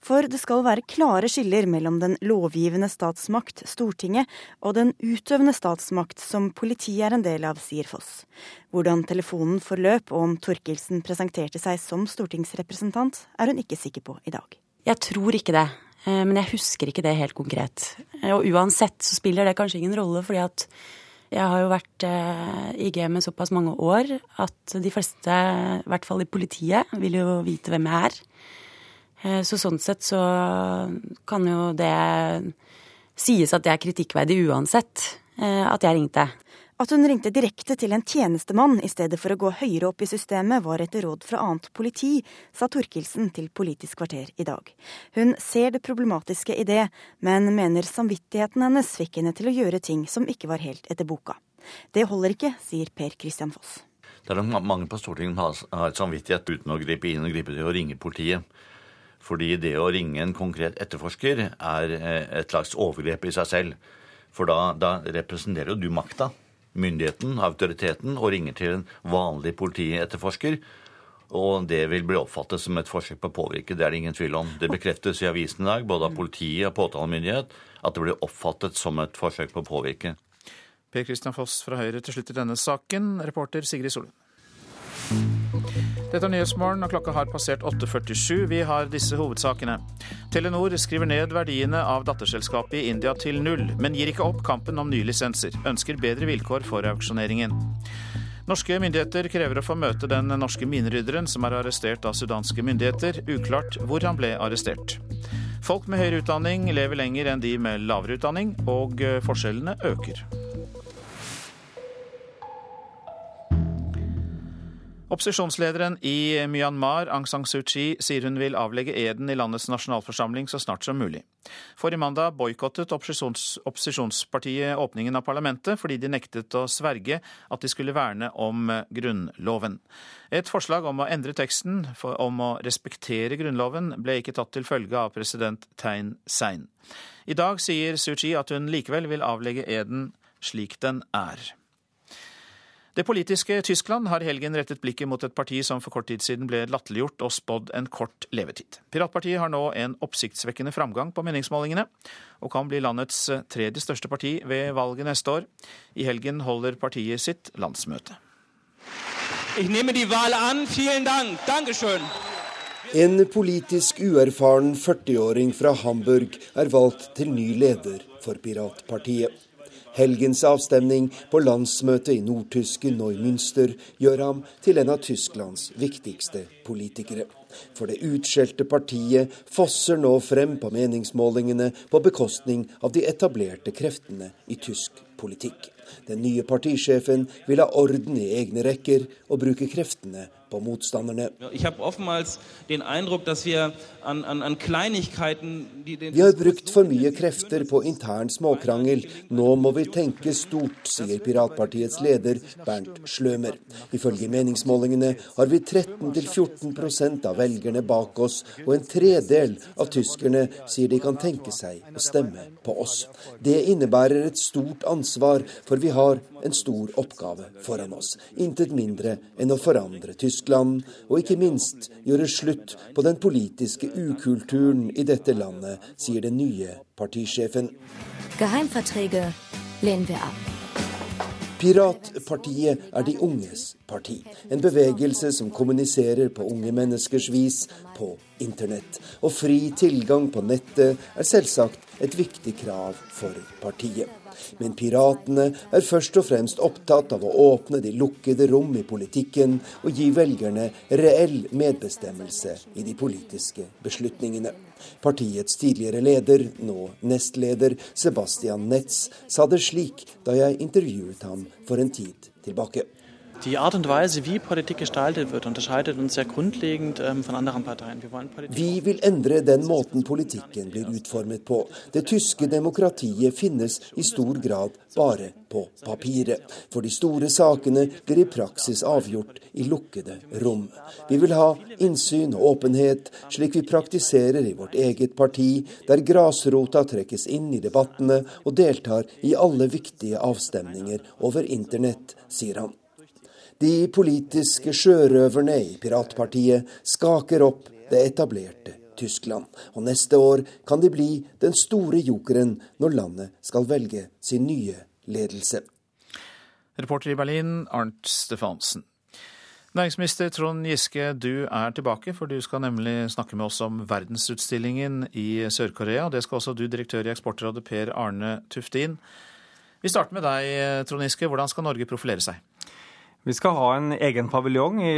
For det skal være klare skiller mellom den lovgivende statsmakt, Stortinget, og den utøvende statsmakt, som politiet er en del av, sier Foss. Hvordan telefonen forløp, og om Torkelsen presenterte seg som stortingsrepresentant, er hun ikke sikker på i dag. Jeg tror ikke det, men jeg husker ikke det helt konkret. Og uansett så spiller det kanskje ingen rolle, fordi at jeg har jo vært eh, i gamet såpass mange år at de fleste, i hvert fall i politiet, vil jo vite hvem jeg er. Eh, så sånn sett så kan jo det sies at det er kritikkverdig uansett eh, at jeg ringte. At hun ringte direkte til en tjenestemann i stedet for å gå høyere opp i systemet, var etter råd fra annet politi, sa Torkelsen til Politisk kvarter i dag. Hun ser det problematiske i det, men mener samvittigheten hennes fikk henne til å gjøre ting som ikke var helt etter boka. Det holder ikke, sier Per Christian Foss. Det er nok mange på Stortinget som har et samvittighet uten å gripe inn og gripe til å ringe politiet. Fordi det å ringe en konkret etterforsker er eh, et slags overgrep i seg selv. For da, da representerer jo du makta myndigheten, autoriteten, og ringer til en vanlig politietterforsker. Og det vil bli oppfattet som et forsøk på å påvirke. Det er det ingen tvil om. Det bekreftes i avisen i dag, både av politiet og påtalemyndighet, at det blir oppfattet som et forsøk på å påvirke. Per Christian Foss fra Høyre til slutt i denne saken, reporter Sigrid Solund. Dette er Nyhetsmorgen, og klokka har passert 8.47. Vi har disse hovedsakene. Telenor skriver ned verdiene av datterselskapet i India til null, men gir ikke opp kampen om nye lisenser. Ønsker bedre vilkår for auksjoneringen. Norske myndigheter krever å få møte den norske minerydderen som er arrestert av sudanske myndigheter. Uklart hvor han ble arrestert. Folk med høyere utdanning lever lenger enn de med lavere utdanning, og forskjellene øker. Opposisjonslederen i Myanmar, Aung San Suu Kyi, sier hun vil avlegge eden i landets nasjonalforsamling så snart som mulig. Forrige mandag boikottet opposisjons opposisjonspartiet åpningen av parlamentet fordi de nektet å sverge at de skulle verne om grunnloven. Et forslag om å endre teksten om å respektere grunnloven ble ikke tatt til følge av president Tein Sein. I dag sier Suu Kyi at hun likevel vil avlegge eden slik den er. Det politiske Tyskland har i helgen rettet blikket mot et parti som for kort tid siden ble latterliggjort og spådd en kort levetid. Piratpartiet har nå en oppsiktsvekkende framgang på meningsmålingene, og kan bli landets tredje største parti ved valget neste år. I helgen holder partiet sitt landsmøte. En politisk uerfaren 40-åring fra Hamburg er valgt til ny leder for Piratpartiet. Helgens avstemning på landsmøtet i nordtyske Neumünster gjør ham til en av Tysklands viktigste politikere. For det utskjelte partiet fosser nå frem på meningsmålingene på bekostning av de etablerte kreftene i tysk politikk. Den nye partisjefen vil ha orden i egne rekker og bruke kreftene på motstanderne. Vi har brukt for mye krefter på intern småkrangel. Nå må vi tenke stort, sier piratpartiets leder Bernt Slømer. Ifølge meningsmålingene har vi 13-14% av velgerne bak oss, og en tredel av tyskerne sier de kan tenke seg å stemme på oss. Det innebærer et stort ansvar, for vi har en stor oppgave foran oss. Intet mindre enn å forandre Tyskland, og ikke minst gjøre slutt på den politiske ukulturen i dette landet, sier den nye partisjefen. Piratpartiet er de unges parti. En bevegelse som kommuniserer på unge menneskers vis på internett. Og fri tilgang på nettet er selvsagt et viktig krav for partiet. Men piratene er først og fremst opptatt av å åpne de lukkede rom i politikken og gi velgerne reell medbestemmelse i de politiske beslutningene. Partiets tidligere leder, nå nestleder, Sebastian Netz, sa det slik da jeg intervjuet ham for en tid tilbake. Die Art und Weise, wie Politik gestaltet wird, unterscheidet uns sehr grundlegend ähm, von anderen Parteien. Vi vil endre den måten politikken blir utformet på. Det tyske demokratiet finnes i stor grad bare på papiret. For de store sakene blir i praksis avgjort i lukkede rom. Vi vil ha innsyn og åpenhet, slik vi praktiserer i vårt eget parti, der grasrota trekkes inn i debattene og deltar i alle viktige avstemninger over internett, sier han. De politiske sjørøverne i piratpartiet skaker opp det etablerte Tyskland. Og neste år kan de bli den store jokeren når landet skal velge sin nye ledelse. Reporter i Berlin, Arnt Stefansen. Næringsminister Trond Giske, du er tilbake, for du skal nemlig snakke med oss om verdensutstillingen i Sør-Korea. Det skal også du, direktør i Eksportrådet Per Arne Tuftin. Vi starter med deg, Trond Giske. Hvordan skal Norge profilere seg? Vi skal ha en egen paviljong i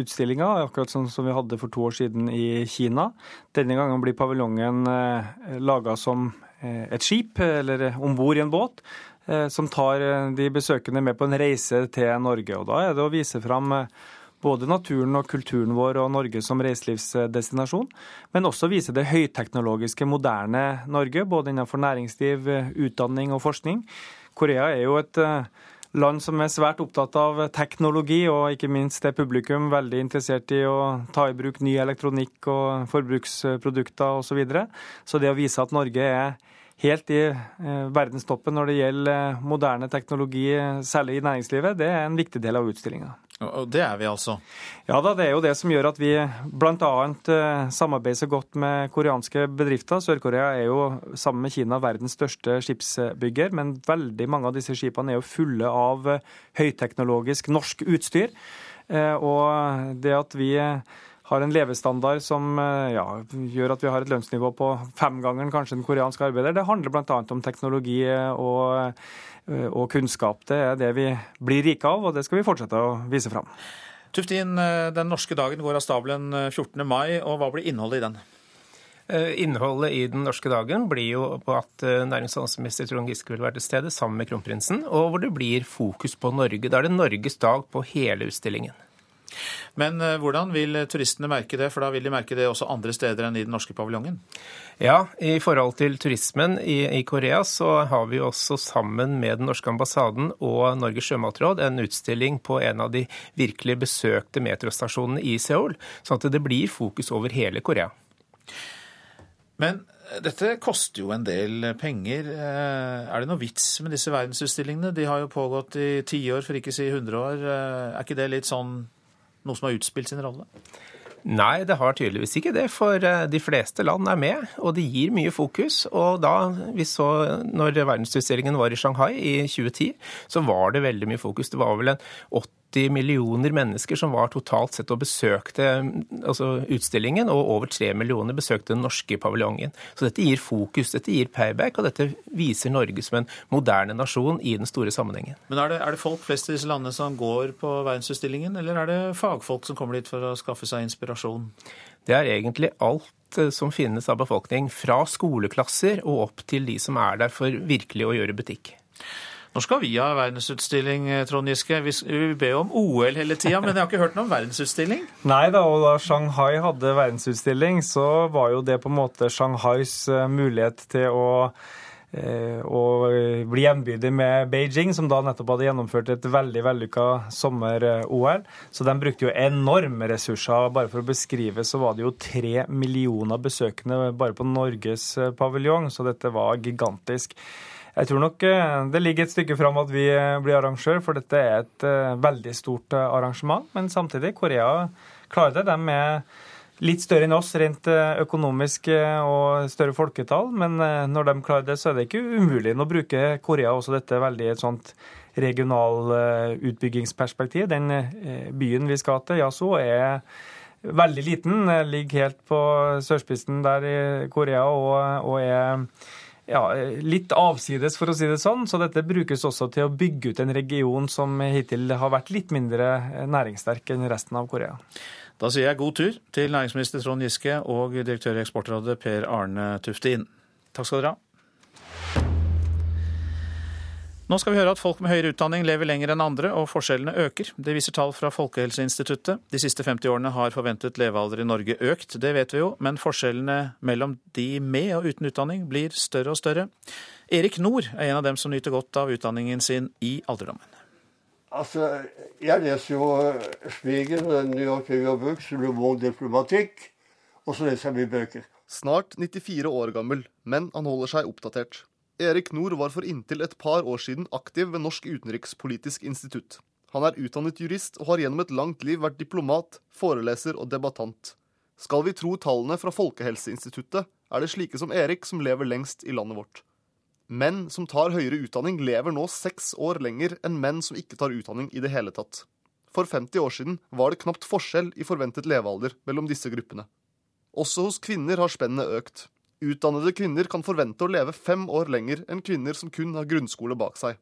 utstillinga, akkurat sånn som vi hadde for to år siden i Kina. Denne gangen blir paviljongen eh, laga som eh, et skip, eller om bord i en båt, eh, som tar de besøkende med på en reise til Norge. Og Da er det å vise fram både naturen og kulturen vår og Norge som reiselivsdestinasjon, men også vise det høyteknologiske, moderne Norge, både innenfor næringsliv, utdanning og forskning. Korea er jo et land som er svært opptatt av teknologi, og ikke minst er publikum veldig interessert i å ta i bruk ny elektronikk og forbruksprodukter osv. Så, videre. så det å vise at Norge er helt i eh, verdenstoppen når det gjelder eh, moderne teknologi, særlig i næringslivet, det er en viktig del av utstillinga. Og det er vi altså? Ja da, det er jo det som gjør at vi bl.a. Eh, samarbeider så godt med koreanske bedrifter. Sør-Korea er jo sammen med Kina verdens største skipsbygger, men veldig mange av disse skipene er jo fulle av eh, høyteknologisk norsk utstyr. Eh, og det at vi har en levestandard som ja, gjør at vi har et lønnsnivå på femgangeren kanskje den koreanske arbeider, det handler bl.a. om teknologi og og kunnskap. Det er det vi blir rike av, og det skal vi fortsette å vise fram. Tuftin, eh, den norske dagen går av stabelen 14. Eh, mai, og hva blir innholdet i den? Innholdet i den norske dagen blir jo på at nærings- og handelsminister Trond Giske vil være til stede sammen med kronprinsen, og hvor det blir fokus på Norge. Da er det Norges dag på hele utstillingen. Men eh, hvordan vil turistene merke det, for da vil de merke det også andre steder enn i den norske paviljongen? Ja, i forhold til turismen i, i Korea så har vi også sammen med den norske ambassaden og Norges sjømatråd en utstilling på en av de virkelig besøkte metrostasjonene i Seoul, sånn at det blir fokus over hele Korea. Men eh, dette koster jo en del penger. Eh, er det noe vits med disse verdensutstillingene? De har jo pågått i tiår, for ikke å si 100 år. Er ikke det litt sånn noe som har utspilt sin rolle? Nei, det har tydeligvis ikke det, for eh, de fleste land er med, og det gir mye fokus. Og da vi så, når verdensutstillingen var i Shanghai i 2010, så var det veldig mye fokus. Det var vel en 80 80 millioner mennesker som var totalt sett og besøkte altså utstillingen, og over 3 millioner besøkte den norske paviljongen. Så dette gir fokus, dette gir payback, og dette viser Norge som en moderne nasjon i den store sammenhengen. Men er det, er det folk flest i disse landene som går på verdensutstillingen, eller er det fagfolk som kommer dit for å skaffe seg inspirasjon? Det er egentlig alt eh, som finnes av befolkning, fra skoleklasser og opp til de som er der for virkelig å gjøre butikk. Nå skal vi ha verdensutstilling, eh, Trond Giske. Vi ber om OL hele tida, men jeg har ikke hørt noe om verdensutstilling? Nei da, og da Shanghai hadde verdensutstilling, så var jo det på en måte Shanghais eh, mulighet til å og bli gjenbydig med Beijing, som da nettopp hadde gjennomført et veldig vellykka sommer-OL. Så de brukte jo enorme ressurser. Bare for å beskrive så var det jo tre millioner besøkende bare på Norges paviljong, så dette var gigantisk. Jeg tror nok eh, det ligger et stykke fram at vi eh, blir arrangør, for dette er et eh, veldig stort arrangement. Men samtidig, Korea klarer det. De er litt større enn oss rent økonomisk og større folketall. Men når de klarer det, så er det ikke umulig. Nå bruker Korea også dette veldig et sånt regional utbyggingsperspektiv. Den byen vi skal til, Yaso, er veldig liten. Ligger helt på sørspissen der i Korea og, og er ja, litt avsides, for å si det sånn. Så dette brukes også til å bygge ut en region som hittil har vært litt mindre næringssterk enn resten av Korea. Da sier jeg god tur til næringsminister Trond Giske og direktør i Eksportrådet Per Arne Tuftin. Takk skal dere ha. Nå skal vi høre at folk med høyere utdanning lever lenger enn andre, og forskjellene øker. Det viser tall fra Folkehelseinstituttet. De siste 50 årene har forventet levealder i Norge økt, det vet vi jo, men forskjellene mellom de med og uten utdanning blir større og større. Erik Nord er en av dem som nyter godt av utdanningen sin i alderdommen. Altså, jeg leser jo Spiegel, New York Review of Books, Le Monde Diplomatique, og så leser jeg mye bøker. Snart 94 år gammel, men han holder seg oppdatert. Erik Nord var for inntil et par år siden aktiv ved Norsk utenrikspolitisk institutt. Han er utdannet jurist og har gjennom et langt liv vært diplomat, foreleser og debattant. Skal vi tro tallene fra Folkehelseinstituttet, er det slike som Erik som lever lengst i landet vårt. Menn som tar høyere utdanning, lever nå seks år lenger enn menn som ikke tar utdanning i det hele tatt. For 50 år siden var det knapt forskjell i forventet levealder mellom disse gruppene. Også hos kvinner har spennet økt. Utdannede kvinner kan forvente å leve fem år lenger enn kvinner som kun har grunnskole bak seg.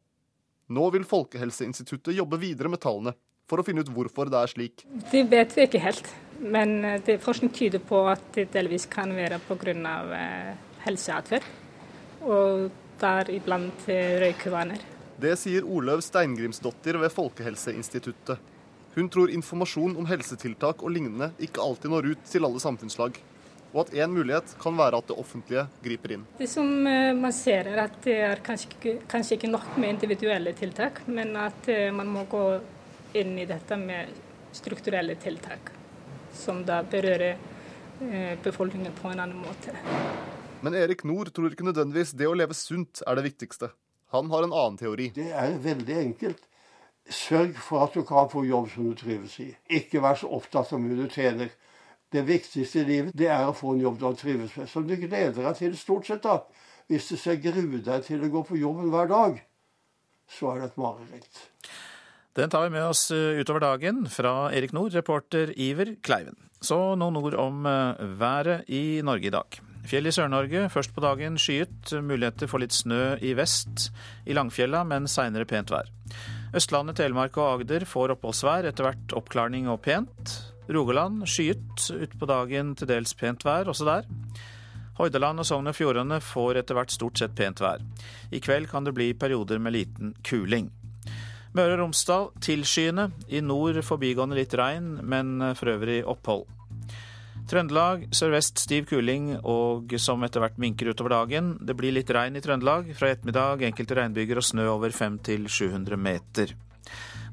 Nå vil Folkehelseinstituttet jobbe videre med tallene for å finne ut hvorfor det er slik. Det vet vi ikke helt, men eh, det forskning tyder på at det delvis kan være pga. Eh, helseatferd, og deriblant eh, røykevaner. Det sier Olaug Steingrimsdottir ved Folkehelseinstituttet. Hun tror informasjon om helsetiltak og lignende ikke alltid når ut til alle samfunnslag og at én mulighet kan være at det offentlige griper inn. Det som eh, man ser er at det er kanskje, kanskje ikke nok med individuelle tiltak, men at eh, man må gå inn i dette med strukturelle tiltak, som da berører eh, befolkningen på en annen måte. Men Erik Nord tror ikke nødvendigvis det å leve sunt er det viktigste. Han har en annen teori. Det er veldig enkelt. Sørg for at du kan få jobb som du trives i. Ikke vær så opptatt av hvor mye du tjener. Det viktigste i livet det er å få en jobb du trives med, som du gleder deg til stort sett. da. Hvis du skal grue deg til å gå på jobben hver dag, så er det et mareritt. Den tar vi med oss eh, utover dagen fra Erik Nord, reporter Iver Kleiven. Så noen ord om eh, været i Norge i dag. Fjell i Sør-Norge først på dagen skyet, muligheter for litt snø i vest. I Langfjella, men seinere pent vær. Østlandet, Telemark og Agder får oppholdsvær, etter hvert oppklarning og pent. Rogaland skyet, utpå dagen til dels pent vær også der. Hordaland og Sogn og Fjordane får etter hvert stort sett pent vær. I kveld kan det bli perioder med liten kuling. Møre og Romsdal tilskyende, i nord forbigående litt regn, men for øvrig opphold. Trøndelag sørvest stiv kuling og som etter hvert minker utover dagen. Det blir litt regn i Trøndelag. Fra ettermiddag enkelte regnbyger og snø over 500-700 meter.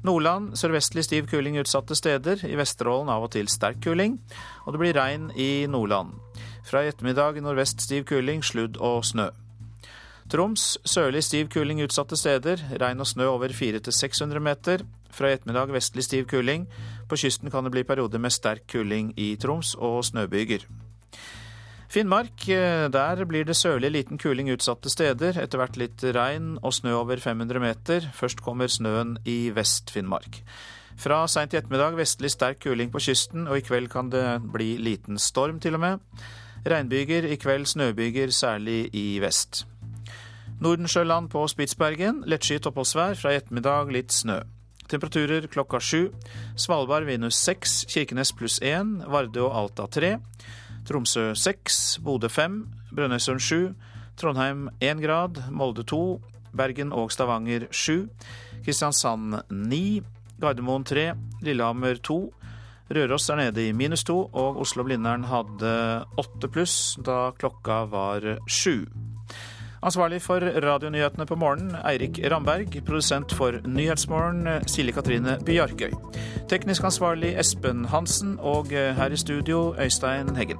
Nordland sørvestlig stiv kuling utsatte steder. I Vesterålen av og til sterk kuling. Og det blir regn i Nordland. Fra i ettermiddag nordvest stiv kuling, sludd og snø. Troms sørlig stiv kuling utsatte steder. Regn og snø over 400-600 meter. Fra i ettermiddag vestlig stiv kuling. På kysten kan det bli perioder med sterk kuling i Troms og snøbyger. Finnmark, eh, der blir det sørlig liten kuling utsatte steder. Etter hvert litt regn og snø over 500 meter. Først kommer snøen i Vest-Finnmark. Fra seint i ettermiddag vestlig sterk kuling på kysten, og i kveld kan det bli liten storm til og med. Regnbyger, i kveld snøbyger, særlig i vest. Nordensjøland på Spitsbergen, lettskyet oppholdsvær. Fra i ettermiddag litt snø. Temperaturer klokka sju. Svalbard minus seks, Kirkenes pluss én, Vardø og Alta tre. Tromsø 6, Bodø 5, Brønnøysund 7, Trondheim 1 grad, Molde 2, Bergen og Stavanger 7, Kristiansand 9, Gardermoen 3, Lillehammer 2, Røros er nede i minus 2, og Oslo-Blindern hadde 8 pluss da klokka var 7. Ansvarlig for radionyhetene på morgenen, Eirik Ramberg. Produsent for Nyhetsmorgen, Silje Katrine Bjarkøy. Teknisk ansvarlig Espen Hansen, og her i studio Øystein Heggen.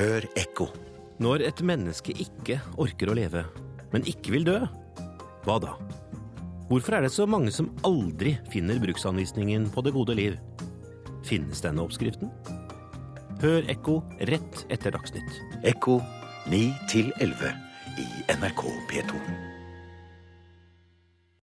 Hør ekko. Når et menneske ikke orker å leve, men ikke vil dø, hva da? Hvorfor er det så mange som aldri finner bruksanvisningen på det gode liv? Finnes denne oppskriften? Hør Ekko rett etter Dagsnytt. Ekko 9 11 i NRK P2.